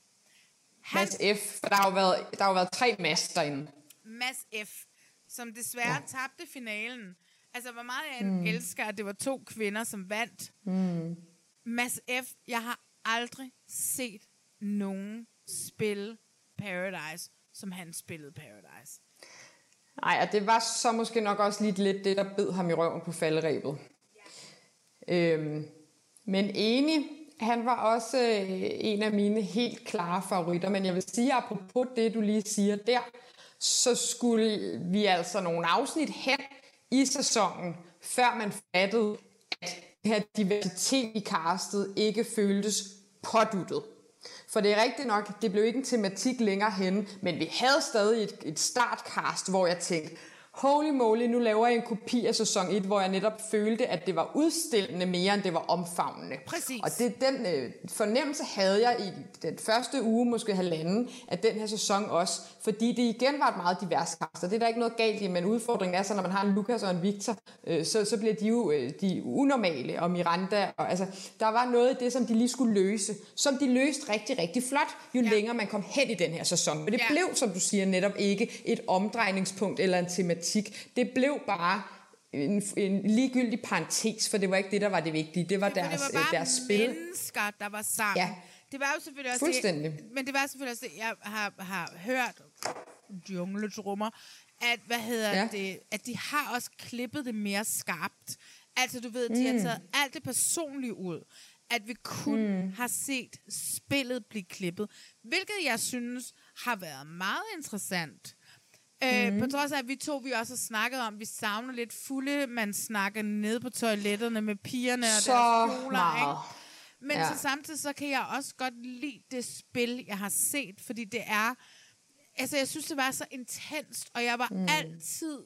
Mads F. For der har jo været, der har jo været tre Mads derinde. Mads F., som desværre ja. tabte finalen. Altså, hvor meget jeg Mm. elsker, at det var to kvinder, som vandt. Mm. Mads F., jeg har aldrig set nogen spille Paradise, som han spillede Paradise. Nej, og det var så måske nok også lige lidt det, der bed ham i røven på falderæbet. Øhm, men enig, han var også øh, en af mine helt klare favoritter, men jeg vil sige, apropos det, du lige siger der, så skulle vi altså nogle afsnit hen i sæsonen, før man fattede, at det her diversitet i castet ikke føltes påduttet. For det er rigtigt nok, det blev ikke en tematik længere henne, men vi havde stadig et, et startcast, hvor jeg tænkte, holy moly, nu laver jeg en kopi af sæson 1, hvor jeg netop følte, at det var udstillende mere, end det var omfavnende. Præcis. Og det, den øh, fornemmelse havde jeg i den første uge, måske halvanden, af den her sæson også, fordi det igen var et meget divers cast, og det er der ikke noget galt i, men udfordringen er så, når man har en Lukas og en Victor, øh, så, så bliver de jo øh, de unormale, og Miranda, og altså, der var noget af det, som de lige skulle løse, som de løste rigtig, rigtig flot, jo ja. længere man kom hen i den her sæson. Men det ja. blev, som du siger, netop ikke et omdrejningspunkt eller en tematik. Det blev bare en, en ligegyldig parentes, for det var ikke det, der var det vigtige. Det var Ja, deres, det var deres spil. mennesker, der var sammen. Ja. Det var jo selvfølgelig også Fuldstændig. Det, men det var selvfølgelig også det, jeg har, har hørt jungletrummer, at, hvad hedder Ja. det, at de har også klippet det mere skarpt. Altså, du ved, de har Mm. taget alt det personlige ud. At vi kun mm. har set spillet blive klippet. Hvilket jeg synes har været meget interessant. Øh, Mhm. på trods af, at vi to vi også har snakket om, vi savner lidt fulde, man snakker nede på toiletterne med pigerne og Så deres kjoler, meget. ikke? Men Ja. så samtidig så kan jeg også godt lide det spil, jeg har set, fordi det er... Altså, jeg synes, det var så intenst, og jeg var Mm. mm. altid...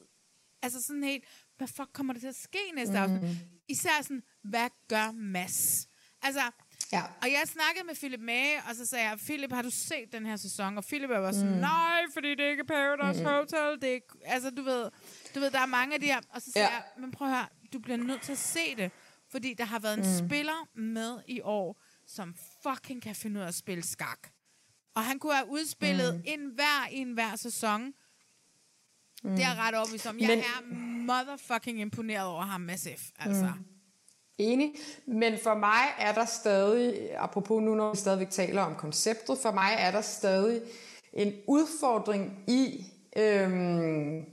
Altså sådan helt, hvad fuck kommer der til at ske næste Mm. mm. afsnit? Især sådan, hvad gør Mads? Altså, Ja. og jeg snakkede med Philip Mage, og så sagde jeg, Philip, har du set den her sæson? Og Philip var sådan, Mm. nej, fordi det er ikke Paradise. Hotel. Det er, altså, du ved, du ved, der er mange af de her. Og så sagde Ja. jeg, men prøv at høre, du bliver nødt til at se det. Fordi der har været en Mm. mm. spiller med i år, som fucking kan finde ud af at spille skak. Og han kunne have udspillet Mm. mm. en hver i en hver sæson. Mm. Mm. Det er jeg ret overbevist om. Jeg Men- er motherfucking imponeret over ham massivt. Altså. Mm. Enig. Men for mig er der stadig, apropos nu når vi stadigvæk taler om konceptet, for mig er der stadig en udfordring i øhm,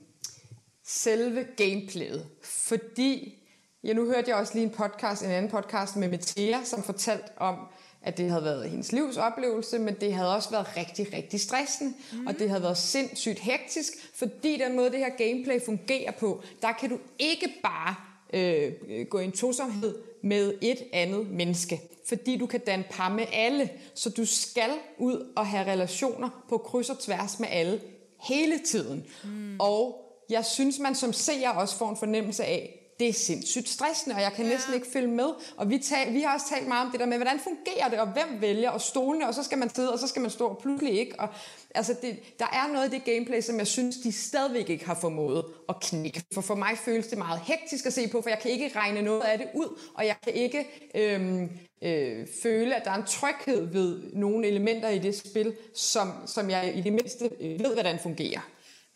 selve gameplayet. Fordi, ja nu hørte jeg også lige en podcast, en anden podcast med Metea, som fortalte om, at det havde været hendes livs oplevelse, men det havde også været rigtig, rigtig stressende, mm. og det havde været sindssygt hektisk, fordi den måde, det her gameplay fungerer på, der kan du ikke bare øh, gå i en tosomhed med et andet menneske, fordi du kan danne par med alle, så du skal ud og have relationer på kryds og tværs med alle hele tiden. Mm. Og jeg synes, man som seer også får en fornemmelse af, det er sindssygt stressende, og jeg kan ja. næsten ikke følge med. Og vi, tal, vi har også talt meget om det der med, hvordan fungerer det, og hvem vælger, og stolene, og så skal man sidde, og så skal man stå og pludselig ikke. Og, altså det, der er noget i det gameplay, som jeg synes, de stadigvæk ikke har formået at knække. For for mig føles det meget hektisk at se på, for jeg kan ikke regne noget af det ud, og jeg kan ikke øhm, øh, føle, at der er en tryghed ved nogle elementer i det spil, som, som jeg i det mindste øh, ved, hvordan fungerer.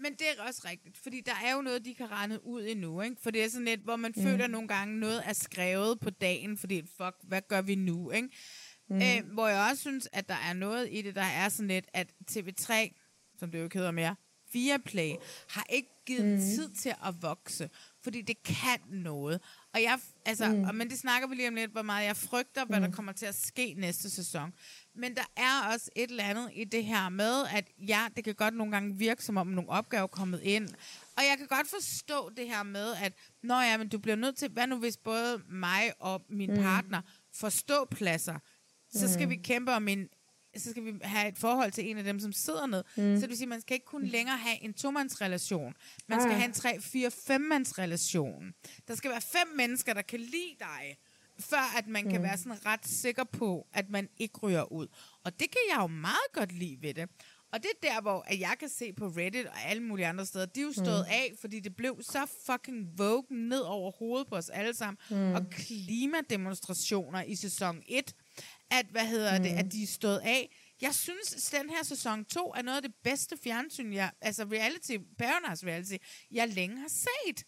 Men det er også rigtigt, fordi der er jo noget, de kan regne ud endnu, ikke? For det er sådan lidt, hvor man Mm. føler nogle gange, noget er skrevet på dagen, fordi fuck, hvad gør vi nu, ikke? Mm. Øh, hvor jeg også synes, at der er noget i det, der er sådan lidt, at TV3, som det jo ikke hedder mere, Viaplay, har ikke givet Mm. tid til at vokse, fordi det kan noget. Og jeg, altså, mm. og, men det snakker vi lige om lidt, hvor meget jeg frygter, hvad Mm. der kommer til at ske næste sæson. Men der er også et eller andet i det her med, at ja, det kan godt nogle gange virke, som om nogle opgaver er kommet ind. Og jeg kan godt forstå det her med, at når ja, men du bliver nødt til, hvad nu hvis både mig og min Mm. mm. partner får ståpladser, så skal Mm. vi kæmpe om en så skal vi have et forhold til en af dem, som sidder ned. Mm. Mm. Så det vil sige, man skal ikke kun længere have en tomandsrelation. Man skal Nej. have en tre, fire, femmandsrelation. Der skal være fem mennesker, der kan lide dig, før at man mm. kan Mm. være sådan ret sikker på, at man ikke ryger ud. Og det kan jeg jo meget godt lide ved det. Og det er der, hvor at jeg kan se på Reddit og alle mulige andre steder, de er jo stået Mm. af, fordi det blev så fucking vogue ned over hovedet på os alle sammen. Mm. Og klimademonstrationer i sæson 1, at, hvad hedder mm. det, Mm. at de er stået af. Jeg synes, at den her sæson 2 er noget af det bedste fjernsyn, jeg, altså reality, Paradise reality, jeg længe har set.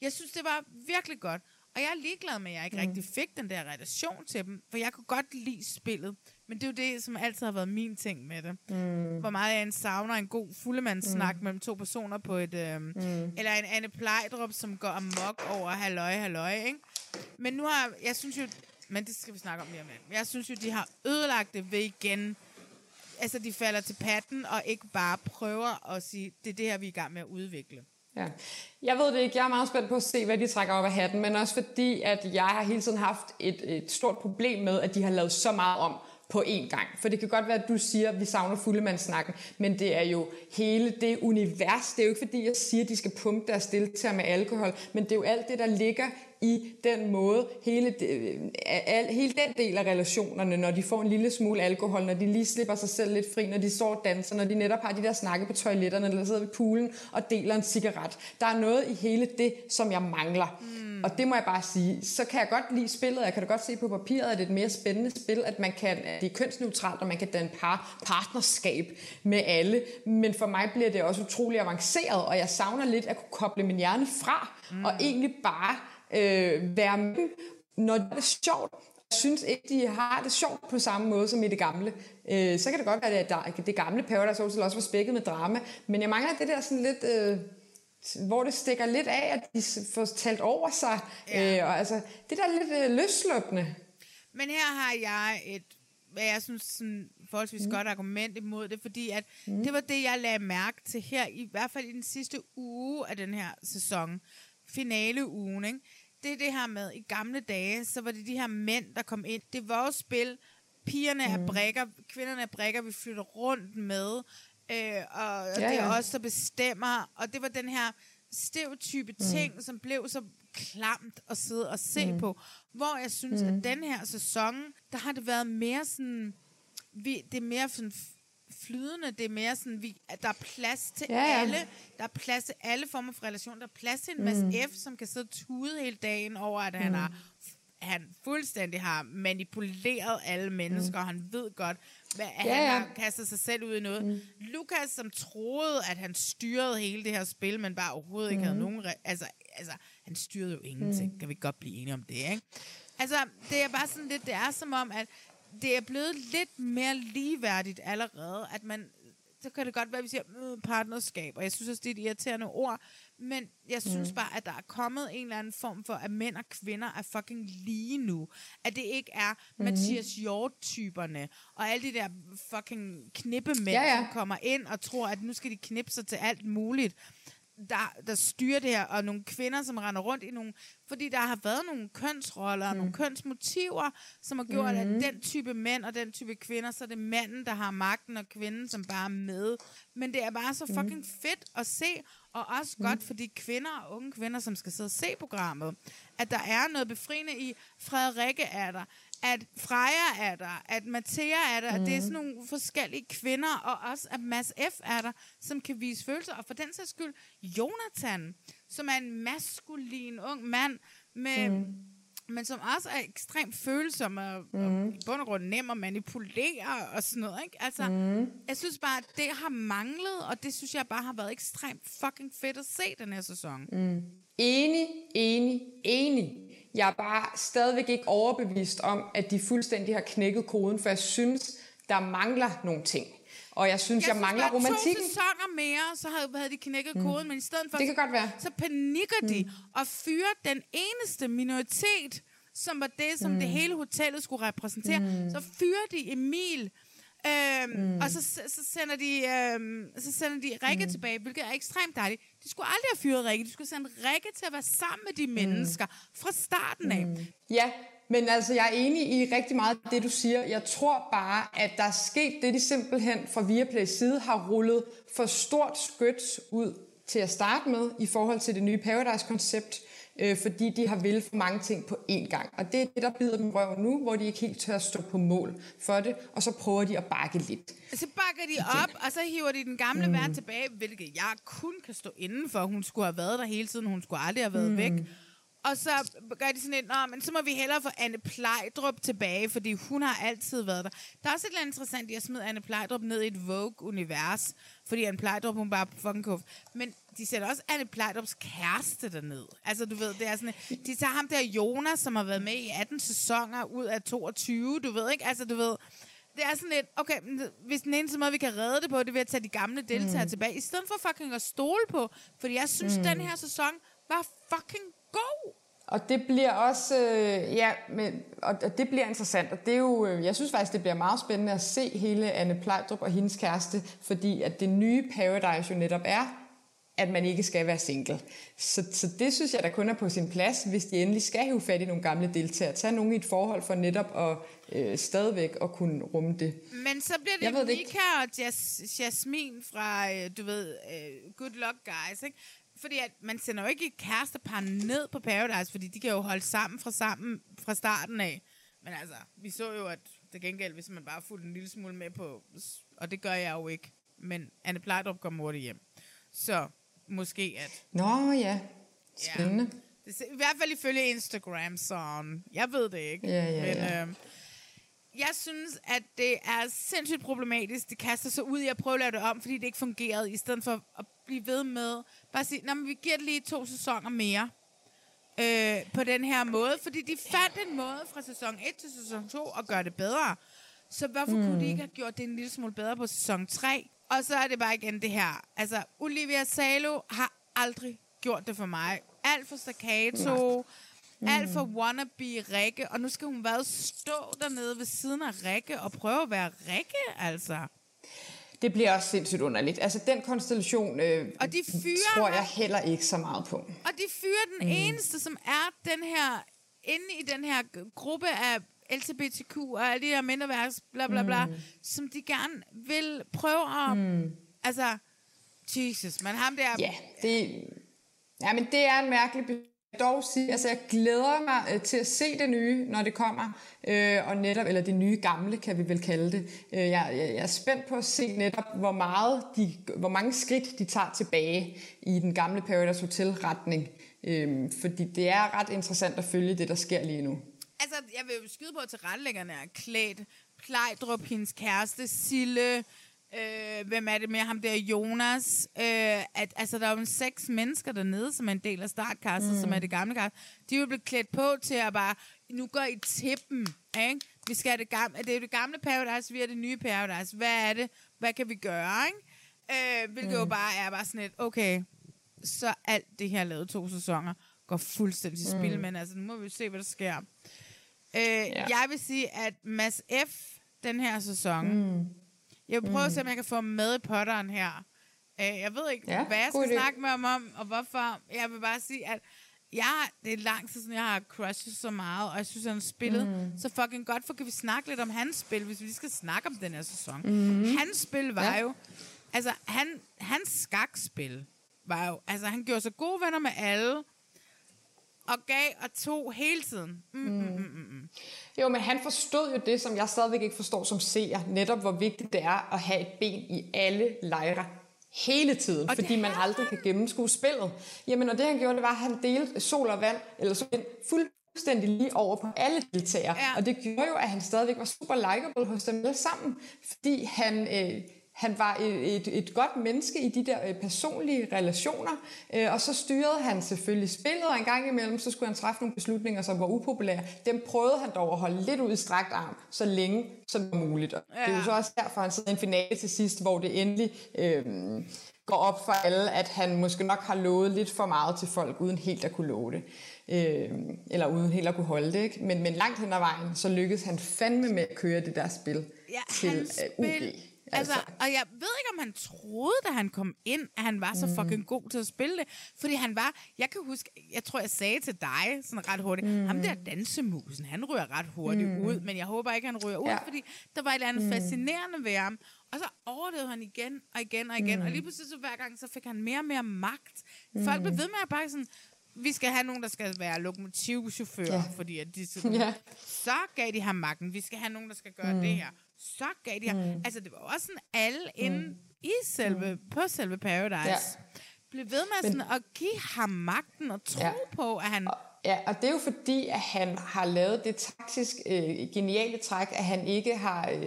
Jeg synes, det var virkelig godt. Og jeg er ligeglad med, at jeg ikke Mm. rigtig fik den der relation til dem, for jeg kunne godt lide spillet. Men det er jo det, som altid har været min ting med det. Mm. Hvor meget jeg en savner en god fuldemandssnak Mm. mellem to personer på et... Øhm, Mm. Eller en Anne Plejdrup, som går amok over halløj, halløj, ikke? Men nu har... Jeg synes jo... Men det skal vi snakke om lige om lidt. Jeg synes jo, de har ødelagt det ved igen... Altså, de falder til patten og ikke bare prøver at sige, det er det her, vi er i gang med at udvikle. Ja. Jeg ved det ikke. Jeg er meget spændt på at se, hvad de trækker op af hatten, men også fordi, at jeg har hele tiden haft et, et stort problem med, at de har lavet så meget om på én gang. For det kan godt være, at du siger, at vi savner fuldemandssnakken, men det er jo hele det univers. Det er jo ikke fordi, jeg siger, at de skal pumpe deres deltagere med alkohol, men det er jo alt det, der ligger i den måde, hele, det, øh, al, hele den del af relationerne, når de får en lille smule alkohol, når de lige slipper sig selv lidt fri, når de står og danser, når de netop har de der snakke på toiletterne, eller sidder ved poolen og deler en cigaret. Der er noget i hele det, som jeg mangler. Mm. Og det må jeg bare sige. Så kan jeg godt lide spillet, jeg kan da godt se på papiret, at det er et mere spændende spil, at man kan, at det er kønsneutralt, og man kan danne par, partnerskab med alle. Men for mig bliver det også utrolig avanceret, og jeg savner lidt at kunne koble min hjerne fra, mm. og egentlig bare øh, være med når det er sjovt. Jeg synes ikke, de har det sjovt på samme måde som i det gamle. Øh, så kan det godt være, at det gamle Paradise Hotel også var spækket med drama, men jeg mangler det der sådan lidt... Øh, hvor det stikker lidt af, at de får talt over sig. Ja. Øh, og altså, det der er lidt øh, løsluppende. Men her har jeg et, hvad jeg synes, sådan forholdsvis mm. godt argument imod det, fordi at mm. det var det, jeg lagde mærke til her, i hvert fald i den sidste uge af den her sæson, finaleugen, ikke? det er det her med, i gamle dage, så var det de her mænd, der kom ind. Det var vores spil. Pigerne mm. er brækker, kvinderne er brækker, vi flytter rundt med. Øh, og, og ja, det er ja. os, der bestemmer. Og det var den her stereotype mm. ting, som blev så klamt at sidde og se mm. på. Hvor jeg synes, mm. at den her sæson, der har det været mere sådan... Vi, det er mere sådan flydende. Det er mere sådan, vi, at der er plads til ja, ja. alle. Der er plads til alle former for relation. Der er plads til en masse mm. F, som kan sidde og tude hele dagen over, at mm. han har han fuldstændig har manipuleret alle mennesker, mm. han ved godt, hvad, at ja, han ja. har kastet sig selv ud i noget. Mm. Lukas, som troede, at han styrede hele det her spil, men bare overhovedet ikke mm. havde nogen... Altså, altså, han styrede jo ingenting. Mm. Kan vi godt blive enige om det, ikke? Altså, det er bare sådan lidt, det er som om, at det er blevet lidt mere ligeværdigt allerede, at man, så kan det godt være, at vi siger øh, partnerskab, og jeg synes også, det er et irriterende ord, men jeg synes mm. bare, at der er kommet en eller anden form for, at mænd og kvinder er fucking lige nu. At det ikke er mm. Mathias Hjort-typerne, og alle de der fucking knippemænd, ja, ja. som kommer ind og tror, at nu skal de knippe sig til alt muligt der, der styrer det her, og nogle kvinder, som render rundt i nogle... Fordi der har været nogle kønsroller og mm. nogle kønsmotiver, som har gjort, mm. at den type mænd og den type kvinder, så er det manden, der har magten, og kvinden, som bare er med. Men det er bare så fucking mm. fedt at se, og også mm. godt for de kvinder og unge kvinder, som skal sidde og se programmet, at der er noget befriende i, Frederikke er der, at Freja er der, at Mathea er der, mm. at det er sådan nogle forskellige kvinder, og også at Mads F. er der, som kan vise følelser. Og for den sags skyld, Jonathan, som er en maskulin ung mand, med, mm. Men som også er ekstremt følsom og, mm. og i bund og grund nem at manipulere og sådan noget. Ikke? Altså, mm. Jeg synes bare, at det har manglet, og det synes jeg bare har været ekstremt fucking fedt at se den her sæson. Mm. Enig, enig, enig. Jeg er bare stadigvæk ikke overbevist om, at de fuldstændig har knækket koden, for jeg synes, der mangler nogle ting. Og jeg synes, jeg, jeg mangler romantikken. to sæsoner mere, så havde, havde de knækket mm. koden, men i stedet for... Det kan godt være. Så panikker mm. de og fyrer den eneste minoritet, som var det, som mm. det hele hotellet skulle repræsentere. Mm. Så fyrer de Emil, øhm, mm. og så, så, sender de, øhm, så sender de Rikke mm. tilbage, hvilket er ekstremt dejligt. De skulle aldrig have fyret Rikke. De skulle sende Rikke til at være sammen med de mm. mennesker fra starten af. Mm. Ja, men altså, jeg er enig i rigtig meget af det, du siger. Jeg tror bare, at der er sket det, de simpelthen fra Viaplays side har rullet for stort skyts ud til at starte med i forhold til det nye Paradise-koncept, øh, fordi de har vil for mange ting på én gang. Og det er det, der bider dem røv nu, hvor de ikke helt tør at stå på mål for det, og så prøver de at bakke lidt. Så bakker de op, og så hiver de den gamle mm. værd tilbage, hvilket jeg kun kan stå inden for. Hun skulle have været der hele tiden, hun skulle aldrig have været mm. væk. Og så gør de sådan lidt, Nå, men så må vi hellere få Anne Plejdrup tilbage, fordi hun har altid været der. Der er også et eller andet interessant i at smide Anne Plejdrup ned i et Vogue-univers, fordi Anne Plejdrup, hun bare fucking kuff. Men de sætter også Anne Plejdrups kæreste derned. Altså, du ved, det er sådan, de tager ham der Jonas, som har været med i 18 sæsoner ud af 22, du ved ikke? Altså, du ved, det er sådan lidt, okay, hvis den eneste måde, vi kan redde det på, det er ved at tage de gamle deltagere mm. tilbage, i stedet for fucking at stole på, fordi jeg synes, mm. den her sæson var fucking god. Og det bliver også, øh, ja, men, og det bliver interessant, og det er jo, øh, jeg synes faktisk, det bliver meget spændende at se hele Anne Plejdrup og hendes kæreste, fordi at det nye Paradise jo netop er at man ikke skal være single. Så, så det synes jeg, der kun er på sin plads, hvis de endelig skal hive fat i nogle gamle deltagere. Tag nogen i et forhold for netop at øh, stadigvæk at kunne rumme det. Men så bliver Jeg det det ikke. Mika og Jas- Jasmin fra, øh, du ved, øh, Good Luck Guys, ikke? Fordi at man sender jo ikke et kærestepar ned på Paradise, fordi de kan jo holde sammen fra, sammen fra starten af. Men altså, vi så jo, at det gengæld, hvis man bare fulgte en lille smule med på, og det gør jeg jo ikke, men Anne Plejdrup kommer hurtigt hjem. Så måske at... Nå ja, spændende. Det, er- I hvert fald ifølge Instagram, sådan. Jeg ved det ikke. Ja, ja, men, ja. Øh, jeg synes, at det er sindssygt problematisk. Det kaster sig ud i at prøve at lave det om, fordi det ikke fungerede, i stedet for at blive ved med bare sige, "Nå, men vi giver det lige to sæsoner mere øh, på den her måde. Fordi de fandt en måde fra sæson 1 til sæson 2 at gøre det bedre. Så hvorfor mm. kunne de ikke have gjort det en lille smule bedre på sæson 3? Og så er det bare igen det her. Altså, Olivia Salo har aldrig gjort det for mig. Alt for staccato, mm. alt for wannabe Rikke, og nu skal hun bare stå dernede ved siden af Rikke og prøve at være Rikke, altså. Det bliver også sindssygt underligt. Altså den konstellation øh, Og de fyrer tror jeg heller ikke så meget på. Og de fyrer den mm. eneste, som er den her, inde i den her gruppe af LGBTQ og alle de her mindreværds, bla bla bla, mm. som de gerne vil prøve at... Mm. Altså, Jesus, men ham der... Ja, det, ja, men det er en mærkelig dog sige, altså jeg glæder mig øh, til at se det nye, når det kommer, øh, og netop, eller det nye gamle, kan vi vel kalde det. Øh, jeg, jeg, jeg er spændt på at se netop, hvor, meget de, hvor mange skridt de tager tilbage i den gamle Paradise Hotel-retning. Øh, fordi det er ret interessant at følge det, der sker lige nu. Altså, jeg vil jo skyde på, at tilrettelæggerne er klædt. Plejdrup, hendes kæreste, Sille, øh, hvem er det med ham der, Jonas. Øh, at, altså, der er jo seks mennesker dernede, som er en del af startkastet, mm. som er det gamle kast. De er jo blevet klædt på til at bare, nu går I til dem, ikke? Vi skal have det gamle, det er det gamle Paradise, vi er det nye Paradise. Hvad er det? Hvad kan vi gøre, ikke? Øh, hvilket mm. jo bare er bare sådan et, okay, så alt det her lavet to sæsoner går fuldstændig i spil, Mm. men altså, nu må vi se, hvad der sker. Øh, ja. Jeg vil sige, at Mads F. den her sæson, Mm. Jeg vil prøve mm. at se, Mm. om jeg kan få med i potteren her. Øh, jeg ved ikke, Ja, hvad jeg skal idé. snakke med ham om, og hvorfor. Jeg vil bare sige, at jeg, det er lang tid siden, jeg har crushet så meget, og jeg synes, han har spillet Mm. så fucking godt, for kan vi snakke lidt om hans spil, hvis vi lige skal snakke om den her sæson. Mhm. Hans spil var Ja. jo, altså han, hans skakspil var jo, altså han gjorde sig gode venner med alle, og gav og tog hele tiden. Mm, mm, mm, mm, mm. Jo, men han forstod jo det, som jeg stadigvæk ikke forstår som seer. Netop hvor vigtigt det er at have et ben i alle lejre hele tiden, og fordi man aldrig kan gennemskue spillet. Jamen, og det han gjorde, det var, at han delte sol og vand, eller sol fuldstændig lige over på alle deltagere. Ja. Og det gjorde jo, at han stadigvæk var super likable hos dem alle sammen, fordi han... Øh, han var et, et, et godt menneske i de der øh, personlige relationer, øh, og så styrede han selvfølgelig spillet, og en gang imellem, så skulle han træffe nogle beslutninger, som var upopulære. Dem prøvede han dog at holde lidt ud i strakt arm, så længe som muligt. Og ja. Det er jo så også derfor, han sidder i en finale til sidst, hvor det endelig øh, går op for alle, at han måske nok har lovet lidt for meget til folk, uden helt at kunne love det. Øh, eller uden helt at kunne holde det. Ikke? Men, men langt hen ad vejen, så lykkedes han fandme med at køre det der spil Ja, til øh, UG. Spil- Altså, og jeg ved ikke, om han troede, da han kom ind, at han var så Mhm. fucking god til at spille det. Fordi han var, jeg kan huske, jeg tror, jeg sagde til dig sådan ret hurtigt, Mhm. ham der dansemusen, han ryger ret hurtigt Mhm. ud, men jeg håber ikke, han ryger ud, Ja. fordi der var et eller andet Mhm. fascinerende ved ham. Og så overlevede han igen og igen og igen, Mhm. og lige pludselig så hver gang, så fik han mere og mere magt. Folk blev Mhm. ved med at bare sådan, vi skal have nogen, der skal være lokomotivchauffør, Ja. fordi at de skal... Ja. Så gav de ham magten. Vi skal have nogen, der skal gøre Mm. det her. Så gav de. Mm. Altså, det var også sådan, alle inde i selve, på selve Paradise, Ja. blev ved med sådan at give ham magten og tro Ja. på, at han... Ja, og det er jo fordi, at han har lavet det taktisk øh, geniale træk, at han ikke har øh,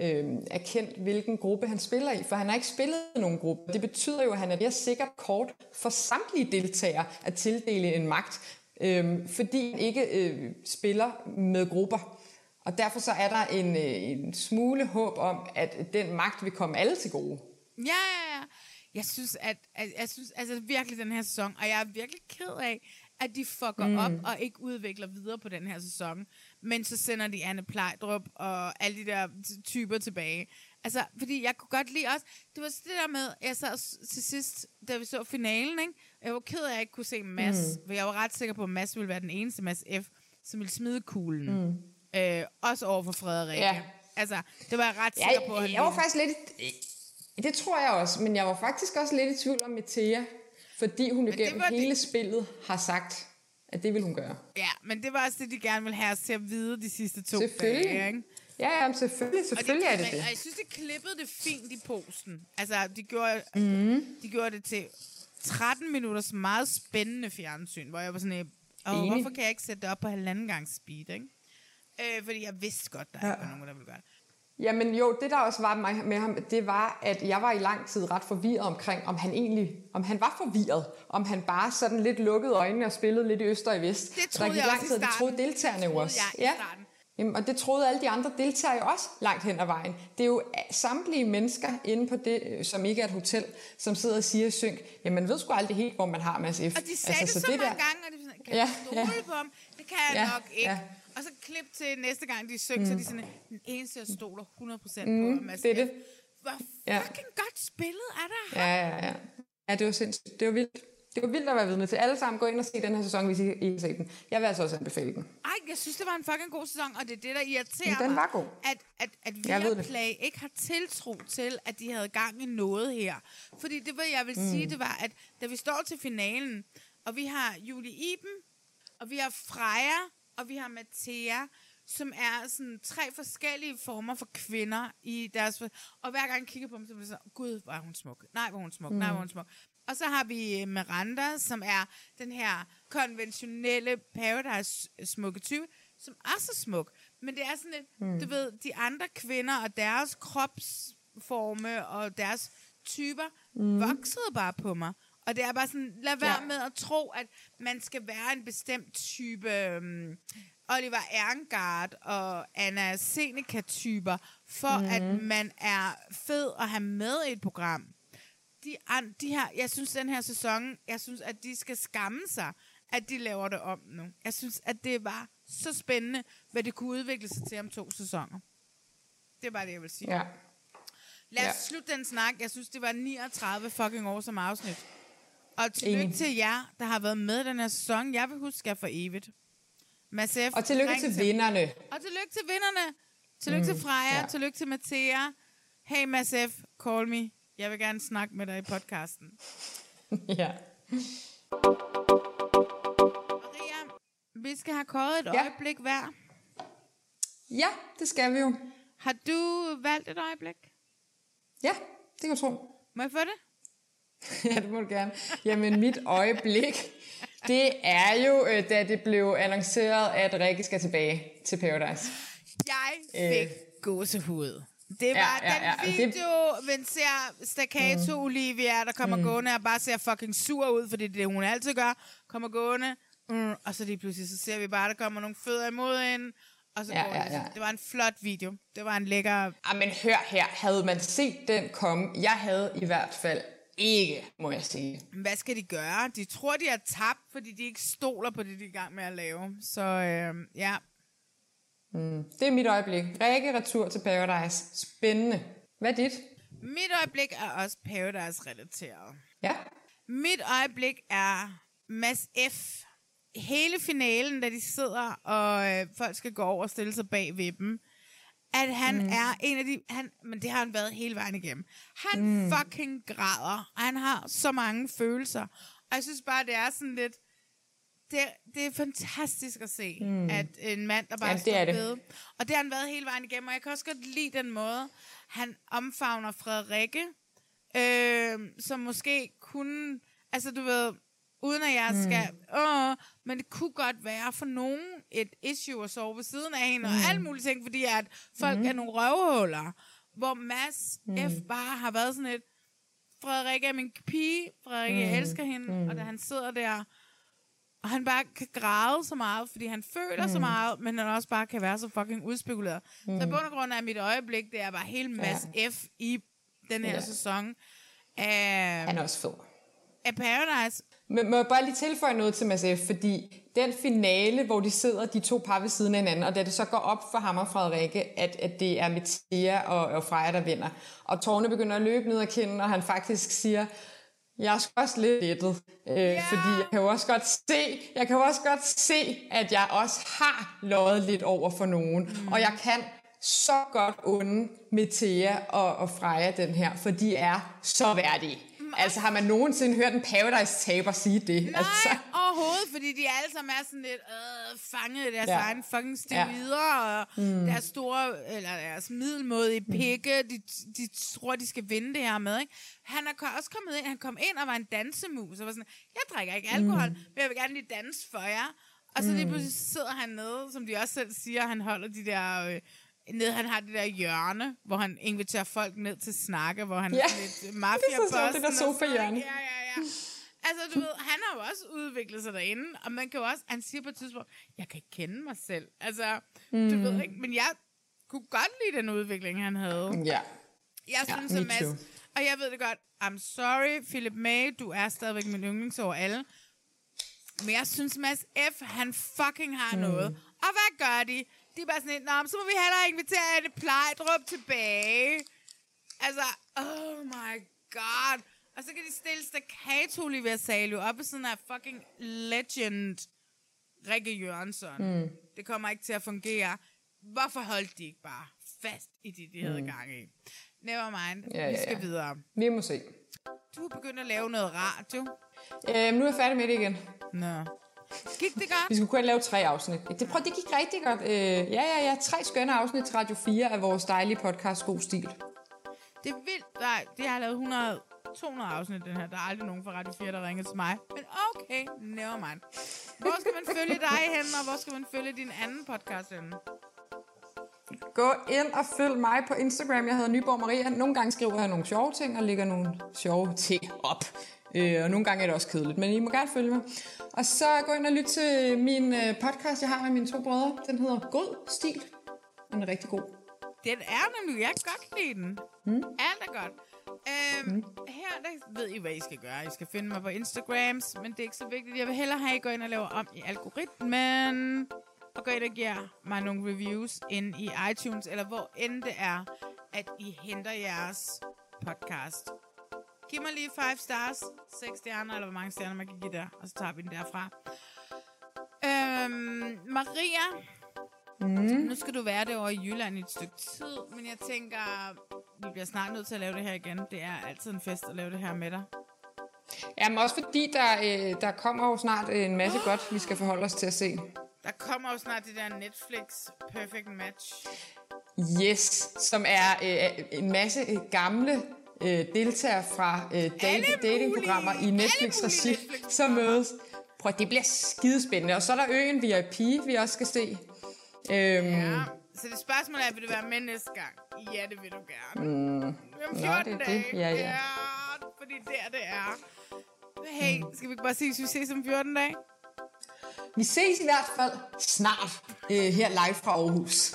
øh, erkendt, hvilken gruppe han spiller i. For han har ikke spillet nogen gruppe. Det betyder jo, at han er mere sikkert kort for samtlige deltagere at tildele en magt, øh, fordi han ikke øh, spiller med grupper. Og derfor så er der en, øh, en smule håb om, at den magt vil komme alle til gode. Ja, ja, ja. Jeg synes, at, at jeg synes altså virkelig den her sæson, og jeg er virkelig ked af, at de fucker Mm. op og ikke udvikler videre på den her sæson. Men så sender de Anne Plejdrup og alle de der typer tilbage. Altså, fordi jeg kunne godt lide også... Det var det der med, jeg sad til sidst, da vi så finalen, ikke? Jeg var ked af, at jeg ikke kunne se Mads, mm. for jeg var ret sikker på, at Mads ville være den eneste Mads F., som ville smide kuglen. Mm. Øh, også over for Frederikke. Ja. Altså, det var jeg ret Ja, sikker på, at jeg, jeg var faktisk lidt... Det tror jeg også, men jeg var faktisk også lidt i tvivl om Metea, fordi hun jo det gennem hele spillet har sagt, at det vil hun gøre. Ja, men det var også det, de gerne ville have os til at vide de sidste to Selvfølgelig. dage, ikke? Ja, ja, selvfølgelig, selvfølgelig og er det det. Og jeg synes, de klippede det fint i posen. Altså, de gjorde, Mhm. de gjorde det til 13 minutters meget spændende fjernsyn, hvor jeg var sådan, Åh, hvorfor kan jeg ikke sætte det op på halvanden gang speed, ikke? Øh, fordi jeg vidste godt, der Ja. ikke var nogen, der ville gøre det. Jamen jo, det der også var med ham, det var, at jeg var i lang tid ret forvirret omkring, om han egentlig, om han var forvirret, om han bare sådan lidt lukkede øjnene og spillede lidt i øst og i vest. Det troede der jeg lang også i tid, det troede deltagerne jo troede også. jeg i ja. starten. Jamen, og det troede alle de andre deltagere jo også langt hen ad vejen. Det er jo samtlige mennesker inde på det, øh, som ikke er et hotel, som sidder og siger i synk, jamen man ved sgu aldrig helt, hvor man har Mads F. Og de sagde altså, det så, så mange gange, og de var sådan, kan ja, du stole ja. på ham? Det kan jeg Ja, nok ikke. ja. Og så klip til næste gang, de synger, mm. så de sådan, den eneste, jeg stoler 100% Mm, på, Mads det er det. Hvor Ja. fucking godt spillet er der. Ja, ja, ja. Ja, det var sindssygt. Det var vildt. Det var vildt at være vidne til. Alle sammen gå ind og se den her sæson, hvis I ikke har set den. Jeg vil altså også anbefale den. Ej, jeg synes, det var en fucking god sæson, og det er det, der irriterer Men den var god. At, at, at det. Viaplay ikke har tiltro til, at de havde gang i noget her. Fordi det, hvad jeg vil mm. sige, det var, at da vi står til finalen, og vi har Julie Iben, og vi har Freja, og vi har Mathea, som er sådan tre forskellige former for kvinder i deres... Og hver gang jeg kigger på dem, så bliver det sådan, gud, hvor er hun smuk. Nej, hvor er hun smuk. Mm. Nej, hvor er hun smuk. Og så har vi Miranda, som er den her konventionelle Paradise-smukke type, som er så smuk. Men det er sådan lidt, Mm. mm. du ved, de andre kvinder og deres kropsforme og deres typer Mm. mm. voksede bare på mig. Og det er bare sådan, lad være Ja. med at tro, at man skal være en bestemt type um, Oliver Erngard og Anna Seneca-typer, for mm. at man er fed at have med i et program. De, de her, jeg synes, den her sæson, jeg synes, at de skal skamme sig, at de laver det om nu. Jeg synes, at det var så spændende, hvad det kunne udvikle sig til om to sæsoner. Det er bare det, jeg vil sige. Ja. Lad os ja. slutte den snak. Jeg synes, det var 39 fucking år som afsnit. Og tillykke Enig. til jer, der har været med den her sæson. Jeg vil huske jer for evigt. Mads F. Og tillykke ring til vinderne. Og tillykke til vinderne. Tillykke Mm, til Freja. ja. Tillykke til Mathea. Hey Mads F. Call me. Jeg vil gerne snakke med dig i podcasten. ja. Maria, vi skal have kåret et Ja. øjeblik hver. Ja, det skal vi jo. Har du valgt et øjeblik? Ja, det kan du tro. Må jeg få det? ja, det må du gerne. Jamen, mit øjeblik, det er jo, øh, da det blev annonceret, at Rikke skal tilbage til Paradise. Jeg Øh. fik gåsehud. Det Ja, var ja, den ja, og det- video, man ser Staccato Mm. Olivia, der kommer Mm. gående og bare ser fucking sur ud, fordi det er det, hun altid gør. Kommer gående, mm, og så lige pludselig, så ser vi bare, der kommer nogle fødder imod hende, og så Ja, går ja, det. ja. Det var en flot video. Det var en lækker... Ah, men hør her, havde man set den komme? Jeg havde i hvert fald ikke, må jeg sige. Hvad skal de gøre? De tror, de har tabt, fordi de ikke stoler på det, de er i gang med at lave. Så øh, ja, Mm. Det er mit øjeblik. Rikke retur til Paradise. Spændende. Hvad er dit? Mit øjeblik er også Paradise-relateret. Ja. Mit øjeblik er Mads F. Hele finalen, da de sidder, og øh, folk skal gå over og stille sig bag ved dem. At han Mm. er en af de... Han, men det har han været hele vejen igennem. Han Mm. fucking græder, og han har så mange følelser. Og jeg synes bare, det er sådan lidt... Det, det er fantastisk at se, Mm. at en mand, der bare Ja, står det. ved. Og det har han været hele vejen igennem, og jeg kan også godt lide den måde, han omfavner Frederikke, øh, som måske kunne, altså du ved, uden at jeg Mm. skal, åh, men det kunne godt være for nogen et issue at sove ved siden af hende, mm. og Mm. alle mulige ting, fordi at folk Mm. mm. er nogle røvhuller, hvor Mads Mm. mm. F. bare har været sådan et, Frederikke er min pige, Frederikke, mm. Mm. jeg elsker hende, Mm. mm. og da han sidder der, og han bare kan græde så meget, fordi han føler mm. så Mm. meget, men han også bare kan være så fucking udspekuleret. Mm. Så i Mm. bund og grund er mit øjeblik, det er bare hele Mads ja. F. i den her ja. sæson af, Han er også fed. af Paradise. Men må jeg bare lige tilføje noget til Mads F., fordi den finale, hvor de sidder, de to par ved siden af hinanden, og da det så går op for ham og Frederikke, at, at det er Mathia og, og Freja, der vinder, og tårne begynder at løbe ned ad kinden, og han faktisk siger, jeg er også lidt lettet, øh, yeah. fordi jeg kan jo også godt se, jeg kan jo også godt se, at jeg også har løjet lidt over for nogen, mm. og jeg kan så godt unde Metea og, og Freja den her, for de er så værdige. Altså, har man nogensinde hørt en Paradise-taber sige det? Nej, altså. overhovedet, fordi de alle sammen er sådan lidt øh, fanget i deres Ja. egen fucking steroider, ja. og Mm. mm. deres store, eller deres middelmådige pikke, de, de tror, de skal vinde det her med, ikke? Han er også kommet ind, han kom ind og var en dansemus, og var sådan, jeg drikker ikke alkohol, Mm. mm. men jeg vil gerne lige danse for jer. Og så lige Mm. pludselig sidder han nede, som de også selv siger, han holder de der... Øh, nede, han har det der hjørne, hvor han inviterer folk ned til snakke, hvor han Ja, er lidt mafia det er så det der sofa-hjørne. Ja, ja, ja. Altså, du ved, han har jo også udviklet sig derinde, og man kan jo også, han siger på et tidspunkt, jeg kan ikke kende mig selv. Altså, mm. du Mm. ved ikke, men jeg kunne godt lide den udvikling, han havde. Ja. Jeg Ja, synes, me at Mads, og jeg ved det godt, I'm sorry, Philip May, du er stadigvæk min yndlings over alle. Men jeg synes, Mads F., han fucking har Mm. mm. noget. Og hvad gør de? De er bare sådan Nå, så må vi hellere invitere Anne Plejdrup tilbage. Altså, oh my god. Og så kan de stille Staccato Olivia Salio op ved sådan af fucking legend Rikke Jørgensen. Mm. Det kommer ikke til at fungere. Hvorfor holdt de ikke bare fast i det, de havde Mm. gang i? Never mind. Ja, vi skal ja. videre. Vi må se. Du er begyndt at lave noget radio. Øhm, nu er jeg færdig med det igen. Nå. Gik det godt? Vi skulle kun lave tre afsnit. Det, prøv, det gik rigtig godt. Øh, ja, ja, ja. Tre skønne afsnit til Radio 4 af vores dejlige podcast God Stil. Det er vildt. Nej, det har lavet 100, 200 afsnit, den her. Der er aldrig nogen fra Radio 4, der ringer til mig. Men okay, never mind. Hvor skal man følge dig hen, og hvor skal man følge din anden podcast hen? Gå ind og følg mig på Instagram. Jeg hedder Nyborg Maria. Nogle gange skriver jeg nogle sjove ting og lægger nogle sjove ting op. Øh, og nogle gange er det også kedeligt, men I må gerne følge mig. Og så gå ind og lyt til min øh, podcast, jeg har med mine to brødre. Den hedder God Stil. Den er rigtig god. Den er nemlig, jeg kan godt lide den. Mm. Alt er godt. Øhm, mm. Her der ved I, hvad I skal gøre. I skal finde mig på Instagrams, men det er ikke så vigtigt. Jeg vil hellere have, at I går ind og laver om i algoritmen. Og går ind og giver mig nogle reviews ind i iTunes, eller hvor end det er, at I henter jeres podcast. Giv mig lige 5 stars, 6 stjerner, eller hvor mange stjerner man kan give der, og så tager vi den derfra. Øhm, Maria, Mm. nu skal du være det over i Jylland i et stykke tid, men jeg tænker, vi bliver snart nødt til at lave det her igen. Det er altid en fest at lave det her med dig. Jamen også fordi, der, øh, der kommer jo snart en masse godt, vi skal forholde os til at se. Der kommer jo snart det der Netflix Perfect Match. Yes, som er øh, en masse øh, gamle øh, deltagere fra øh, date, datingprogrammer i Netflix-regi, som mødes. Prøv, det bliver skidespændende. Og så er der øen VIP, vi også skal se. Øhm, Ja. Så det spørgsmål er, vil du være med næste gang? Ja, det vil du gerne. Mm. Om Nå, 14 det er det. dage. Ja, ja. ja. fordi der det er. Hey, skal vi ikke bare sige, at vi ses om 14 dage? Vi ses i hvert fald snart øh, her live fra Aarhus.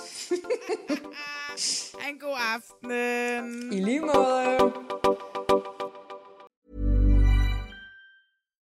En god aften. I lige måde.